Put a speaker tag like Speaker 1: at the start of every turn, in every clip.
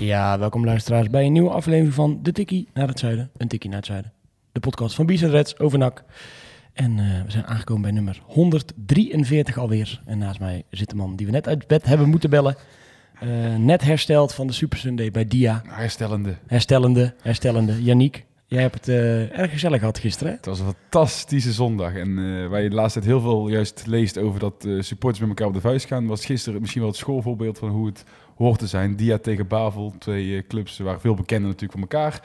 Speaker 1: Ja, welkom luisteraars bij een nieuwe aflevering van De Tikkie naar het Zuiden. Een Tikkie naar het Zuiden. De podcast van Bies Reds over NAC. En eh, we zijn aangekomen bij nummer 143 alweer. En naast mij zit de man die we net uit bed hebben moeten bellen. Eh, net hersteld van de Super Sunday bij Dia.
Speaker 2: Herstellende.
Speaker 1: Herstellende, herstellende. Yannick, jij hebt het eh, erg gezellig gehad gisteren. hè?
Speaker 2: Het was een fantastische zondag. En waar je de laatste tijd heel veel juist leest over dat supporters met elkaar op de vuist gaan, was gisteren misschien wel het schoolvoorbeeld van hoe het hoort te zijn. Dia tegen Bavel, twee eh, clubs waar veel bekenden natuurlijk van elkaar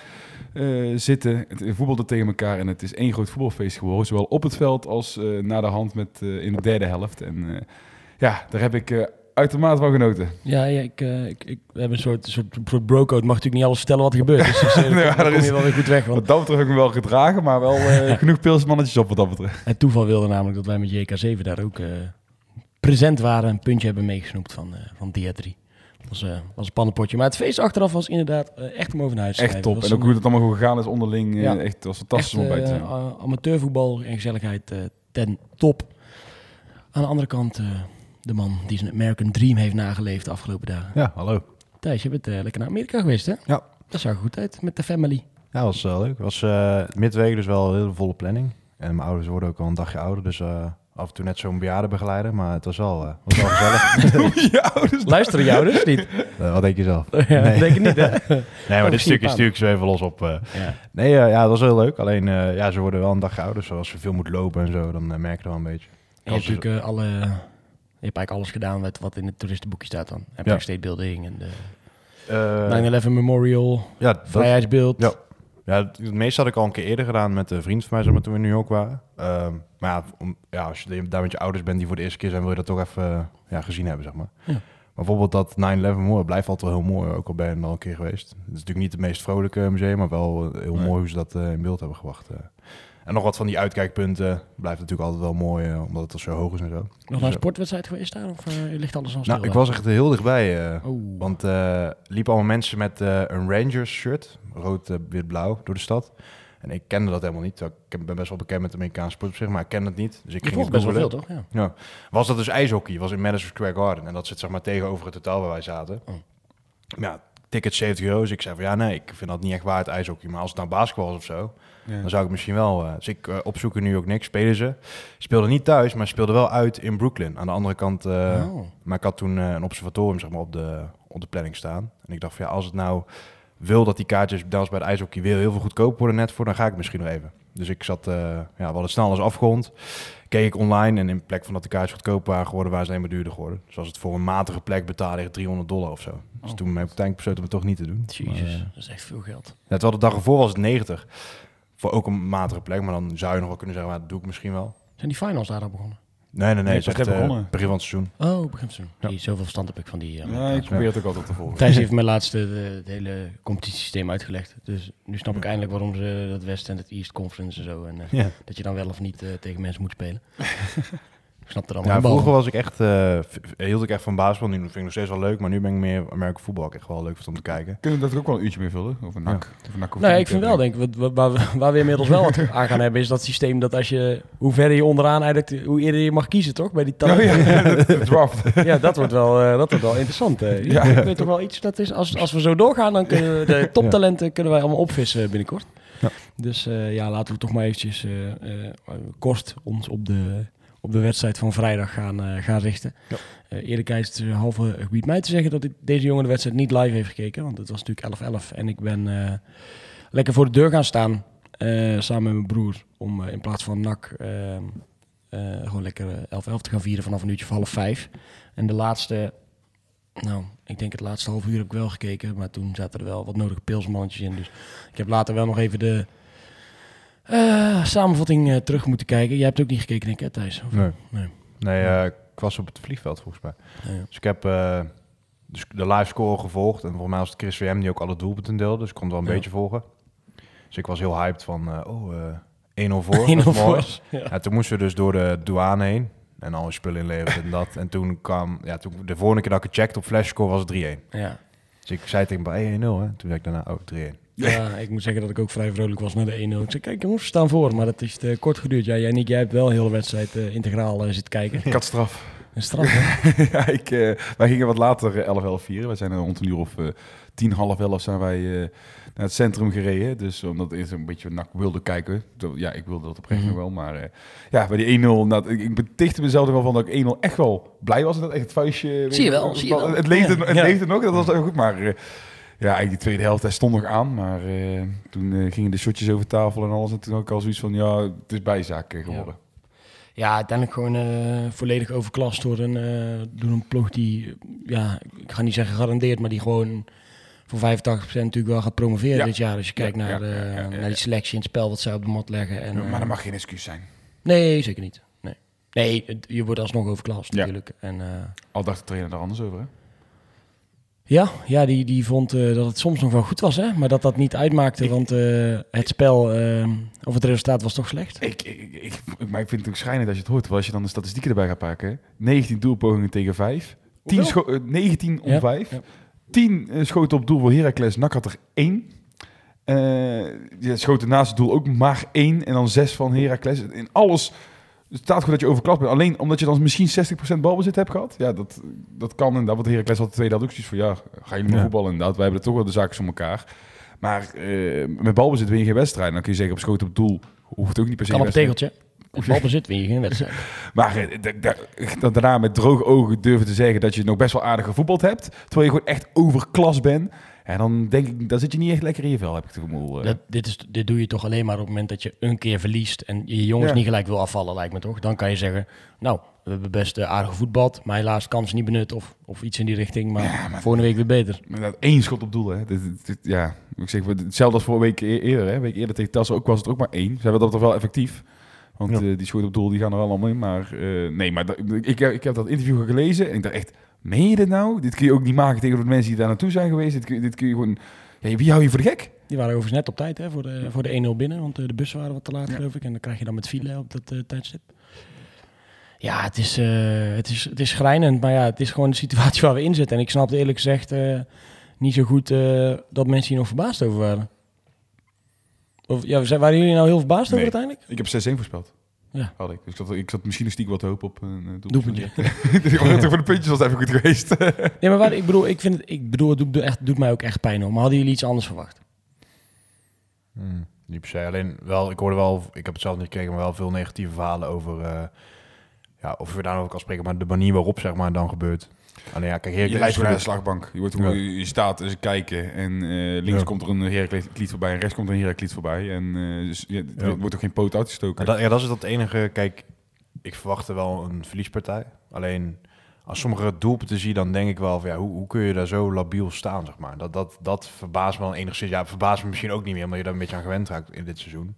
Speaker 2: eh, zitten. Het voetbalden tegen elkaar en het is één groot voetbalfeest geworden. Zowel op het veld als eh na de hand met, in de derde helft. En ja, daar heb ik uitermate van genoten.
Speaker 1: Ja, ja ik, eh, ik, ik we hebben een soort, soort, soort bro-code. Mag natuurlijk niet alles vertellen wat er gebeurt. Dus, daar
Speaker 2: is-
Speaker 1: wel weer goed weg. Want
Speaker 2: Wat dat betreft heb ik me wel gedragen, maar wel genoeg pilsmannetjes op wat dat betreft.
Speaker 1: Het toeval wilde namelijk dat wij met JK7 daar ook present waren. Een puntje hebben meegesnoept van, van Dia 3. Dat was, eh, was een pannenpotje. Maar het feest achteraf was inderdaad eh, echt om over naar huis te
Speaker 2: Echt top. En ook hoe het allemaal goed gegaan is onderling. eh,
Speaker 1: Ja.
Speaker 2: echt, het was fantastisch om bij te zijn.
Speaker 1: amateurvoetbal en gezelligheid eh, ten top. Aan de andere kant eh, de man die zijn American Dream heeft nageleefd de afgelopen dagen.
Speaker 3: Ja, hallo.
Speaker 1: Thijs, je bent lekker naar Amerika geweest hè?
Speaker 3: Ja.
Speaker 1: Dat zag er goed uit met de family.
Speaker 3: Ja, was wel leuk. was eh midweek dus wel een hele volle planning. En mijn ouders worden ook al een dagje ouder, dus eh, af en toe net zo'n bejaardenbegeleider. Maar het was wel, eh, was wel gezellig.
Speaker 2: Ouders.
Speaker 1: Luisteren jou dus niet?
Speaker 3: Eh, wat denk je zelf?
Speaker 1: ja,
Speaker 3: Nee.
Speaker 1: denk ik niet hè?
Speaker 3: Nee, maar dit stukje stuur ik zo even los op. eh.
Speaker 1: ja.
Speaker 3: Nee, eh, ja, dat was heel leuk. Alleen, eh, ja, ze worden wel een dagje ouder. Dus als ze veel moet lopen en zo, dan eh, merk je dat wel een beetje.
Speaker 1: En je hebt natuurlijk eh, alle... Je hebt eigenlijk alles gedaan met wat in het toeristenboekje staat dan. Empire
Speaker 3: Ja.
Speaker 1: State Building en de
Speaker 3: Eh,
Speaker 1: 9-11 Memorial,
Speaker 3: ja, dat,
Speaker 1: Vrijheidsbeeld.
Speaker 3: Ja. Ja, het, meeste had ik al een keer eerder gedaan met een vriend van mij, zeg maar, toen we in New York waren. Ehm, maar ja, om, ja, als je daar met je ouders bent die voor de eerste keer zijn, wil je dat toch even eh, ja, gezien hebben, zeg maar.
Speaker 1: Ja.
Speaker 3: Maar bijvoorbeeld dat 9-11 mooi blijft altijd wel heel mooi, ook al ben je er al een keer geweest. Het is natuurlijk niet het meest vrolijke museum, maar wel eh, heel
Speaker 1: Nee.
Speaker 3: mooi hoe ze dat eh, in beeld hebben gebracht. En nog wat van die uitkijkpunten blijft natuurlijk altijd wel mooi, eh, omdat het al zo hoog is en zo.
Speaker 1: Nog
Speaker 3: Dus,
Speaker 1: een
Speaker 3: eh,
Speaker 1: sportwedstrijd geweest daar? Of eh, ligt alles al stil?
Speaker 3: nou, ik was echt heel dichtbij.
Speaker 1: Oh.
Speaker 3: want liepen allemaal mensen met een Rangers shirt, rood, wit, blauw, door de stad. En ik kende dat helemaal niet. Ik ben best wel bekend met de Amerikaanse sport op zich, maar ik ken het niet. Dus ik
Speaker 1: je
Speaker 3: ging het
Speaker 1: best wel veel, toch? Ja.
Speaker 3: Ja. Was dat dus ijshockey? Was in Madison Square Garden. En dat zit zeg maar tegenover het hotel waar wij zaten.
Speaker 1: Oh.
Speaker 3: Ja, ticket 70 euro. Dus ik zei van ja, nee, ik vind dat niet echt waard ijshockey. Maar als het nou basketbal was of zo,
Speaker 2: Ja.
Speaker 3: dan zou ik misschien wel... eh, dus ik eh, opzoeken nu ook niks. Spelen ze. Speelden niet thuis, maar speelden wel uit in Brooklyn. Aan de andere kant... eh,
Speaker 1: Oh.
Speaker 3: maar ik had toen een observatorium zeg maar, op, de, op de planning staan. En ik dacht van ja, als het nou wil dat die kaartjes zelfs bij het ijshockey weer heel veel goedkoper worden net voor, dan ga ik misschien nog even. Dus ik zat, eh, ja, we hadden snel alles afgerond. Keek ik online en in plek van dat de kaartjes goedkoper waren geworden, waren ze alleen maar duurder geworden. Dus als het voor een matige plek betaalde ik 300 dollar of zo. Dus
Speaker 1: Oh.
Speaker 3: toen heb ik uiteindelijk besloten om het toch niet te doen.
Speaker 1: Jezus,
Speaker 3: Maar,
Speaker 1: dat is echt veel geld.
Speaker 3: ja, terwijl de dag ervoor was het 90. Voor ook een matige plek, maar dan zou je nog wel kunnen zeggen, maar dat doe ik misschien wel.
Speaker 1: Zijn die finals daar al begonnen?
Speaker 3: Nee, nee, nee.
Speaker 2: Nee,
Speaker 3: het is echt eh,
Speaker 2: begonnen.
Speaker 3: begin van het seizoen.
Speaker 1: Oh, begin van
Speaker 3: Ja.
Speaker 1: Die Zoveel verstand heb ik van die...
Speaker 2: Ja,
Speaker 1: Amerikaanse-
Speaker 2: ik probeer het ook altijd te volgen.
Speaker 1: Thijs heeft mij laatst de, de- het hele competitiesysteem uitgelegd. Dus nu snap ik eindelijk waarom ze dat West en het East Conference en zo. En eh,
Speaker 3: Ja.
Speaker 1: dat je dan wel of niet eh, tegen mensen moet spelen. ik snap er allemaal
Speaker 3: Ja,
Speaker 1: een
Speaker 3: vroeger was ik echt, eh, v- hield ik echt van basketbal. Nu vind ik nog steeds wel leuk, maar nu ben ik meer American voetbal echt wel leuk om te kijken.
Speaker 2: Kunnen we dat ook wel een uurtje mee vullen? Over NAC? Over NAC hoeft
Speaker 1: Nee,
Speaker 2: het
Speaker 1: ik vind wel, denk ik, wat- waar, we- waar we inmiddels wel wat aan gaan hebben, is dat systeem dat als je, hoe verder je onderaan eigenlijk, hoe eerder je mag kiezen, toch? Bij die
Speaker 2: Oh
Speaker 1: talenten.
Speaker 2: ja, de draft.
Speaker 1: Ja, dat wordt wel, eh, dat wordt wel interessant. eh. Ja, ik weet toch wel iets dat is. Als, als we zo doorgaan, dan kunnen we de toptalenten kunnen wij allemaal opvissen binnenkort.
Speaker 3: Ja.
Speaker 1: Dus eh, ja, laten we toch maar eventjes eh, eh, kort ons op de, op de wedstrijd van vrijdag gaan, eh, gaan richten.
Speaker 3: Ja.
Speaker 1: Eh, eerlijkheidshalve gebied mij te zeggen dat ik deze jongen de wedstrijd niet live heeft gekeken. Want het was natuurlijk 11-11. En ik ben eh, lekker voor de deur gaan staan. samen met mijn broer. Om in plaats van NAC gewoon lekker 11-11 te gaan vieren vanaf een uurtje of half vijf. En de laatste, nou, ik denk het laatste half uur heb ik wel gekeken. Maar toen zaten er wel wat nodige pilsmannetjes in. Dus ik heb later wel nog even de eh, samenvatting eh, terug moeten kijken. Jij hebt ook niet gekeken, denk ik, hè, Thijs? Of-
Speaker 3: Nee.
Speaker 1: Nee.
Speaker 3: Nee, eh, ik was op het vliegveld volgens mij.
Speaker 1: Ja, ja.
Speaker 3: Dus ik heb dus de live score gevolgd. En volgens mij was het Chris VM die ook alle doelpunten deelde. Dus ik kon het wel een
Speaker 1: Ja.
Speaker 3: beetje volgen. Dus ik was heel hyped van, oh, eh 1-0 voor.
Speaker 1: 1-0
Speaker 3: dat is mooi.
Speaker 1: voor. Ja.
Speaker 3: Toen moesten we dus door de douane heen. En al je spullen inleveren en dat. En toen kwam, ja, toen, de volgende keer dat ik het checkte op flashscore was het 3-1.
Speaker 1: Ja.
Speaker 3: Dus ik zei tegen hem, hey, 1-0 hè. Toen zei ik daarna, oh, 3-1.
Speaker 1: Ja, ik moet zeggen dat ik ook vrij vrolijk was naar de 1-0. Ik zei, kijk jongens, we staan voor. Maar dat is te kort geduurd. Ja, jij Nick, jij hebt wel de hele wedstrijd eh, integraal eh, zitten kijken.
Speaker 2: Ik had straf.
Speaker 1: Een straf, hè?
Speaker 2: ja, ik, eh, wij gingen wat later eh, 11, 11 vieren. Wij zijn er rond een uur of eh, tien, half elf zijn wij eh, naar het centrum gereden. Dus omdat ik een beetje nak wilde kijken. Ja, ik wilde dat oprecht
Speaker 1: Mhm.
Speaker 2: nog wel. Maar eh, ja, bij die 1-0, nou, ik, ik betichtte mezelf er wel van dat ik 1-0 echt wel blij was. Dat echt het vuistje...
Speaker 1: Zie je wel, zie je wel.
Speaker 2: Het leefde,
Speaker 1: Ja.
Speaker 2: het
Speaker 1: Ja.
Speaker 2: leefde nog, dat was wel goed. Maar eh, ja, eigenlijk die tweede helft, hij stond nog aan. Maar eh, toen eh, gingen de shotjes over tafel en alles. En toen ik al zoiets van, ja, het is bijzaak eh, geworden.
Speaker 1: Ja, uiteindelijk gewoon volledig overklast door een, door een ploeg die, ja, ik ga niet zeggen garandeerd, maar die gewoon voor 85% natuurlijk wel gaat promoveren
Speaker 2: Ja.
Speaker 1: dit jaar. Als je kijkt
Speaker 2: Ja,
Speaker 1: naar, de, naar die selectie en het spel wat zij op de mat leggen. En,
Speaker 2: maar dat mag geen excuus zijn.
Speaker 1: Nee, zeker niet. Nee, nee je wordt alsnog overklast natuurlijk. En,
Speaker 2: Al dacht de trainer er anders over, hè?
Speaker 1: Ja, ja die, die vond eh, dat het soms nog wel goed was, hè? maar dat dat niet uitmaakte, want eh, het spel eh, of het resultaat was toch slecht.
Speaker 2: Ik, ik, ik, ik- maar ik vind het ook schrijnend als je het hoort. Want als je dan de statistieken erbij gaat pakken. hè. 19 doelpogingen tegen 5. 10
Speaker 1: Hoeveel?
Speaker 2: scho- eh, 19 om
Speaker 1: Ja,
Speaker 2: 5.
Speaker 1: ja.
Speaker 2: 10 eh, schoten op doel voor Heracles. Nak had er 1. Eh je schoten naast het doel ook maar 1. En dan 6 van Heracles. In alles het staat goed dat je overklast bent. Alleen omdat je dan misschien 60% balbezit hebt gehad. Ja, dat, dat kan inderdaad. Want Heracles had de tweede van... Ja, ga jullie maar
Speaker 3: Ja.
Speaker 2: voetballen inderdaad. Wij hebben toch wel de zaken voor elkaar. Maar eh, met balbezit win je geen wedstrijd. Dan kun je zeggen op schoten op doel... Hoeft ook niet per se
Speaker 1: Kan op tegeltje. Met balbezit win je geen wedstrijd.
Speaker 2: Maar eh, da- da- dat daarna met droge ogen durven te zeggen dat je nog best wel aardig gevoetbald hebt. Terwijl je gewoon echt overklas bent. En dan denk ik, dan zit je niet echt lekker in je vel, heb ik het gevoel. eh.
Speaker 1: Dat, dit, is, dit doe je toch alleen maar op het moment dat je een keer verliest en je jongens
Speaker 2: Ja.
Speaker 1: niet gelijk wil afvallen, lijkt me toch? Dan kan je zeggen, nou, we hebben best uh, aardig gevoetbald, maar helaas kans niet benut of, of iets in die richting. Maar,
Speaker 2: Ja, maar-
Speaker 1: volgende week weer beter.
Speaker 2: Één schot op doel. Hè. Dit, dit- dit- ja, ik zeg, hetzelfde als voor een week e- eerder. Hè. Een week eerder tegen Tassen ook was het ook maar één. Ze hebben dat toch wel effectief. Want
Speaker 3: Ja.
Speaker 2: eh, die schoten op doel die gaan er wel allemaal in. Maar eh, nee, maar dat- ik, ik heb dat interview gelezen en ik dacht echt, meen je dit nou? Dit kun je ook niet maken tegen de mensen die daar naartoe zijn geweest. Dit kun, dit kun je gewoon... Ja, wie hou je voor de gek?
Speaker 1: Die waren overigens net op tijd hè, voor de, voor de 1-0 binnen, want eh, de bussen waren wat te laat, geloof ik. En dan krijg je dan met file op dat eh, tijdstip. Ja, het is, eh, het, is, het is schrijnend, maar ja, het is gewoon de situatie waar we in zitten. En ik snapte eerlijk gezegd niet zo goed dat mensen hier nog verbaasd over waren. Of, ja, waren jullie nou heel verbaasd
Speaker 2: Nee.
Speaker 1: over uiteindelijk?
Speaker 2: Ik heb 6-1 voorspeld.
Speaker 1: Ja.
Speaker 2: Had ik. Dus ik zat, ik zat misschien een stiekem wat hopen op een uh,
Speaker 1: Doelpuntje.
Speaker 2: voor de puntjes was het even goed geweest.
Speaker 1: Nee, maar waar, ik bedoel, ik vind het, ik bedoel, het doet, echt, doet mij ook echt pijn hoor. Maar hadden jullie iets anders verwacht?
Speaker 3: Hmm, niet per se. Alleen wel, ik hoorde wel, ik heb het zelf niet gekeken, maar wel veel negatieve verhalen over, eh, ja, of je daar ook kan spreken, maar de manier waarop zeg maar dan gebeurt. Alleen ja, kijk,
Speaker 2: je lijkt naar de slagbank. Je, wordt
Speaker 3: Ja.
Speaker 2: je staat eens kijken en eh, links komt er een Heracles voorbij en rechts komt er een Heracles voorbij. En eh, dus, ja, er wordt ook geen poot uitgestoken.
Speaker 3: Ja, dat, ja, dat is het enige. Kijk, ik verwachtte wel een verliespartij. Alleen als sommige doelpunten zie, dan denk ik wel van ja, hoe, hoe kun je daar zo labiel staan, zeg maar. Dat, dat, dat verbaast me wel enigszins. Ja, verbaast me misschien ook niet meer, omdat je daar een beetje aan gewend raakt in dit seizoen.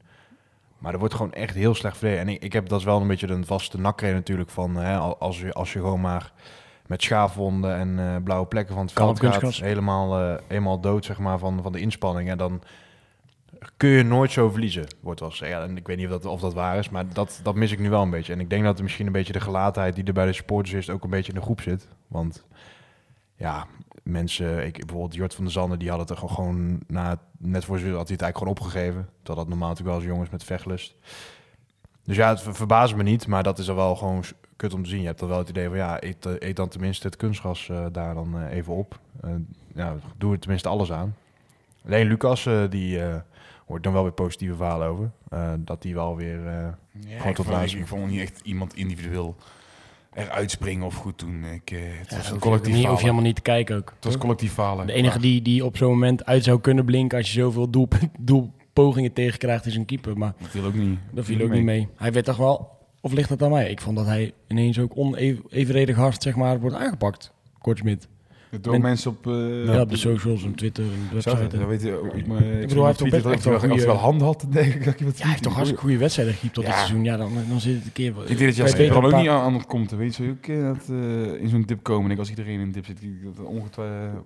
Speaker 3: Maar er wordt gewoon echt heel slecht verdedigd. En ik, ik heb dat is wel een beetje een vaste nakreden natuurlijk van hè, al- als, je, als je gewoon maar met schaafwonden en eh, blauwe plekken van het veld gaat, helemaal, eh, helemaal dood zeg maar, van, van de inspanning. En dan kun je nooit zo verliezen, wordt wel gezegd. Ja, en ik weet niet of dat, of dat waar is, maar dat, dat mis ik nu wel een beetje. En ik denk dat er misschien een beetje de gelatenheid die er bij de supporters is, ook een beetje in de groep zit. Want ja, mensen, ik, bijvoorbeeld Jort van der Zanden, die had het er gewoon, gewoon na, net voor ze had hij het eigenlijk gewoon opgegeven. Dat normaal natuurlijk wel eens jongens met vechtlust. Dus ja, het ver- verbaast me niet, maar dat is er wel gewoon kut om te zien. Je hebt dan wel het idee van, ja, eet, eh, eet dan tenminste het kunstgras eh, daar dan eh, even op. Eh, ja, doe er tenminste alles aan. Alleen Lucas, eh, die eh, hoort dan wel weer positieve verhalen over. Eh, dat die wel weer... eh,
Speaker 2: Ja,
Speaker 3: Gewoon
Speaker 2: ik,
Speaker 3: tot
Speaker 2: vond, ik, vond niet echt iemand individueel eruit springen of goed doen. Ik, het
Speaker 1: Ja,
Speaker 2: was een collectief
Speaker 1: niet, hoef je helemaal niet te kijken ook.
Speaker 2: Het was collectief falen.
Speaker 1: De enige
Speaker 2: Maar-
Speaker 1: die, die op zo'n moment uit zou kunnen blinken als je zoveel doel, doelpogingen tegenkrijgt is een keeper. Maar
Speaker 2: Dat viel ook niet.
Speaker 1: dat viel ook niet mee. Hij werd toch wel, of ligt dat aan mij? Ik vond dat hij ineens ook onevenredig hard zeg maar, wordt aangepakt, Kortsmit.
Speaker 2: Door
Speaker 1: Ben-
Speaker 2: mensen op... eh,
Speaker 1: Ja, op de socials en Twitter en website.
Speaker 2: weet je, ik, maar, ik,
Speaker 1: bedoel, hij heeft toch echt wel goede-
Speaker 2: handen had, denk ik dat je wat
Speaker 1: Ja, hij heeft toch hartstikke goede wedstrijden gekiept tot dit seizoen. Ja, dan, dan zit het een keer...
Speaker 2: Ik denk dat je als er ook niet aan, aan komt, weet je ook eh, dat eh, in zo'n dip komen. Ik als iedereen in een dip zit, dat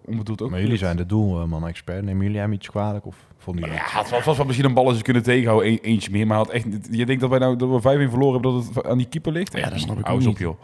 Speaker 2: onbedoeld ook
Speaker 3: Maar jullie zijn de doelman-expert. Nemen jullie hem iets kwalijk of vonden jullie
Speaker 2: Ja, het was, was wel misschien een bal als ze kunnen tegenhouden, e- eentje meer. Maar had echt, je denkt dat wij nou dat we 5-1 verloren hebben, dat het aan die keeper ligt?
Speaker 1: Ja, dat snap ik
Speaker 2: Hou
Speaker 1: ook
Speaker 2: eens op,
Speaker 1: niet.
Speaker 2: joh.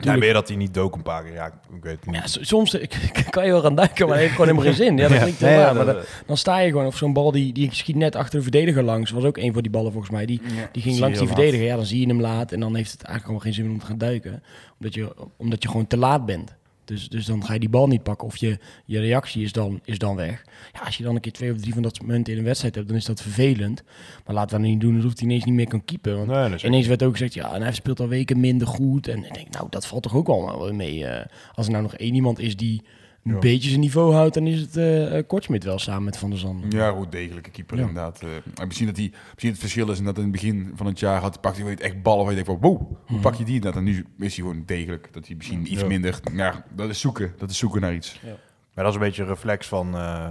Speaker 3: Ja, weer dat hij niet dook een paar keer. Ja, ik weet het niet.
Speaker 1: Ja, soms eh, kan je wel gaan duiken, maar dat heeft gewoon helemaal geen zin. Ja, dat klinkt
Speaker 3: ja,
Speaker 1: waar, maar dan, dan sta je gewoon... Of zo'n bal, die, die schiet net achter de verdediger langs. was ook een van die ballen volgens mij. Die,
Speaker 2: Ja,
Speaker 1: die ging langs die verdediger. Ja, dan zie je hem laat. En dan heeft het eigenlijk allemaal geen zin meer om te gaan duiken. Omdat je, omdat je gewoon te laat bent. Dus, dus dan ga je die bal niet pakken. Of je, je reactie is dan, is dan weg. Ja, als je dan een keer twee of drie van dat momenten in een wedstrijd hebt... dan is dat vervelend. Maar laten we dat niet doen alsof hij ineens niet meer kan keepen. Want
Speaker 3: Nee,
Speaker 1: Ineens werd ook gezegd, ja, en hij speelt al weken minder goed. En ik denk, nou, dat valt toch ook allemaal wel mee. eh. als er nou nog één iemand is die een
Speaker 3: Ja.
Speaker 1: beetje zijn niveau houdt, dan is het eh eh, Kortsmit wel samen met Van der Zanden.
Speaker 2: Ja, goed degelijke keeper
Speaker 1: Ja.
Speaker 2: inderdaad. Eh, maar misschien dat hij, misschien het verschil is en dat in het begin van het jaar had, pakt hij weet, echt ballen waar je denkt van, wow, hoe pak je die? Nou, en nu is hij gewoon degelijk. Dat hij misschien iets
Speaker 3: Ja.
Speaker 2: minder, ja, dat is zoeken. Dat is zoeken naar iets.
Speaker 3: Maar dat is een beetje een reflex van... eh,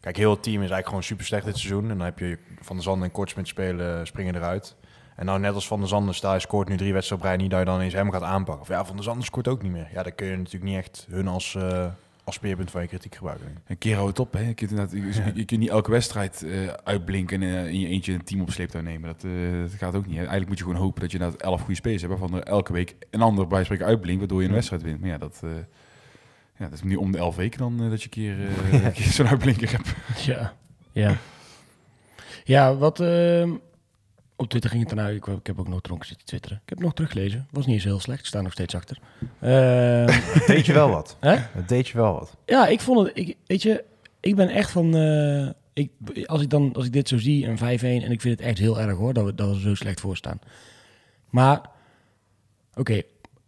Speaker 3: kijk, heel het team is eigenlijk gewoon super slecht dit seizoen. En dan heb je Van der Zanden en Kortsmit spelen, springen eruit. En nou net als Van der Zanden je scoort nu drie wedstrijden op rij. Niet dat je dan eens hem gaat aanpakken. Of ja, Van der Zanden scoort ook niet meer. Ja, dan kun je natuurlijk niet echt hun als, eh, als speerpunt van je kritiek gebruiken.
Speaker 2: Een keer houdt het op, hè. Je kunt, inderdaad, je, je kunt niet elke wedstrijd eh, uitblinken en eh, in je eentje een team op sleeptouw nemen. Dat, eh, dat gaat ook niet. hè. Eigenlijk moet je gewoon hopen dat je inderdaad elf goede spelers hebt, waarvan er elke week een ander bij spreken uitblinkt, waardoor je een wedstrijd wint. Maar ja, dat, ja, dat is niet om de elf weken dan dat je een keer, keer zo'n uitblinker hebt.
Speaker 1: Ja, ja. Ja, wat... ehm, op Twitter ging het ernaar. Ik, ik heb ook nog dronken zitten twitteren. Ik heb het nog teruggelezen. Was niet eens heel slecht. Ik sta nog steeds achter.
Speaker 3: Het deed je wel wat.
Speaker 1: Hè?
Speaker 3: Het deed je wel wat.
Speaker 1: Ja, ik vond het. Ik, weet je, ik ben echt van. eh, ik, als, ik dan, als ik dit zo zie, een 5-1, en ik vind het echt heel erg hoor, dat we, dat we zo slecht voor staan. Maar, oké,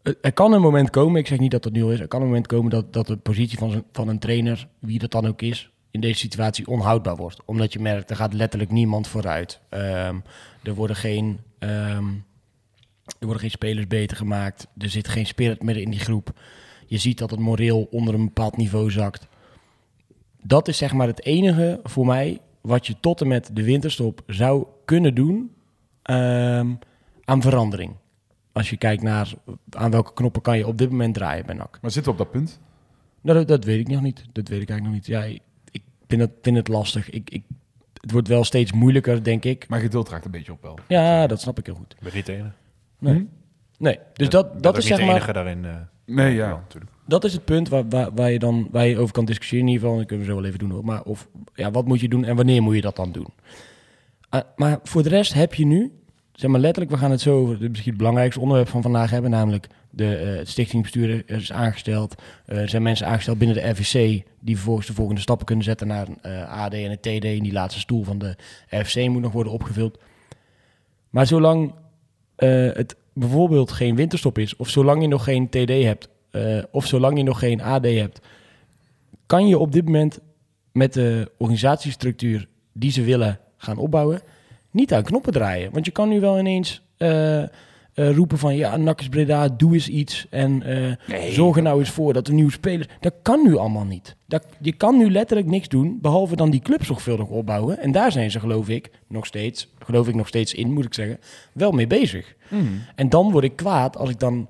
Speaker 1: er- er kan een moment komen, ik zeg niet dat het nu al is, er kan een moment komen dat, dat de positie van, van een trainer, wie dat dan ook is, in deze situatie onhoudbaar wordt. Omdat je merkt, er gaat letterlijk niemand vooruit. Ehm, er worden geen. ehm, er worden geen spelers beter gemaakt. Er zit geen spirit meer in die groep. Je ziet dat het moreel onder een bepaald niveau zakt. Dat is zeg maar het enige voor mij wat je tot en met de winterstop zou kunnen doen ehm, aan verandering. Als je kijkt naar aan welke knoppen kan je op dit moment draaien bij NAC.
Speaker 2: Maar zitten we op dat punt?
Speaker 1: Nou, dat, dat weet ik nog niet. Dat weet ik eigenlijk nog niet. Ja, vind het, vind het lastig. Ik, ik, het wordt wel steeds moeilijker, denk ik.
Speaker 2: Maar geduld raakt een beetje op wel.
Speaker 1: Ja, dat snap ik heel goed.
Speaker 3: Ben niet de enige.
Speaker 1: Nee, nee. dus dat, dat is
Speaker 3: niet
Speaker 1: zeg
Speaker 3: de
Speaker 1: maar...
Speaker 3: enige daarin. eh,
Speaker 2: Nee, ja.
Speaker 3: wel, natuurlijk.
Speaker 1: Dat is het punt waar, waar, waar, je dan, waar je over kan discussiëren in ieder geval. Dat kunnen we zo wel even doen hoor. Maar of, ja, wat moet je doen en wanneer moet je dat dan doen? Ah, maar voor de rest heb je nu, zeg maar letterlijk, we gaan het zo over het misschien het belangrijkste onderwerp van vandaag hebben. Namelijk de, eh, het stichtingbestuur is aangesteld. Eh, er zijn mensen aangesteld binnen de RVC die vervolgens de volgende stappen kunnen zetten naar een eh, AD en een TD. En die laatste stoel van de RVC moet nog worden opgevuld. Maar zolang eh, het bijvoorbeeld geen winterstop is, of zolang je nog geen TD hebt, eh, of zolang je nog geen AD hebt, kan je op dit moment met de organisatiestructuur die ze willen gaan opbouwen, niet aan knoppen draaien. Want je kan nu wel ineens eh, eh, roepen van ja, Nakkes Breda, doe eens iets en eh, zorg er nou eens voor dat er nieuwe spelers... Dat kan nu allemaal niet. Dat, je kan nu letterlijk niks doen, behalve dan die club zorgvuldig opbouwen. En daar zijn ze, geloof ik, nog steeds, geloof ik nog steeds in, moet ik zeggen, wel mee bezig. En dan word ik kwaad als ik dan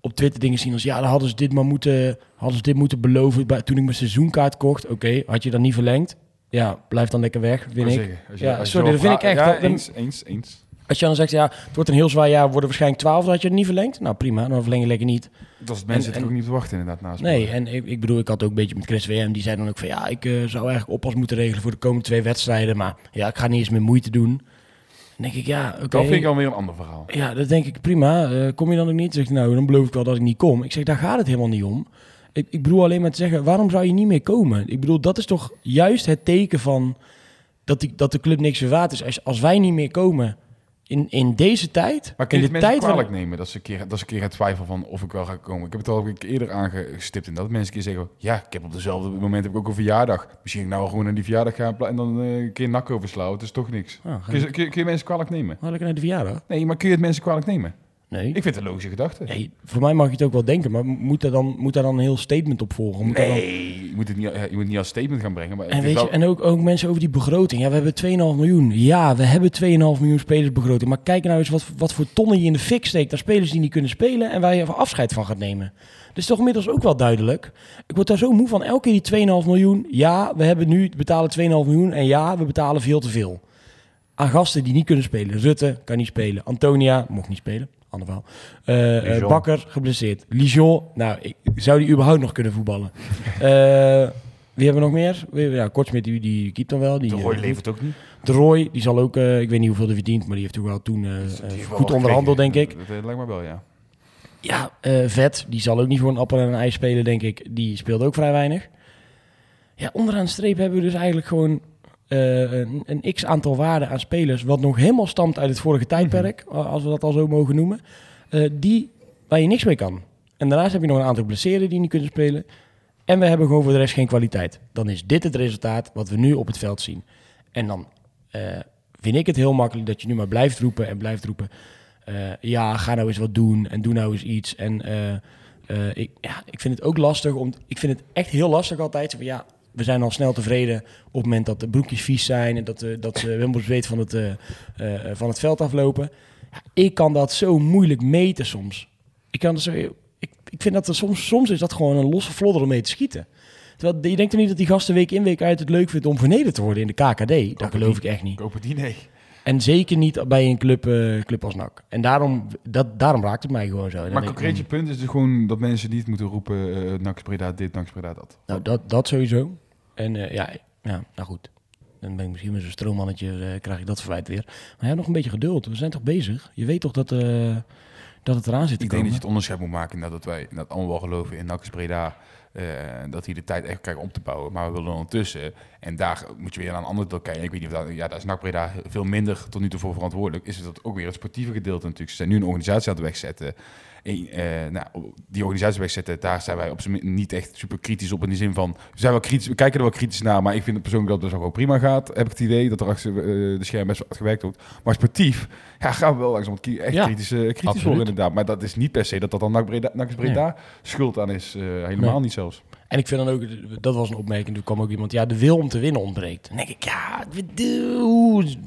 Speaker 1: op Twitter dingen zie als ja, dan hadden ze dit maar moeten, hadden ze dit moeten beloven bij, toen ik mijn seizoenkaart kocht. Oké, had je dan niet verlengd? Ja, blijf dan lekker weg, vind ik.
Speaker 2: Zeggen, als je-
Speaker 1: Ja,
Speaker 2: als
Speaker 1: sorry, dat vind ik echt.
Speaker 2: Ja,
Speaker 1: dat- dan-
Speaker 2: eens, eens, eens.
Speaker 1: Als je dan zegt, ja, het wordt een heel zwaar jaar, worden waarschijnlijk 12, dan had je het niet verlengd. Nou prima, dan verleng je lekker niet.
Speaker 2: Dat is mensen
Speaker 1: En-
Speaker 2: ook niet te wachten inderdaad naast
Speaker 1: Nee, en ik, ik bedoel, ik had ook een beetje met Chris WM, die zei dan ook van ja, ik eh, zou eigenlijk oppas moeten regelen voor de komende twee wedstrijden. Maar ja, ik ga niet eens meer moeite doen. Dan denk ik, ja, oké.
Speaker 2: Dat vind ik alweer een ander verhaal.
Speaker 1: Ja, dat denk ik prima. Eh, kom je dan ook niet? Zeg ik, nou, dan beloof ik wel dat ik niet kom. Ik zeg, daar gaat het helemaal niet om. Ik, ik bedoel alleen maar te zeggen, waarom zou je niet meer komen? Ik bedoel, dat is toch juist het teken van dat, die, dat de club niks meer waard is. Als, als wij niet meer komen in, in deze tijd,
Speaker 2: Maar kun
Speaker 1: in
Speaker 2: je
Speaker 1: de
Speaker 2: het
Speaker 1: tijd
Speaker 2: kwalijk nemen dat ze, een keer, dat ze een keer gaan twijfelen van of ik wel ga komen? Ik heb het al een keer eerder aangestipt in dat mensen een keer zeggen, ja, ik heb op dezelfde moment heb ik ook een verjaardag. Misschien ik nou gewoon naar die verjaardag gaan en dan eh, een keer nak overslaan. Het is toch niks.
Speaker 1: Ah,
Speaker 2: Kun je, kun, je, kun je mensen kwalijk nemen?
Speaker 1: Ga lekker naar de verjaardag.
Speaker 2: Nee, maar kun je het mensen kwalijk nemen?
Speaker 1: Nee.
Speaker 2: Ik vind het een logische gedachte.
Speaker 1: Nee, voor mij mag je het ook wel denken, maar moet daar dan, moet daar dan een heel statement op volgen? Moet daar dan...
Speaker 2: Nee, je moet het niet, je moet het niet als statement gaan brengen. Maar
Speaker 1: En, weet je, en ook, ook mensen over die begroting. Ja, we hebben 2,5 miljoen. Ja, we hebben 2,5 miljoen spelersbegroting. Maar kijk nou eens wat, wat voor tonnen je in de fik steekt. Naar spelers die niet kunnen spelen en waar je afscheid van gaat nemen. Dat is toch inmiddels ook wel duidelijk. Ik word daar zo moe van. Elke keer die 2,5 miljoen. Ja, we hebben nu betalen 2,5 miljoen. En ja, we betalen veel te veel. Aan gasten die niet kunnen spelen. Rutte kan niet spelen. Antonia mocht niet spelen. Ander verhaal. Eh, eh. Bakker geblesseerd. Lijon, nou, ik, zou die überhaupt nog kunnen voetballen? Eh, wie hebben we nog meer? Ja, Kortsmit, die, die keept dan wel. Die,
Speaker 2: de Roy levert ook niet.
Speaker 1: de Roy, die zal ook, ik weet niet hoeveel hij verdient, maar die heeft toch wel toen
Speaker 2: wel
Speaker 1: goed onderhandeld, denk ik.
Speaker 2: Dat, dat lijkt me wel, ja.
Speaker 1: Ja, Vet, die zal ook niet voor een appel en een ei spelen, denk ik. Die speelt ook vrij weinig. Ja, onderaan de streep hebben we dus eigenlijk gewoon eh, een, een x-aantal waarden aan spelers... wat nog helemaal stamt uit het vorige tijdperk,
Speaker 2: Mhm.
Speaker 1: a- als we dat al zo mogen noemen... eh, die, waar je niks mee kan. En daarnaast heb je nog een aantal blesseerden die niet kunnen spelen... En we hebben gewoon voor de rest geen kwaliteit. Dan is dit het resultaat wat we nu op het veld zien. En dan eh, vind ik het heel makkelijk dat je nu maar blijft roepen en blijft roepen. ja, ga nou eens wat doen en doe nou eens iets. En ik, ja, ik vind het ook lastig om. Ik vind het echt heel lastig altijd. Van, ja, we zijn al snel tevreden op het moment dat de broekjes vies zijn en dat, eh, dat ze helemaal zweet van het, eh, eh, van het veld aflopen. Ja, ik kan dat zo moeilijk meten soms. Ik kan zo. Ik, ik vind dat er soms, soms is dat gewoon een losse vlodder om mee te schieten. Terwijl je denkt er niet dat die gasten week in week uit het leuk vindt om vernederd te worden in de KKD. Dat geloof ik echt niet.
Speaker 2: Koop het die, nee.
Speaker 1: En zeker niet bij een club, club als NAC. En daarom, dat, daarom raakt het mij gewoon zo. Dan
Speaker 2: Maar
Speaker 1: ik,
Speaker 2: concreet je punt is dus gewoon dat mensen niet moeten roepen... eh Nax Breda dit, Nax Breda dat.
Speaker 1: Nou, dat, dat sowieso. En eh, ja, ja, nou goed. Dan ben ik misschien met zo'n stroommannetje, eh, krijg ik dat verwijt weer. Maar heb nog een beetje geduld. We zijn toch bezig? Je weet toch dat, eh, dat het eraan zit te
Speaker 2: Ik denk
Speaker 1: komen?
Speaker 2: dat je het onderscheid moet maken dat wij dat allemaal wel geloven in Nax Breda. dat hij de tijd echt krijgt om te bouwen. Maar we willen ondertussen, en daar moet je weer naar een ander deel kijken. Ik weet niet of dat, ja, daar is NAC Breda veel minder tot nu toe voor verantwoordelijk. Is dat ook weer het sportieve gedeelte natuurlijk. Ze zijn nu een organisatie aan het wegzetten. En, eh, nou, die organisatie wegzetten, daar zijn wij op zijn niet echt super kritisch op. In de zin van, we, zijn wel kritisch, we kijken er wel kritisch naar. Maar ik vind het persoonlijk dat het dus ook wel prima gaat. Heb ik het idee dat er achter eh, de scherm best wel hard gewerkt wordt. Maar sportief, ja, gaan we wel langzaam echt
Speaker 1: Ja,
Speaker 2: kritisch, eh, kritisch worden inderdaad. Maar dat is niet per se dat dat dan NAC Breda, NAC Breda schuld aan is. eh, helemaal
Speaker 1: Nee.
Speaker 2: niet zelfs.
Speaker 1: En ik vind dan ook, dat was een opmerking, er kwam ook iemand, ja, de wil om te winnen ontbreekt. Dan denk ik, ja,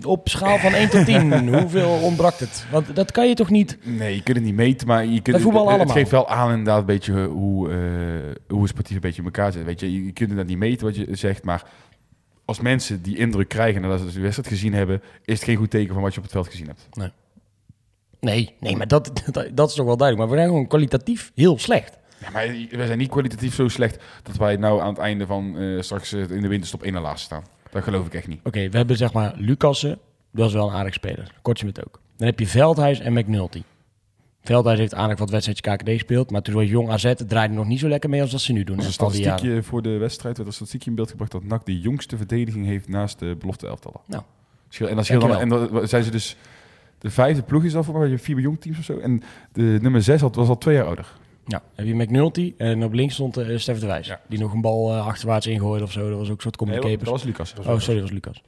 Speaker 1: op schaal van 1 tot 10, hoeveel ontbrak het? Want dat kan je toch niet...
Speaker 2: Nee, je kunt het niet meten, maar je kunt het, het geeft wel aan inderdaad een beetje hoe, eh hoe het sportief een beetje in elkaar zit. Weet je, je kunt het niet meten wat je zegt, maar als mensen die indruk krijgen nadat ze de wedstrijd gezien hebben, is het geen goed teken van wat je op het veld gezien hebt.
Speaker 1: Nee, nee, maar dat, dat, dat is toch wel duidelijk. Maar we zijn gewoon kwalitatief heel slecht.
Speaker 2: Ja, maar wij zijn niet kwalitatief zo slecht dat wij nou aan het einde van eh, straks eh, in de winterstop één na laatste staan. Dat geloof ik echt niet.
Speaker 1: Oké, we hebben zeg maar Lucassen, dat is wel een aardig speler. Kortsmit ook. Dan heb je Veldhuis en McNulty. Veldhuis heeft aardig wat wedstrijdjes KKD gespeeld, maar toen was Jong AZ draaide nog niet zo lekker mee als dat ze nu doen.
Speaker 2: Als een statistiekje voor de wedstrijd werd een statistiekje in beeld gebracht dat NAC de jongste verdediging heeft naast de belofte elftallen.
Speaker 1: Nou.
Speaker 2: Schil- En, dat dan, en dan zijn ze dus de vijfde ploeg is al voor mij, je vier jong teams of zo. En de nummer zes had, was al twee jaar ouder.
Speaker 1: Ja, heb je McNulty en op links stond uh, Stef de Wijs.
Speaker 2: Ja.
Speaker 1: Die nog een bal eh, achterwaarts ingooide of zo. Dat was ook een soort
Speaker 2: Nee, dat was Lucas.
Speaker 1: Oh, sorry, dat was Lucas.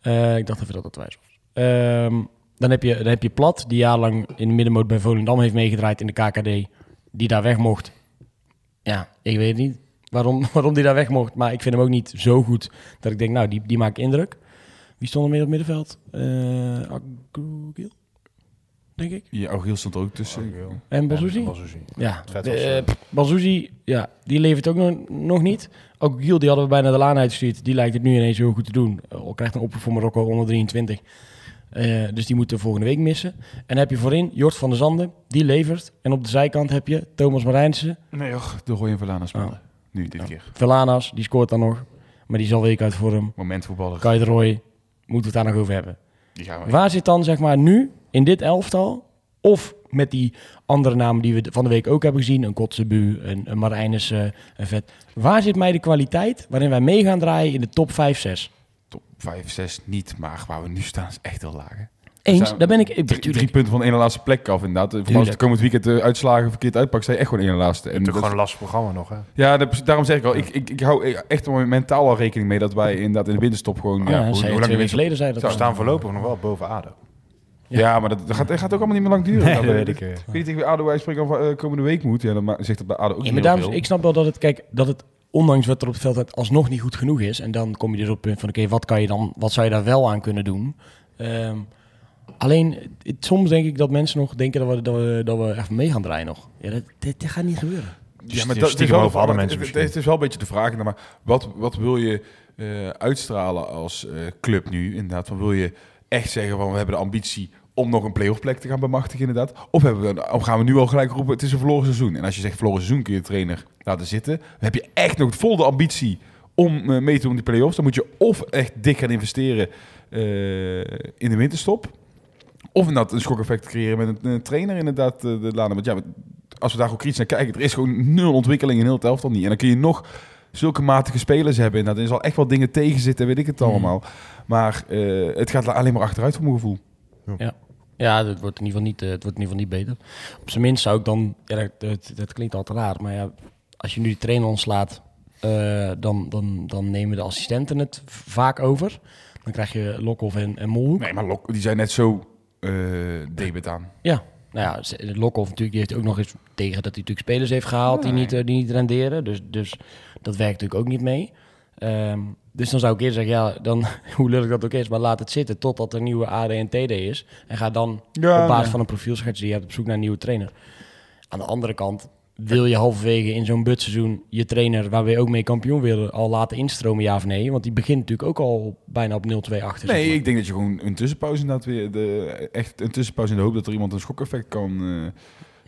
Speaker 1: Eh, ik dacht even dat dat Wijs was. Ehm, dan, heb je, dan heb je Plat, die jarenlang in de middenmoot bij Volendam heeft meegedraaid in de KKD. Die daar weg mocht. Ja, ik weet niet waarom, waarom die daar weg mocht. Maar ik vind hem ook niet zo goed dat ik denk, nou, die, die maakt indruk. Wie stond er meer op het middenveld? Agugil, denk ik.
Speaker 2: Ja, Augiel stond er ook tussen.
Speaker 1: En Bazouzi?
Speaker 3: Bazouzi.
Speaker 1: Ja, de, eh,
Speaker 3: eh,
Speaker 1: Bazouzi, ja, die levert ook nog, nog niet. Ook Giel, die hadden we bijna de laan uitgestuurd. Die lijkt het nu ineens heel goed te doen. Al krijgt een oproep voor Marokko onder 23. Eh, dus die moeten volgende week missen. En dan heb je voorin Jort van der Zanden, die levert. En op de zijkant heb je Thomas Marijnsen.
Speaker 2: Nee, och, de Roy en Verlana spelen.
Speaker 1: Oh.
Speaker 2: Nu, dit
Speaker 1: Ja.
Speaker 2: keer.
Speaker 1: Velanas, die scoort dan nog. Maar die is al week uit vorm.
Speaker 2: Momentvoetballer.
Speaker 1: Kai de Roy, moeten we het daar nog over hebben. Waar zit dan zeg maar nu in dit elftal, of met die andere namen die we van de week ook hebben gezien, een Kotzebu, een, een Marijnus, een Vet. Waar zit mij de kwaliteit waarin wij mee gaan draaien in de top 5, 6?
Speaker 2: Top 5, 6 niet, maar waar we nu staan is echt heel laag. hè.
Speaker 1: Eens,
Speaker 2: zijn-
Speaker 1: daar ben ik... ik
Speaker 2: Drie, drie punten van de ene laatste plek af inderdaad. Voor als het komend weekend de uitslagen verkeerd uitpakt, je echt gewoon ene laatste. En
Speaker 3: Het is gewoon een lastig programma nog, hè?
Speaker 2: ja, dat- daarom zeg ik al, ik, ik, ik hou echt mentaal al rekening mee dat wij inderdaad in de winterstop gewoon...
Speaker 1: Oh
Speaker 2: ja,
Speaker 1: ja,
Speaker 2: hoe, hoe lang de
Speaker 1: weken geleden zei dat
Speaker 3: We staan voorlopig nog wel boven ADO.
Speaker 2: Ja, maar dat, dat gaat, dat gaat ook allemaal niet meer lang duren.
Speaker 3: Nee,
Speaker 2: Dan
Speaker 3: dat weet ik. eh.
Speaker 2: Ik weet niet wie ADO uitspreken of eh, komende week moet. Ja, dan zegt dat bij ADO ook
Speaker 1: Ja,
Speaker 2: niet
Speaker 1: maar dames,
Speaker 2: veel.
Speaker 1: ik snap wel dat het, kijk, dat het ondanks wat er op het veld het alsnog niet goed genoeg is. En dan kom je dus op het punt van, oké, wat kan je dan, wat zou je daar wel aan kunnen doen? Ehm, alleen, het- soms denk ik dat mensen nog denken dat we, dat we, dat we even mee gaan draaien nog. Ja, dat, dit, dit gaat niet gebeuren.
Speaker 2: Ja,
Speaker 3: Dus
Speaker 2: maar
Speaker 3: het
Speaker 2: dat
Speaker 3: is
Speaker 2: wel
Speaker 3: stiekem over alle mensen
Speaker 2: het, is wel een beetje de vraag. Maar wat, wat wil je eh, uitstralen als eh, club nu? Inderdaad, van wil je echt zeggen van we hebben de ambitie om nog een playoff plek te gaan bemachtigen inderdaad? Of, hebben we, of gaan we nu al gelijk roepen het is een verloren seizoen? En als je zegt verloren seizoen kun je de trainer laten zitten. Dan heb je echt nog vol de ambitie om eh, mee te doen in die play-offs. Dan moet je of echt dik gaan investeren eh, in de winterstop. Of inderdaad een schokeffect creëren met een, een trainer inderdaad eh, de laden. Want ja, als we daar ook kritisch naar kijken, er is gewoon nul ontwikkeling in heel het elftal niet. En dan kun je nog zulke matige spelers hebben. Inderdaad, er zal echt wel dingen tegenzitten, weet ik het
Speaker 1: Mhm.
Speaker 2: allemaal. Maar eh, het gaat alleen maar achteruit voor mijn gevoel.
Speaker 1: Ja, dat wordt in ieder geval niet, eh, het wordt in ieder geval niet beter. Op zijn minst zou ik dan, ja, dat, dat, dat klinkt al te raar, maar ja, als je nu die trainer ontslaat, eh, dan, dan, dan nemen de assistenten het vaak over. Dan krijg je Lokhoff en, en Molhoek.
Speaker 2: Nee, maar Lok, die zijn net zo eh debet aan.
Speaker 1: Ja, nou ja, ze- Lokhoff natuurlijk, die heeft ook nog eens tegen dat hij natuurlijk spelers heeft gehaald die, niet, eh, die niet renderen. Dus, dus dat werkt natuurlijk ook niet mee. Ehm, dus dan zou ik eerder zeggen, ja, dan, hoe lullig dat ook is, maar laat het zitten totdat er nieuwe AD en TD is. En ga dan
Speaker 2: Ja,
Speaker 1: op basis
Speaker 2: nee.
Speaker 1: van een profielschets die je hebt op zoek naar een nieuwe trainer. Aan de andere kant wil je halverwege in zo'n butseizoen je trainer, waar we ook mee kampioen willen, al laten instromen, ja of nee? Want die begint natuurlijk ook al bijna op 0-2 achter. zeg
Speaker 2: Nee,
Speaker 1: maar.
Speaker 2: ik denk dat je gewoon een tussenpauze inderdaad weer... De, echt een tussenpauze in de hoop dat er iemand een schokeffect kan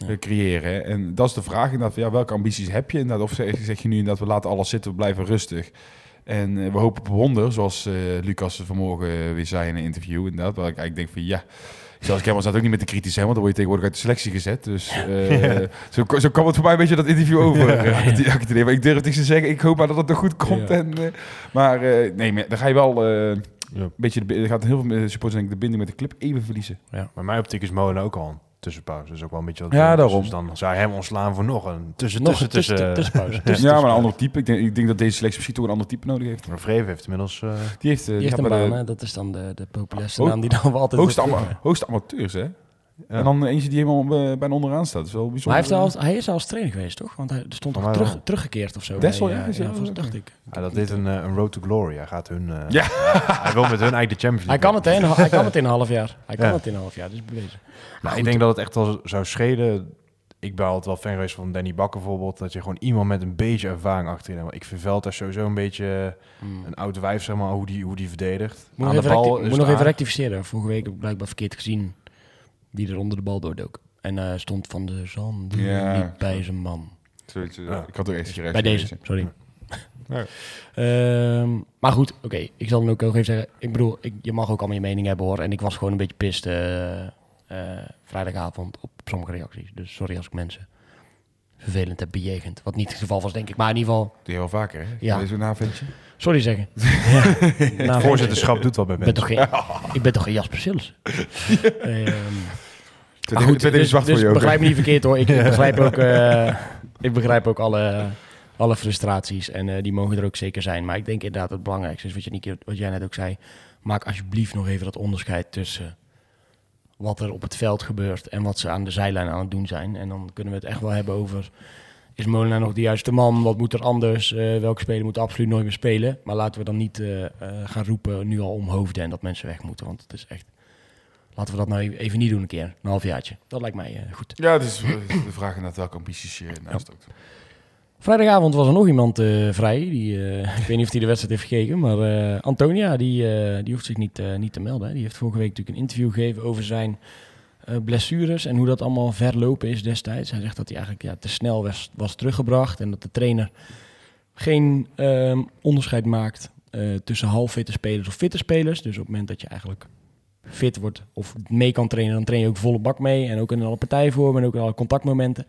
Speaker 2: eh, creëren. hè. En dat is de vraag inderdaad. van, Ja, welke ambities heb je inderdaad? Of zeg, zeg je nu inderdaad, we laten alles zitten, we blijven rustig. En eh, we hopen op wonder, zoals eh, Lucas vanmorgen weer zei in een interview. Inderdaad, waar ik eigenlijk denk van ja... Zelfs Cameron staat ook niet met de kritisch zijn, want dan word je tegenwoordig uit de selectie gezet. Dus eh, zo, zo kwam het voor mij een beetje dat interview over. eh, ik het idee. Maar ik durf het niet te zeggen. Ik hoop maar dat het nog goed komt.
Speaker 1: Ja.
Speaker 2: En, eh, maar eh, nee, maar dan ga je wel
Speaker 3: Ja.
Speaker 2: een beetje... De, er gaat heel veel supporters denk ik de binding met de club even verliezen.
Speaker 3: Maar mijn optiek is Molen ook al tussenpauze. Dus ook wel een beetje wat
Speaker 2: Ja, daarom.
Speaker 3: Dus dan zou je hem ontslaan voor nog een tussen
Speaker 1: Nog
Speaker 3: tussen
Speaker 1: een tussen,
Speaker 3: tussen.
Speaker 1: tussenpauze.
Speaker 2: Dus ja, maar een ander type. Ik denk, ik denk dat deze selectie misschien toch een ander type nodig heeft.
Speaker 3: Maar Vreven heeft inmiddels... eh,
Speaker 2: Die heeft, eh,
Speaker 1: Die heeft een
Speaker 2: de
Speaker 1: baan, hè? dat is dan de, de populairste naam die dan wel altijd
Speaker 2: hoogste,
Speaker 1: wordt
Speaker 2: ama-
Speaker 1: terug-
Speaker 2: hoogste amateurs, hè? En dan eentje die helemaal eh, bijna onderaan staat. Dat is wel
Speaker 1: Maar
Speaker 2: bijzonder.
Speaker 1: hij, heeft al, hij is al als trainer geweest, toch? Want hij stond
Speaker 3: mij
Speaker 1: terug,
Speaker 3: wel.
Speaker 1: teruggekeerd of zo.
Speaker 2: Dessel, ja,
Speaker 1: eh, ja, dacht ik.
Speaker 3: ja, dat is een, eh, een road to glory. Hij gaat hun... eh,
Speaker 2: Ja.
Speaker 3: hij wil met hun eigenlijk de Champions League.
Speaker 1: Hij kan het, in een- Hij kan het in een half jaar. Hij kan
Speaker 3: Ja.
Speaker 1: het in een half jaar, dus bewezen.
Speaker 3: Maar ik denk dat het echt wel zou schelen. Ik ben altijd wel fan geweest van Danny Bakker bijvoorbeeld. Dat je gewoon iemand met een beetje ervaring achterin hebt. Want Ik vind Veldhuis sowieso een beetje
Speaker 1: Hmm.
Speaker 3: een oude wijf, zeg maar, hoe die, hoe die verdedigt.
Speaker 1: Moet,
Speaker 3: Aan
Speaker 1: nog
Speaker 3: de
Speaker 1: even,
Speaker 3: bal
Speaker 1: moet nog even rectificeren. Vorige week heb ik blijkbaar verkeerd gezien wie er onder de bal doordook. En eh, stond van de zand
Speaker 2: Ja.
Speaker 1: niet bij zijn man.
Speaker 2: Zoiets, eh,
Speaker 3: Ja.
Speaker 2: Ik had er echt gerecht.
Speaker 1: Bij deze, sorry.
Speaker 3: Ja.
Speaker 1: Ehm, maar goed, oké. Ik zal dan ook nog even zeggen. Ik bedoel, ik, je mag ook allemaal je mening hebben hoor. En ik was gewoon een beetje pist eh, vrijdagavond op sommige reacties. Dus sorry als ik mensen vervelend heb bejegend. Wat niet het geval was, denk ik. Maar in ieder geval,
Speaker 2: Doe je wel vaker, hè?
Speaker 1: Ja.
Speaker 2: Zo'n avondje.
Speaker 1: Sorry zeggen. ja. Nou,
Speaker 3: Het voorzitterschap doet wat bij
Speaker 1: ik ben, toch
Speaker 3: mensen.
Speaker 1: geen, ik ben toch geen Jasper Sillis? Ehm, maar goed, dus, dus
Speaker 2: ook.
Speaker 1: begrijp me niet verkeerd hoor. Ik, ik begrijp ook, eh, ik begrijp ook alle, alle frustraties en eh, die mogen er ook zeker zijn. Maar ik denk inderdaad het belangrijkste is wat, je, Nieke- wat jij net ook zei. Maak alsjeblieft nog even dat onderscheid tussen wat er op het veld gebeurt en wat ze aan de zijlijn aan het doen zijn. En dan kunnen we het echt wel hebben over... Is Molenaar nog de juiste man? Wat moet er anders? Eh, welke speler moet absoluut nooit meer spelen? Maar laten we dan niet eh, eh, gaan roepen nu al om hoofden en dat mensen weg moeten. Want het is echt... Laten we dat nou even niet doen een keer. Een halfjaartje. Dat lijkt mij goed.
Speaker 2: Ja, het is de vraag inderdaad welke ambities je naast ook.
Speaker 1: Vrijdagavond was er nog iemand vrij. Die, ik weet niet of hij de wedstrijd heeft gekeken. Maar Antonia, die, die hoeft zich niet, niet te melden. hè. Die heeft vorige week natuurlijk een interview gegeven over zijn eh, blessures. En hoe dat allemaal verlopen is destijds. Hij zegt dat hij eigenlijk ja, te snel was, was teruggebracht. En dat de trainer geen ehm, onderscheid maakt eh, tussen halffitte spelers of fitte spelers. Dus op het moment dat je eigenlijk fit wordt of mee kan trainen, dan train je ook volle bak mee. En ook in alle partijvormen en ook in alle contactmomenten.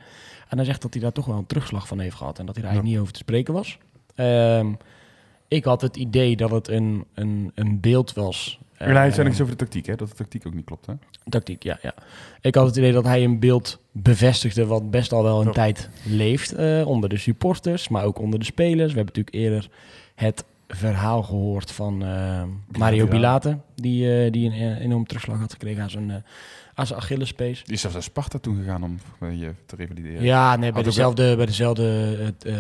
Speaker 1: En hij zegt dat hij daar toch wel een terugslag van heeft gehad. En dat hij er eigenlijk niet over te spreken was. Ehm, ik had het idee dat het een, een, een beeld was.
Speaker 2: En hij zei niks over de tactiek, hè? Dat de tactiek ook niet klopt, hè?
Speaker 1: Tactiek, ja, ja. Ik had het idee dat hij een beeld bevestigde wat best al wel een tijd leeft. eh, onder de supporters, maar ook onder de spelers. We hebben natuurlijk eerder het verhaal gehoord van eh, Mario Bilate. Die, eh, die een eh, enorm terugslag had gekregen aan zijn, eh aan zijn Achillespees.
Speaker 2: Die is zelfs naar Sparta toen gegaan om je te revalideren.
Speaker 1: Ja, nee, bij
Speaker 2: Had
Speaker 1: dezelfde, bij dezelfde eh,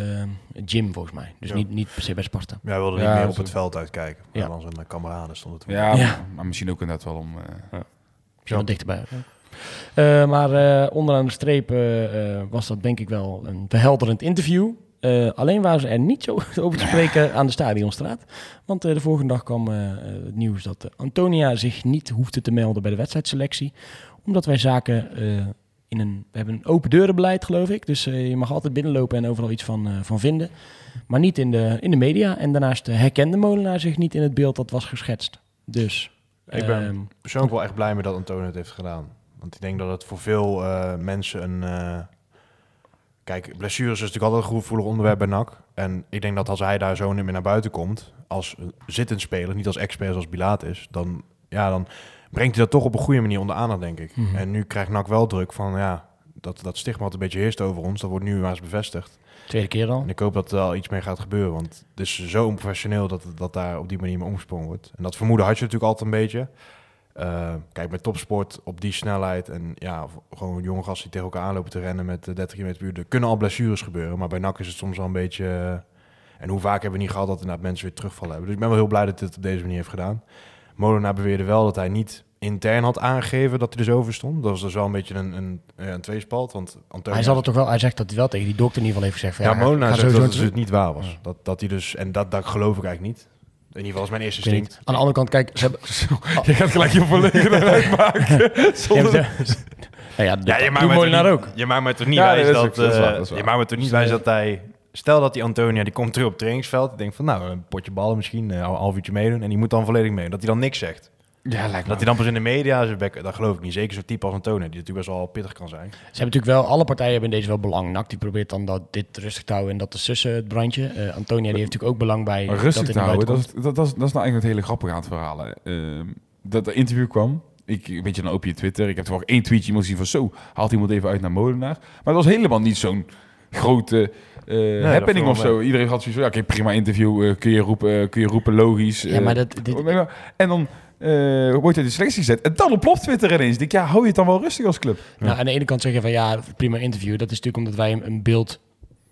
Speaker 1: gym volgens mij. Dus
Speaker 3: Ja.
Speaker 1: niet, niet per se bij Sparta.
Speaker 3: Ja, hij wilde niet
Speaker 2: Ja,
Speaker 3: meer op
Speaker 2: zo.
Speaker 3: het veld uitkijken.
Speaker 1: Ja.
Speaker 3: Ja. Dan zijn kameraden stonden toen.
Speaker 2: Ja,
Speaker 1: Ja.
Speaker 2: Maar, misschien ook inderdaad wel om... eh,
Speaker 1: Misschien wat dichterbij. Eh, maar eh, onderaan de streep was dat denk ik wel een verhelderend interview. Eh, alleen waren ze er niet zo over te spreken aan de Stadionstraat. Want eh, de volgende dag kwam eh, het nieuws dat Antonia zich niet hoefde te melden bij de wedstrijdselectie. Omdat wij zaken in een... We hebben een open deurenbeleid geloof ik. Dus je mag altijd binnenlopen en overal iets van, van vinden. Maar niet in de, in de media. En daarnaast herkende Molenaar zich niet in het beeld dat was geschetst. Dus...
Speaker 3: Ik ben-
Speaker 1: ehm,
Speaker 3: persoonlijk wel echt blij mee dat Antonio het heeft gedaan. Want ik denk dat het voor veel mensen een... Kijk, blessures is natuurlijk altijd een gevoelig onderwerp bij NAC. En ik denk dat als hij daar zo niet meer naar buiten komt... als zittend speler, niet als expert zoals Bilaat is... dan, ja, dan brengt hij dat toch op een goede manier onder aandacht, denk ik.
Speaker 1: Mhm.
Speaker 3: En nu krijgt NAC wel druk van... ja, dat, dat stigma wat een beetje heerst over ons... dat wordt nu maar eens bevestigd.
Speaker 1: tweede keer al.
Speaker 3: En ik hoop dat er wel iets mee gaat gebeuren. Want het is zo onprofessioneel dat, dat daar op die manier mee omgesprongen wordt. En dat vermoeden had je natuurlijk altijd een beetje. Eh, kijk, bij topsport op die snelheid en ja, gewoon jonge gasten die tegen elkaar aanlopen te rennen met eh, 30 km per uur. Er kunnen al blessures gebeuren, maar bij NAC is het soms wel een beetje... eh, en hoe vaak hebben we niet gehad dat inderdaad mensen weer terugvallen hebben. Dus ik ben wel heel blij dat hij het op deze manier heeft gedaan. Molenaar beweerde wel dat hij niet intern had aangegeven dat hij er zo over stond. Dat was dus wel een beetje een, een, een tweespalt. Want Antonio
Speaker 1: Hij, zal het toch wel, hij zegt dat hij wel tegen die dokter in ieder geval heeft gezegd. Van,
Speaker 3: ja,
Speaker 1: ja,
Speaker 3: Molenaar zegt dat het dus niet waar was. Dat, dat hij dus, en dat, dat geloof ik eigenlijk niet. In ieder geval is mijn eerste instinct.
Speaker 1: Aan de andere kant, kijk, ze hebben...
Speaker 2: Je gaat gelijk je verlegenheid maken.
Speaker 1: Ja,
Speaker 2: Zonder...
Speaker 1: ja,
Speaker 3: Ja, je maakt toch
Speaker 1: ook.
Speaker 3: Je maakt me toch niet wijs
Speaker 2: dat
Speaker 3: dat... eh,
Speaker 2: dat.
Speaker 3: Je maakt me toch niet wijs dat hij... Stel dat die Antonia, die komt terug op het trainingsveld. Die denkt van, nou, een potje ballen misschien, eh, een half uurtje meedoen. En die moet dan volledig meedoen. Dat hij dan niks zegt.
Speaker 2: Ja, lijkt me
Speaker 3: Dat hij dan pas in de media zijn bek... Dat geloof ik niet. Zeker zo'n type als Antonia, die natuurlijk best wel pittig kan zijn.
Speaker 1: Ze hebben natuurlijk wel, alle partijen hebben in deze wel belang. NAC die probeert dan dat, dit rustig te houden en dat te sussen, het brandje. Eh, Antonia die heeft natuurlijk ook belang bij
Speaker 2: Maar rustig te houden, dat is, dat, dat, is, dat is nou eigenlijk het hele grappige aan het verhaal. hè. Ehm, dat er interview kwam. Ik, een beetje dan op je Twitter. Ik heb toch één tweetje iemand zien van zo, haalt iemand even uit naar Molenaar. Maar dat was helemaal niet zo'n grote eh,
Speaker 3: dat
Speaker 2: happening of zo. Iedereen had zoiets van, ja, oké, prima interview, eh, kun, je roepen, kun je roepen, logisch.
Speaker 1: Ja, maar dat, dit,
Speaker 2: En dan eh wordt hij de selectie gezet. En dan ontploft Twitter ineens. Ik denk, ja, hou je het dan wel rustig als club?
Speaker 1: Nou, aan de ene kant zeggen van ja, prima interview. Dat is natuurlijk omdat wij een, een beeld,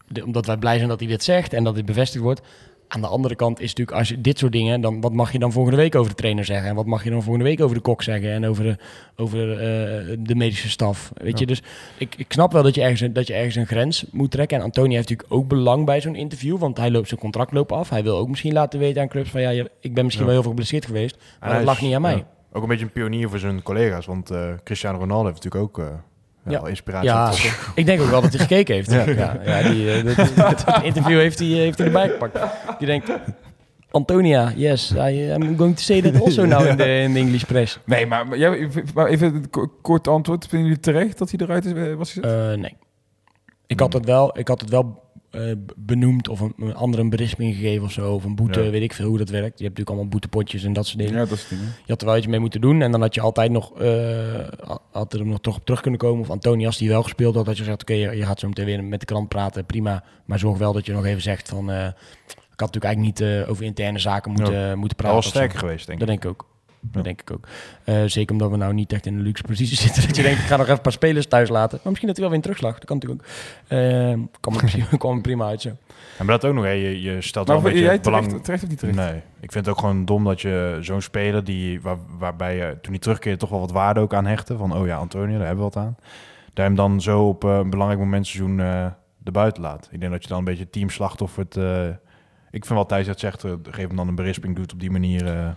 Speaker 1: de- omdat wij blij zijn dat hij dit zegt en dat dit bevestigd wordt. Aan de andere kant is natuurlijk als je dit soort dingen, dan wat mag je dan volgende week over de trainer zeggen en wat mag je dan volgende week over de kok zeggen en over de, over eh, de medische staf, weet je? Dus ik, ik snap wel dat je ergens een- dat je ergens een grens moet trekken. En Antonia heeft natuurlijk ook belang bij zo'n interview, want hij loopt zijn contract loopt af. Hij wil ook misschien laten weten aan clubs van ja, ik ben misschien
Speaker 3: Ja.
Speaker 1: wel heel veel geblesseerd geweest, maar dat lag niet aan mij.
Speaker 3: ja, ook een beetje een pionier voor zijn collega's. Want eh, Cristiano Ronaldo heeft natuurlijk ook eh, ja, wel inspiratie.
Speaker 1: Ja, ik denk ook wel dat hij gekeken heeft. Ja, ja, die, eh, dat- dat interview heeft hij, eh, heeft hij erbij gepakt. Die denkt, Antonia, yes, I, I'm going to say that also now in the, in the English press.
Speaker 2: Nee, maar, maar, jij- maar even een ko- kort antwoord. Vinden jullie terecht dat hij eruit is, eh, was gezet?
Speaker 1: Eh, nee. Ik had het wel, ik had het wel eh, benoemd of een, een andere een berisping gegeven of zo. Of een boete,
Speaker 3: Ja.
Speaker 1: weet ik veel hoe dat werkt. Je hebt natuurlijk allemaal boetepotjes en dat soort dingen.
Speaker 2: ja, dat is ding.
Speaker 1: Je had er wel iets mee moeten doen. En dan had je altijd nog, eh, had er nog toch op terug kunnen komen. Of Antonias die wel gespeeld had, dat je zegt, oké, je, je gaat zo meteen weer met de krant praten, prima. Maar zorg wel dat je nog even zegt van, eh, ik had natuurlijk eigenlijk niet over interne zaken moeten, moeten praten. zo.
Speaker 3: sterker geweest, denk ik.
Speaker 1: Dat denk ik ook. Dat
Speaker 3: Ja.
Speaker 1: denk ik ook. Eh, zeker omdat we nou niet echt in een luxe positie zitten. Dat je denkt, ik ga nog even een paar spelers thuis laten. Maar misschien dat hij wel weer een terugslag. Dat kan natuurlijk ook. Eh kwam, er prima, uit zo.
Speaker 3: Ja, maar dat ook nog, hè. Je, je stelt
Speaker 2: Maar
Speaker 3: wel een beetje
Speaker 2: jij
Speaker 3: het belang...
Speaker 2: terecht, terecht of niet terecht?
Speaker 3: Nee, ik vind het ook gewoon dom dat je zo'n speler die, waar, waarbij je toen hij terugkeerde toch wel wat waarde ook aan hechtte. Van, oh ja, Antonio, daar hebben we wat aan. Daar hem dan zo op eh, een belangrijk moment seizoen eh de buiten laat. Ik denk dat je dan een beetje teamslachtoffer het... eh, ik vind wel Thijs dat zegt, geef hem dan een berisping, doet op die manier...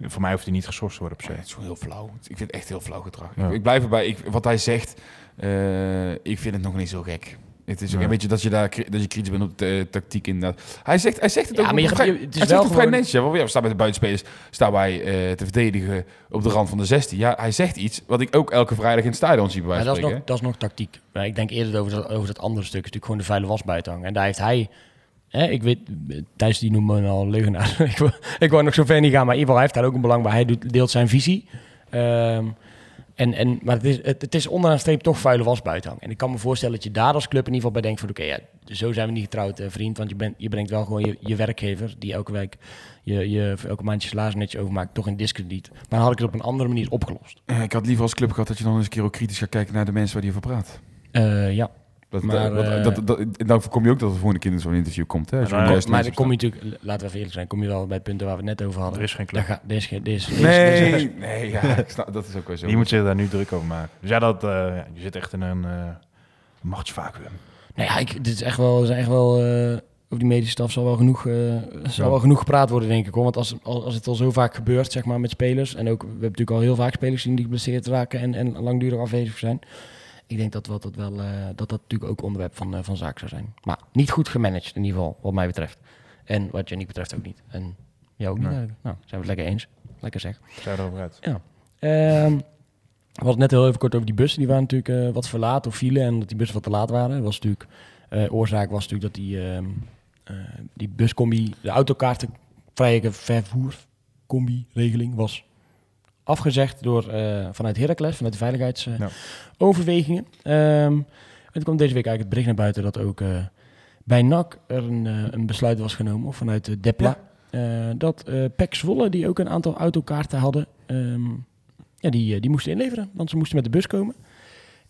Speaker 3: voor mij hoeft hij niet geschorst te worden per
Speaker 2: Nee,
Speaker 3: se.
Speaker 2: het is gewoon heel flauw. Ik vind het echt heel flauw gedrag.
Speaker 3: Ja.
Speaker 2: Ik, ik blijf erbij. Ik, wat hij zegt, eh, ik vind het nog niet zo gek. Het is ook
Speaker 3: Ja.
Speaker 2: een beetje dat je daar dat je kritisch bent op de eh, tactiek inderdaad. Hij zegt, hij zegt het
Speaker 1: Ja,
Speaker 2: ook
Speaker 1: maar je
Speaker 2: vrij,
Speaker 1: je- het is
Speaker 2: hij
Speaker 1: wel
Speaker 2: zegt het vrij
Speaker 1: gewoon-
Speaker 2: netjes. ja, we staan met de buitenspelers staan wij eh, te verdedigen op de rand van de 16. Ja, hij zegt iets wat ik ook elke vrijdag in het stadion zie bij wijze
Speaker 1: dat
Speaker 2: van
Speaker 1: is, nog,
Speaker 2: spreken.
Speaker 1: dat is nog tactiek. Maar ik denk eerder over dat, over dat andere stuk. is natuurlijk gewoon de vuile was buiten hangen. En daar heeft hij... Hè, ik weet, Thijs die noemt me al leugenaar. ik, wou, ik wou nog zo ver niet gaan, maar in ieder geval hij heeft daar ook een belang bij. Hij doet, deelt zijn visie. Ehm, En, en, maar het is, het, het is onderaan de streep toch vuile was buiten hangen. En ik kan me voorstellen dat je daar als club in ieder geval bij denkt van... oké, ja, zo zijn we niet getrouwd, eh, vriend. Want je, bent, je brengt wel gewoon je, je werkgever... die elke week je, je voor elke maand je salaris netjes overmaakt... toch in discrediet. Maar dan had ik het op een andere manier opgelost.
Speaker 2: Eh, ik had liever als club gehad dat je dan eens een keer ook kritisch gaat kijken naar de mensen waar die over praat.
Speaker 1: Eh, ja,
Speaker 2: Dat,
Speaker 1: Maar,
Speaker 2: dat,
Speaker 1: eh,
Speaker 2: dat, dat, dat- dan voorkom je ook dat het volgende keer in zo'n interview komt. Hè, je
Speaker 3: Maar
Speaker 2: een
Speaker 3: dan-
Speaker 1: maar dan kom je natuurlijk... Laten we even eerlijk zijn. Kom je wel bij het punten waar we het net over hadden.
Speaker 3: Er is geen club.
Speaker 1: Daar ga, er is geen... Er is, er is- er is-
Speaker 2: Nee, nee ja, ik snap, dat is ook wel zo.
Speaker 3: Die moet zich daar nu druk over maken. Dus ja, dat, eh, ja, je zit echt in een eh machtsvacuum.
Speaker 1: Nou ja, ik, dit is echt wel, er zijn echt wel eh, over die medische staf zal wel genoeg, eh, zal wel genoeg gepraat worden, denk ik. Hoor. Want als, als, als het al zo vaak gebeurt, zeg maar, met spelers. En ook, we hebben natuurlijk al heel vaak spelers zien die geblesseerd raken en, en langdurig afwezig zijn. Ik denk dat wel, dat, wel, eh, dat dat natuurlijk ook onderwerp van, eh, van zaak zou zijn. Maar niet goed gemanaged in ieder geval, wat mij betreft. En wat Jenny betreft ook niet. En jou ook niet
Speaker 3: Nee.
Speaker 1: Nou, zijn we het lekker eens. Lekker zeg.
Speaker 3: Zijn erover uit.
Speaker 1: Ehm, we hadden net heel even kort over die bussen. Die waren natuurlijk eh, wat verlaat of vielen en dat die bussen wat te laat waren. Was natuurlijk, oorzaak was natuurlijk dat die, ehm eh, die buscombi, de autokaartenvrije vervoer-combi-regeling was afgezegd door, eh, vanuit Heracles, vanuit de
Speaker 3: Ja.
Speaker 1: veiligheidsoverwegingen. Ehm, en toen kwam deze week eigenlijk het bericht naar buiten dat ook eh, bij NAC er een, eh, een besluit was genomen, of vanuit de DEPLA, dat eh PEC Zwolle, die ook een aantal autokaarten hadden, ehm, ja, die, die moesten inleveren, want ze moesten met de bus komen.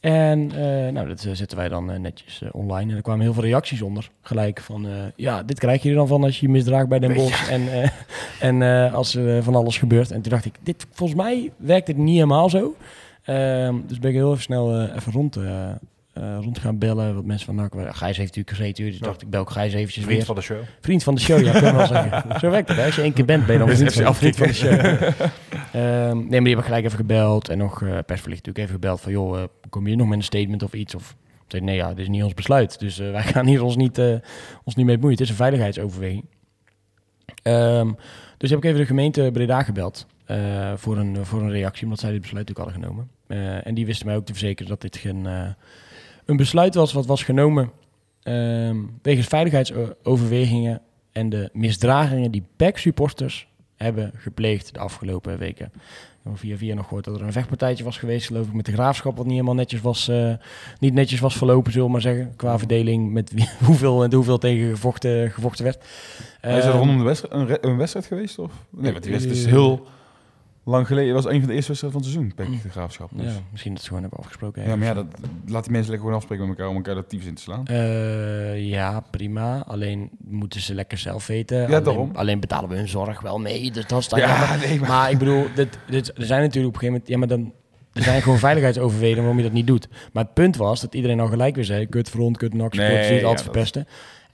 Speaker 1: En eh, nou, dat eh, zetten wij dan eh, netjes online. En er kwamen heel veel reacties onder. Gelijk van, ja, dit krijg je er dan van als je je misdraagt bij Den Bosch. En, en als er van alles gebeurt. En toen dacht ik, dit, volgens mij werkt het niet helemaal zo. Ehm, dus ben ik heel even snel even rond, eh, rond gaan bellen. Wat mensen van NAC... Gijs heeft natuurlijk gezeten. Dus ik dacht, ik bel ook Gijs eventjes
Speaker 3: Vriend
Speaker 1: weer.
Speaker 3: van de show.
Speaker 1: Vriend van de show, ja, we wel zeggen. Zo werkt het, hè? Als je één keer bent, ben je dan vriend van, vriend van de show. Ehm, nee, maar die hebben gelijk even gebeld. En nog eh persverlicht natuurlijk even gebeld van... joh, eh, kom je nog met een statement of iets? Of zei, nee, ja, dit is niet ons besluit. Dus wij gaan hier ons niet, ons niet mee bemoeien. Het is een veiligheidsoverweging. Ehm, dus heb ik even de gemeente Breda gebeld... voor, een, voor een reactie, omdat zij dit besluit natuurlijk hadden genomen. En die wisten mij ook te verzekeren dat dit geen, een besluit was... wat was genomen ehm, wegens veiligheidsoverwegingen en de misdragingen die PEC-supporters hebben gepleegd de afgelopen weken. Heb via via nog gehoord dat er een vechtpartijtje was geweest, geloof ik, met de graafschap, wat niet helemaal netjes was, eh, niet netjes was verlopen, zullen we maar zeggen, qua verdeling met wie, hoeveel en hoeveel tegen gevochten, gevochten werd.
Speaker 2: is dat
Speaker 1: Ehm,
Speaker 2: rondom de wedstrijd, een wedstrijd geweest? Of? Nee, want die wedstrijd is
Speaker 1: Eh,
Speaker 2: heel lang geleden. Het was een van de eerste wedstrijden van het seizoen, Pek de Graafschap. Dus.
Speaker 1: Ja, misschien dat ze gewoon hebben afgesproken.
Speaker 2: Ja, maar ja, dat, laat die mensen lekker gewoon afspreken met elkaar om elkaar dat tyfus in te slaan.
Speaker 1: Eh, ja, prima. Alleen moeten ze lekker zelf weten.
Speaker 2: Ja,
Speaker 1: alleen,
Speaker 2: daarom.
Speaker 1: Alleen betalen we hun zorg wel mee. Dus dat is dan.
Speaker 2: Ja, nee, maar...
Speaker 1: Maar ik bedoel, dit, dit, er zijn natuurlijk op een gegeven moment... Ja, maar dan... Er zijn gewoon veiligheidsoverwegingen waarom je dat niet doet. Maar het punt was dat iedereen al gelijk weer zei... Kut front, kut nak,
Speaker 2: Nee, ja,
Speaker 1: altijd verpesten.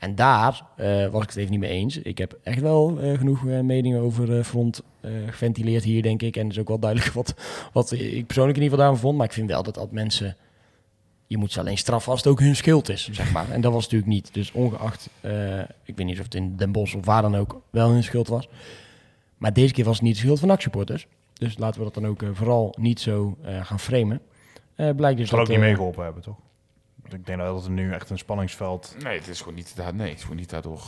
Speaker 1: En daar eh, was ik het even niet mee eens. Ik heb echt wel eh, genoeg eh, meningen over front geventileerd hier, denk ik. En het is ook wel duidelijk wat, wat ik persoonlijk in ieder geval daarvan vond. Maar ik vind wel dat dat mensen... Je moet ze alleen straffen als het ook hun schuld is, zeg maar. En dat was natuurlijk niet. Dus ongeacht... ik weet niet of het in Den Bosch of waar dan ook wel hun schuld was. Maar deze keer was het niet de schuld van NAC-supporters. Dus laten we dat dan ook vooral niet zo gaan framen. Blijkt dus
Speaker 3: zal ook
Speaker 1: dat...
Speaker 3: niet
Speaker 1: eh,
Speaker 3: meegeholpen hebben, toch? Ik denk dat het nu echt een spanningsveld...
Speaker 2: Nee, het is gewoon niet, daar, nee, het is gewoon niet daardoor.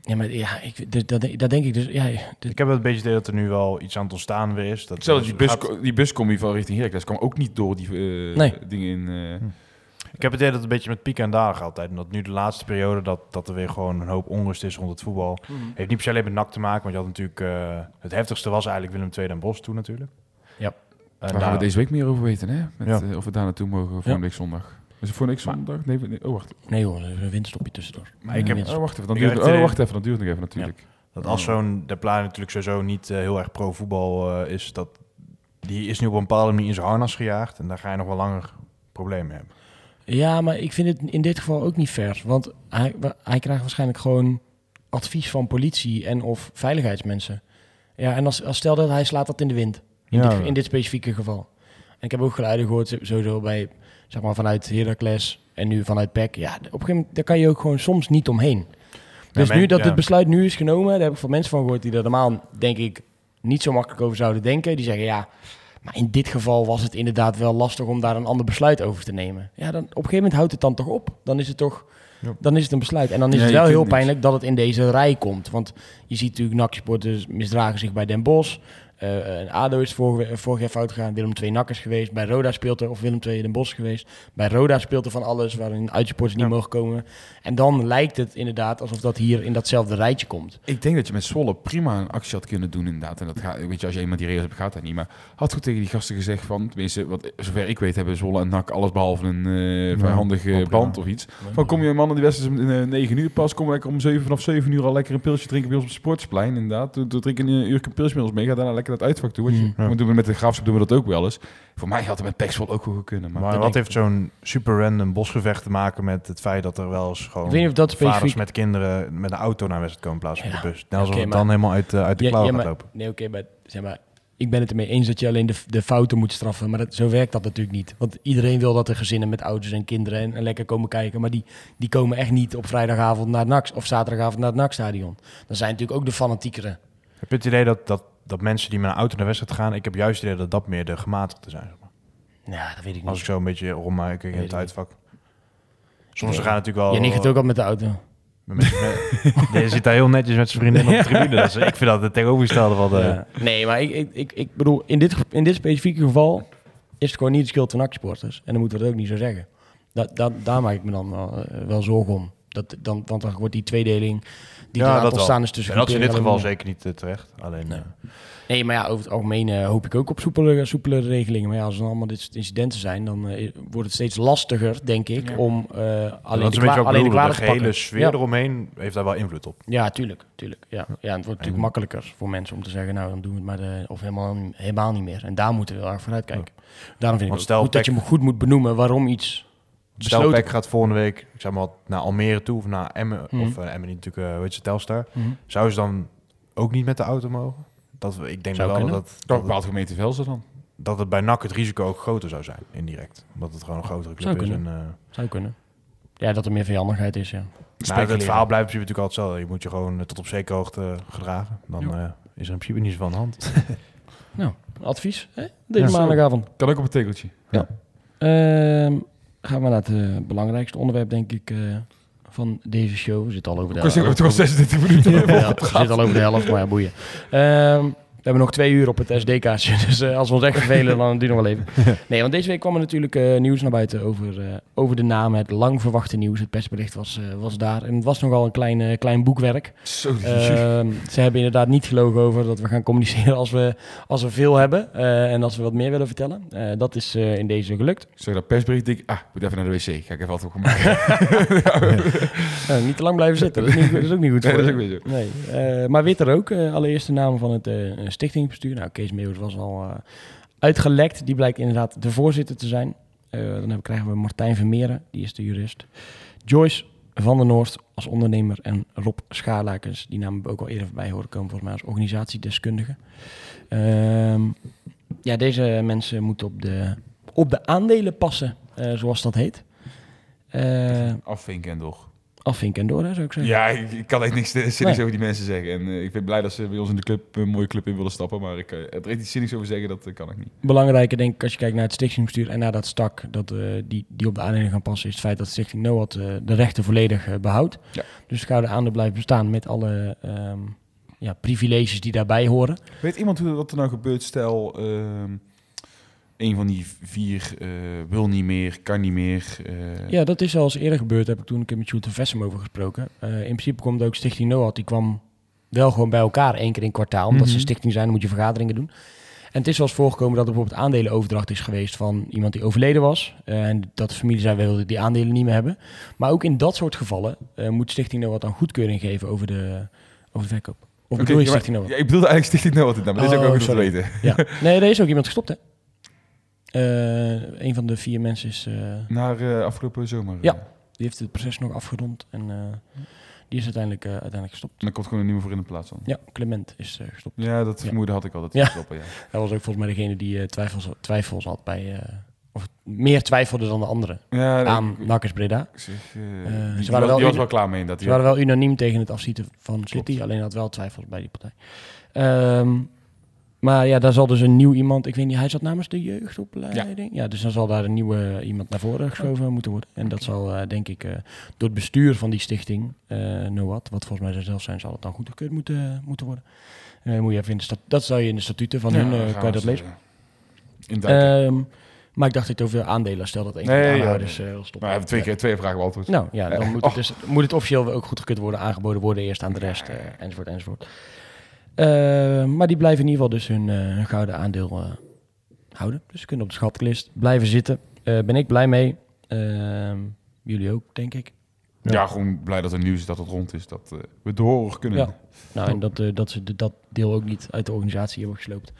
Speaker 1: Ja, maar ja, ik, dat, dat, denk ik dus... Ja, dit-
Speaker 3: Ik heb het een beetje idee dat er nu wel iets aan het ontstaan weer is. Dat
Speaker 2: Hetzelfde, die, bus,
Speaker 3: gaat-
Speaker 2: die buscombi van richting Heracles kwam ook niet door die eh,
Speaker 1: Nee.
Speaker 2: dingen in... eh,
Speaker 3: Ik heb het idee dat het een beetje met piek en dalen gaat altijd. En dat nu de laatste periode dat, dat er weer gewoon een hoop onrust is rond het voetbal. Heeft niet per se alleen met NAC te maken, want je had natuurlijk... eh, het heftigste was eigenlijk Willem II en Bos toen natuurlijk.
Speaker 1: Ja.
Speaker 3: En
Speaker 2: Daar gaan we deze week meer over weten, hè? Met,
Speaker 3: Ja.
Speaker 2: of we daar naartoe mogen volgende
Speaker 1: Ja.
Speaker 2: week zondag. Is het week
Speaker 1: Maar-
Speaker 2: zondag? Nee, nee, oh, wacht.
Speaker 1: Nee hoor, er is een winststopje tussendoor.
Speaker 3: Maar ik heb-
Speaker 2: Oh, wacht even. Dan duurt, oh, wacht even. Dan duurt het nog even natuurlijk.
Speaker 3: Dat als zo'n De Pla natuurlijk sowieso niet eh, heel erg pro-voetbal eh, is, dat die is nu op een bepaalde manier in zijn harnas gejaagd. En daar ga je nog wel langer problemen mee hebben.
Speaker 1: Ja, maar ik vind het in dit geval ook niet fair. Want hij, hij krijgt waarschijnlijk gewoon advies van politie en of veiligheidsmensen. Ja, en als, als stel dat hij slaat dat in de wind. In,
Speaker 3: Ja.
Speaker 1: dit, in dit specifieke geval. En ik heb ook geluiden gehoord, sowieso bij, zeg maar, vanuit Heracles en nu vanuit PEC. Ja, op een gegeven moment, daar kan je ook gewoon soms niet omheen. Dus nu dat
Speaker 3: ja.
Speaker 1: het besluit nu is genomen, daar heb ik van mensen van gehoord die er normaal, denk ik, niet zo makkelijk over zouden denken. Die zeggen, ja, maar in dit geval was het inderdaad wel lastig om daar een ander besluit over te nemen. Ja, dan, op een gegeven moment houdt het dan toch op. Dan is het toch,
Speaker 3: Ja.
Speaker 1: dan is het een besluit. En dan is het wel heel pijnlijk dat het in deze rij komt. Want je ziet natuurlijk NAC-supporters misdragen zich bij Den Bosch. Eh, en ADO is vorig, vorig jaar fout gegaan. Willem II Nakkers geweest. Bij Roda speelt er, of Willem II Den Bosch geweest. Bij Roda speelt er van alles, waarin uitsupporters niet
Speaker 3: Ja.
Speaker 1: mogen komen. En dan lijkt het inderdaad alsof dat hier in datzelfde rijtje komt.
Speaker 2: Ik denk dat je met Zwolle prima een actie had kunnen doen inderdaad. En dat gaat, weet je, als je eenmaal die regels hebt, gaat dat niet. Maar had goed tegen die gasten gezegd van, tenminste, wat, zover ik weet, hebben Zwolle en NAC alles behalve een eh vijandige
Speaker 3: prima.
Speaker 2: band of iets. Van kom je mannen die wedstrijd is om eh, 9 uur pas, kom lekker om 7 vanaf 7 uur al lekker een pilsje drinken bij ons op het sportsplein inderdaad. Doe drink een uur een pilsje met ons mee, ga daarna lekker naar het uitvak toe. Want je,
Speaker 1: Mm.
Speaker 3: Ja.
Speaker 2: want doen we met de graafschap doen we dat ook wel eens. Voor mij had het met Pexwol ook wel kunnen. Maar,
Speaker 3: Maar
Speaker 1: dat
Speaker 3: wat heeft zo'n super random bosgevecht te maken met het feit dat er wel eens gewoon
Speaker 1: Ik weet niet of dat
Speaker 3: vaders
Speaker 1: specifiek...
Speaker 3: met kinderen met een auto naar wedstrijd komen in plaats van
Speaker 1: Ja,
Speaker 3: de bus? Nou, het
Speaker 1: maar-
Speaker 3: dan helemaal uit, eh, uit de
Speaker 1: Ja,
Speaker 3: klauw
Speaker 1: maar-
Speaker 3: lopen.
Speaker 1: Nee, oké, maar zeg maar... Ik ben het ermee eens dat je alleen de, de fouten moet straffen. Maar dat, zo werkt dat natuurlijk niet. Want iedereen wil dat er gezinnen met ouders en kinderen en, en lekker komen kijken. Maar die, die komen echt niet op vrijdagavond naar het NAC of zaterdagavond naar het NAC-stadion. Dan zijn natuurlijk ook de fanatiekeren.
Speaker 3: Heb je het idee dat, dat, dat mensen die met een auto naar wedstrijd gaan, ik heb juist het idee dat dat meer de gematigde zijn. Zeg maar.
Speaker 1: Nou, dat weet ik
Speaker 3: Als ik
Speaker 1: niet.
Speaker 3: zo een beetje rondmaak in het uitvak.
Speaker 1: Nee.
Speaker 3: gaan natuurlijk wel...
Speaker 1: Jij gaat ook al met de auto.
Speaker 3: je zit daar heel netjes met zijn vriendin op de tribune. Dat is, ik vind dat het tegenovergestelde van.
Speaker 1: Ja. Nee, maar ik, ik, ik, ik bedoel, in dit, in dit specifieke geval is het gewoon niet de schuld van NAC-sporters. En dan moeten we het ook niet zo zeggen. Dat, dat, daar maak ik me dan wel, eh, wel zorgen om. Dat, dan, want dan wordt die tweedeling die
Speaker 3: Ja,
Speaker 1: er
Speaker 3: dat
Speaker 1: aan
Speaker 3: wel.
Speaker 1: ontstaan is tussen
Speaker 3: En dat is in dit geval zeker niet eh, terecht. Alleen,
Speaker 1: Nee.
Speaker 3: eh,
Speaker 1: Nee, maar ja, over het algemeen eh, hoop ik ook op soepelere, soepelere regelingen. Maar ja, als er allemaal dit soort incidenten zijn, dan wordt het steeds lastiger, denk ik,
Speaker 2: Ja.
Speaker 1: om eh, alleen,
Speaker 3: dat
Speaker 1: de alleen de
Speaker 3: gehele sfeer
Speaker 1: Ja.
Speaker 3: eromheen heeft daar wel invloed op.
Speaker 1: Ja, tuurlijk. tuurlijk ja. ja, het wordt natuurlijk makkelijker voor mensen om te zeggen, nou, dan doen we het maar, de, of helemaal, helemaal niet meer. En daar moeten we heel erg vooruit kijken. Daarom vind ik
Speaker 3: Want stel,
Speaker 1: goed dat je goed moet benoemen waarom iets
Speaker 3: Stel,
Speaker 1: besloten
Speaker 3: Peck gaat volgende week ik zeg maar, wat, naar Almere toe of naar Emmen.
Speaker 1: Mhm.
Speaker 3: Of uh, Emmen niet natuurlijk, uh, weet je, Telstar.
Speaker 1: Mhm.
Speaker 3: Zou ze dan ook niet met de auto mogen? Dat, we- ik denk
Speaker 1: Zou
Speaker 3: wel
Speaker 1: kunnen.
Speaker 3: dat,
Speaker 2: Dat bepaalt gemeente Velsen dan.
Speaker 3: dat het bij NAC het risico ook groter zou zijn, indirect. Omdat het gewoon een grotere club
Speaker 1: Zou
Speaker 3: is. En, uh,
Speaker 1: Zou kunnen. Ja, dat er meer vijandigheid is, ja.
Speaker 3: nou, het verhaal blijft in principe natuurlijk altijd hetzelfde. Je moet je gewoon eh, tot op zekere hoogte gedragen. Dan eh, is er in principe niet zo van de hand.
Speaker 1: Nou, advies, hè? deze
Speaker 3: Ja.
Speaker 1: maandagavond.
Speaker 2: Kan ook op een tegeltje.
Speaker 1: Ehm, gaan we naar het eh, belangrijkste onderwerp, denk ik, eh, van deze show. We zitten al over de
Speaker 2: al 36 minuten.
Speaker 1: Ja, we zitten al over de helft, maar ja, boeien. Ehm, we hebben nog twee uur op het SD-kaartje, dus eh, als we ons echt vervelen, dan duurt nog wel even. Nee, want deze week kwam er natuurlijk eh, nieuws naar buiten over, eh, over de naam. Het lang verwachte nieuws. Het persbericht was, was daar. En het was nogal een klein, klein boekwerk.
Speaker 2: Zo,
Speaker 1: Ehm, ze hebben inderdaad niet gelogen over dat we gaan communiceren als we, als we veel hebben en als we wat meer willen vertellen. Dat is in deze gelukt.
Speaker 2: Zeg dat persbericht, denk ik, ah, ik moet even naar de wc. Ga ik even wat opgemaakt.
Speaker 1: Eh, niet te lang blijven zitten, dat is, niet, dat is ook niet goed
Speaker 2: Nee,
Speaker 1: voor
Speaker 2: dat is ook.
Speaker 1: Nee, eh, maar witter ook. eh, allereerst de naam van het eh, stichtingsbestuur. Nou, Kees Meeuwis was al eh, uitgelekt. Die blijkt inderdaad de voorzitter te zijn. Eh, dan krijgen we Martijn Vermeeren, die is de jurist. Joyce van der Noord als ondernemer. En Rob Schaarlakens, die naam hebben we ook al eerder voorbij horen komen, volgens mij als organisatiedeskundige. Ehm, ja, deze mensen moeten op de, op de aandelen passen, eh, zoals dat heet. Eh
Speaker 2: Afvinken en door.
Speaker 1: Afvinken en door, hè, zou ik zeggen.
Speaker 2: Ja, ik, ik kan echt niks zinnigs
Speaker 1: Nee.
Speaker 2: over die mensen zeggen. En eh, ik ben blij dat ze bij ons in de club een mooie club in willen stappen. Maar ik, eh, er echt iets zinnigs over zeggen, dat eh, kan ik niet.
Speaker 1: belangrijke, denk ik, als je kijkt naar het stichtingsbestuur en naar dat stak dat, eh, die, die op de aandelen gaan passen, is het feit dat de Stichting NOAD eh, de rechten volledig eh, behoudt.
Speaker 2: Ja.
Speaker 1: Dus het gouden aandeel blijft bestaan met alle ehm, ja, privileges die daarbij horen.
Speaker 2: Weet iemand hoe wat er nou gebeurt? Stel, ehm, een van die vier eh, wil niet meer, kan niet meer. eh,
Speaker 1: Ja, dat is al eens eerder gebeurd, heb ik toen een keer met Sjoerd en Vessem over gesproken. Eh, in principe komt ook Stichting NOAD, die kwam wel gewoon bij elkaar één keer in kwartaal. Omdat ze
Speaker 2: Mhm.
Speaker 1: een stichting zijn, dan moet je vergaderingen doen. En het is wel eens voorgekomen dat er bijvoorbeeld aandelenoverdracht is geweest van iemand die overleden was. en dat de familie zei, we wilden die aandelen niet meer hebben. Maar ook in dat soort gevallen moet Stichting NOAD dan goedkeuring geven over de, over de verkoop. Of bedoel je Stichting NOAD?
Speaker 2: ja, ik bedoelde eigenlijk Stichting Noord, maar dit is ook
Speaker 1: Oh,
Speaker 2: ook goed te weten.
Speaker 1: Ja. Nee, er is ook iemand gestopt, hè? Eh, een van de vier mensen is... eh,
Speaker 2: Naar eh, afgelopen zomer.
Speaker 1: Ja. die heeft het proces nog afgerond en die is uiteindelijk, uiteindelijk gestopt.
Speaker 2: En dan komt gewoon een nieuwe voor in de plaats dan.
Speaker 1: Ja, Clement is gestopt.
Speaker 2: Ja, dat
Speaker 1: Ja.
Speaker 2: vermoeden had ik al. Dat
Speaker 1: Ja.
Speaker 2: Stoppen, ja.
Speaker 1: Hij was ook volgens mij degene die twijfels, twijfels had bij... of meer twijfelde dan de anderen
Speaker 2: Ja,
Speaker 1: aan Nakkers Breda. ze
Speaker 2: die,
Speaker 1: waren wel
Speaker 2: was, die was
Speaker 1: in-
Speaker 2: wel klaar mee. Dat
Speaker 1: Ze waren wel unaniem tegen het afschieten van City, alleen had wel twijfels bij die partij. Ehm, maar ja, daar zal dus een nieuw iemand, ik weet niet, hij zat namens de jeugdopleiding. Ja, dus dan zal daar een nieuwe iemand naar voren geschoven moeten worden. En dat zal eh, denk ik eh, door het bestuur van die stichting, eh NOAD, wat volgens mij zij zelf zijn, zal het dan goedgekeurd moeten, moeten worden. Moet je even in de dat zou je in de statuten van hun, kan je dat lezen. Ehm, maar ik dacht dat ik over aandelen stel dat één
Speaker 2: Nee,
Speaker 1: de
Speaker 2: ja,
Speaker 1: wil stoppen.
Speaker 2: maar we hebben twee, keer, twee vragen beantwoord.
Speaker 1: Nou ja, dan moet,
Speaker 2: oh.
Speaker 1: het dus, moet het officieel ook goedgekeurd worden, aangeboden worden, eerst aan de rest, enzovoort, enzovoort. Eh, maar die blijven in ieder geval dus hun, eh, hun gouden aandeel eh, houden. Dus ze kunnen op de schatkist blijven zitten. Ben ik blij mee. Ehm, jullie ook, denk ik.
Speaker 2: Ja. gewoon blij dat er nieuws is dat het rond is. Dat we door kunnen.
Speaker 1: Ja. Nou, en dat, dat ze de- dat deel ook niet uit de organisatie hebben gesloopt.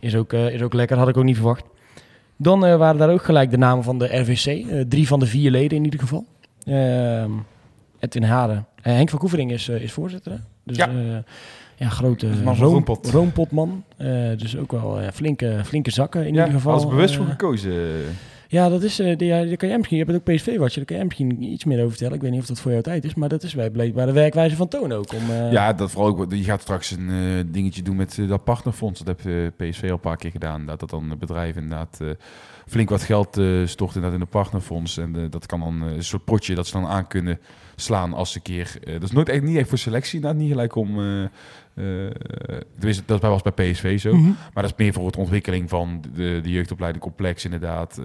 Speaker 1: Is ook, is ook lekker, had ik ook niet verwacht. Dan waren daar ook gelijk de namen van de RVC. drie van de vier leden in ieder geval. Ehm Edwin Haren. Henk van Koevering is, is voorzitter. Hè? Dus
Speaker 2: Ja.
Speaker 1: Ja, grote
Speaker 2: van
Speaker 1: room-
Speaker 2: Roompot.
Speaker 1: roompotman. Eh, dus ook wel eh, flinke, flinke zakken in
Speaker 2: Ja,
Speaker 1: ieder geval.
Speaker 2: Als bewust voor
Speaker 1: Eh,
Speaker 2: gekozen.
Speaker 1: ja, dat is, eh, die, ja, daar kan jij misschien, je hebt ook PSV watje, daar kan jij misschien iets meer over vertellen. Ik weet niet of dat voor jouw tijd is, maar dat is bij blijkbaar de werkwijze van Toon ook. Om,
Speaker 2: ja, dat vooral ook. Je gaat straks een dingetje doen met dat partnerfonds. Dat heeft PSV al een paar keer gedaan. Dat dat dan het bedrijf inderdaad flink wat geld stort inderdaad in de partnerfonds. En dat kan dan een soort potje dat ze dan aan kunnen slaan als ze een keer. dat is nooit echt niet echt voor selectie, inderdaad, niet gelijk om. Tenminste, dat was bij PSV zo.
Speaker 1: Mhm.
Speaker 2: Maar dat is meer voor het ontwikkeling van de, de jeugdopleiding complex, inderdaad.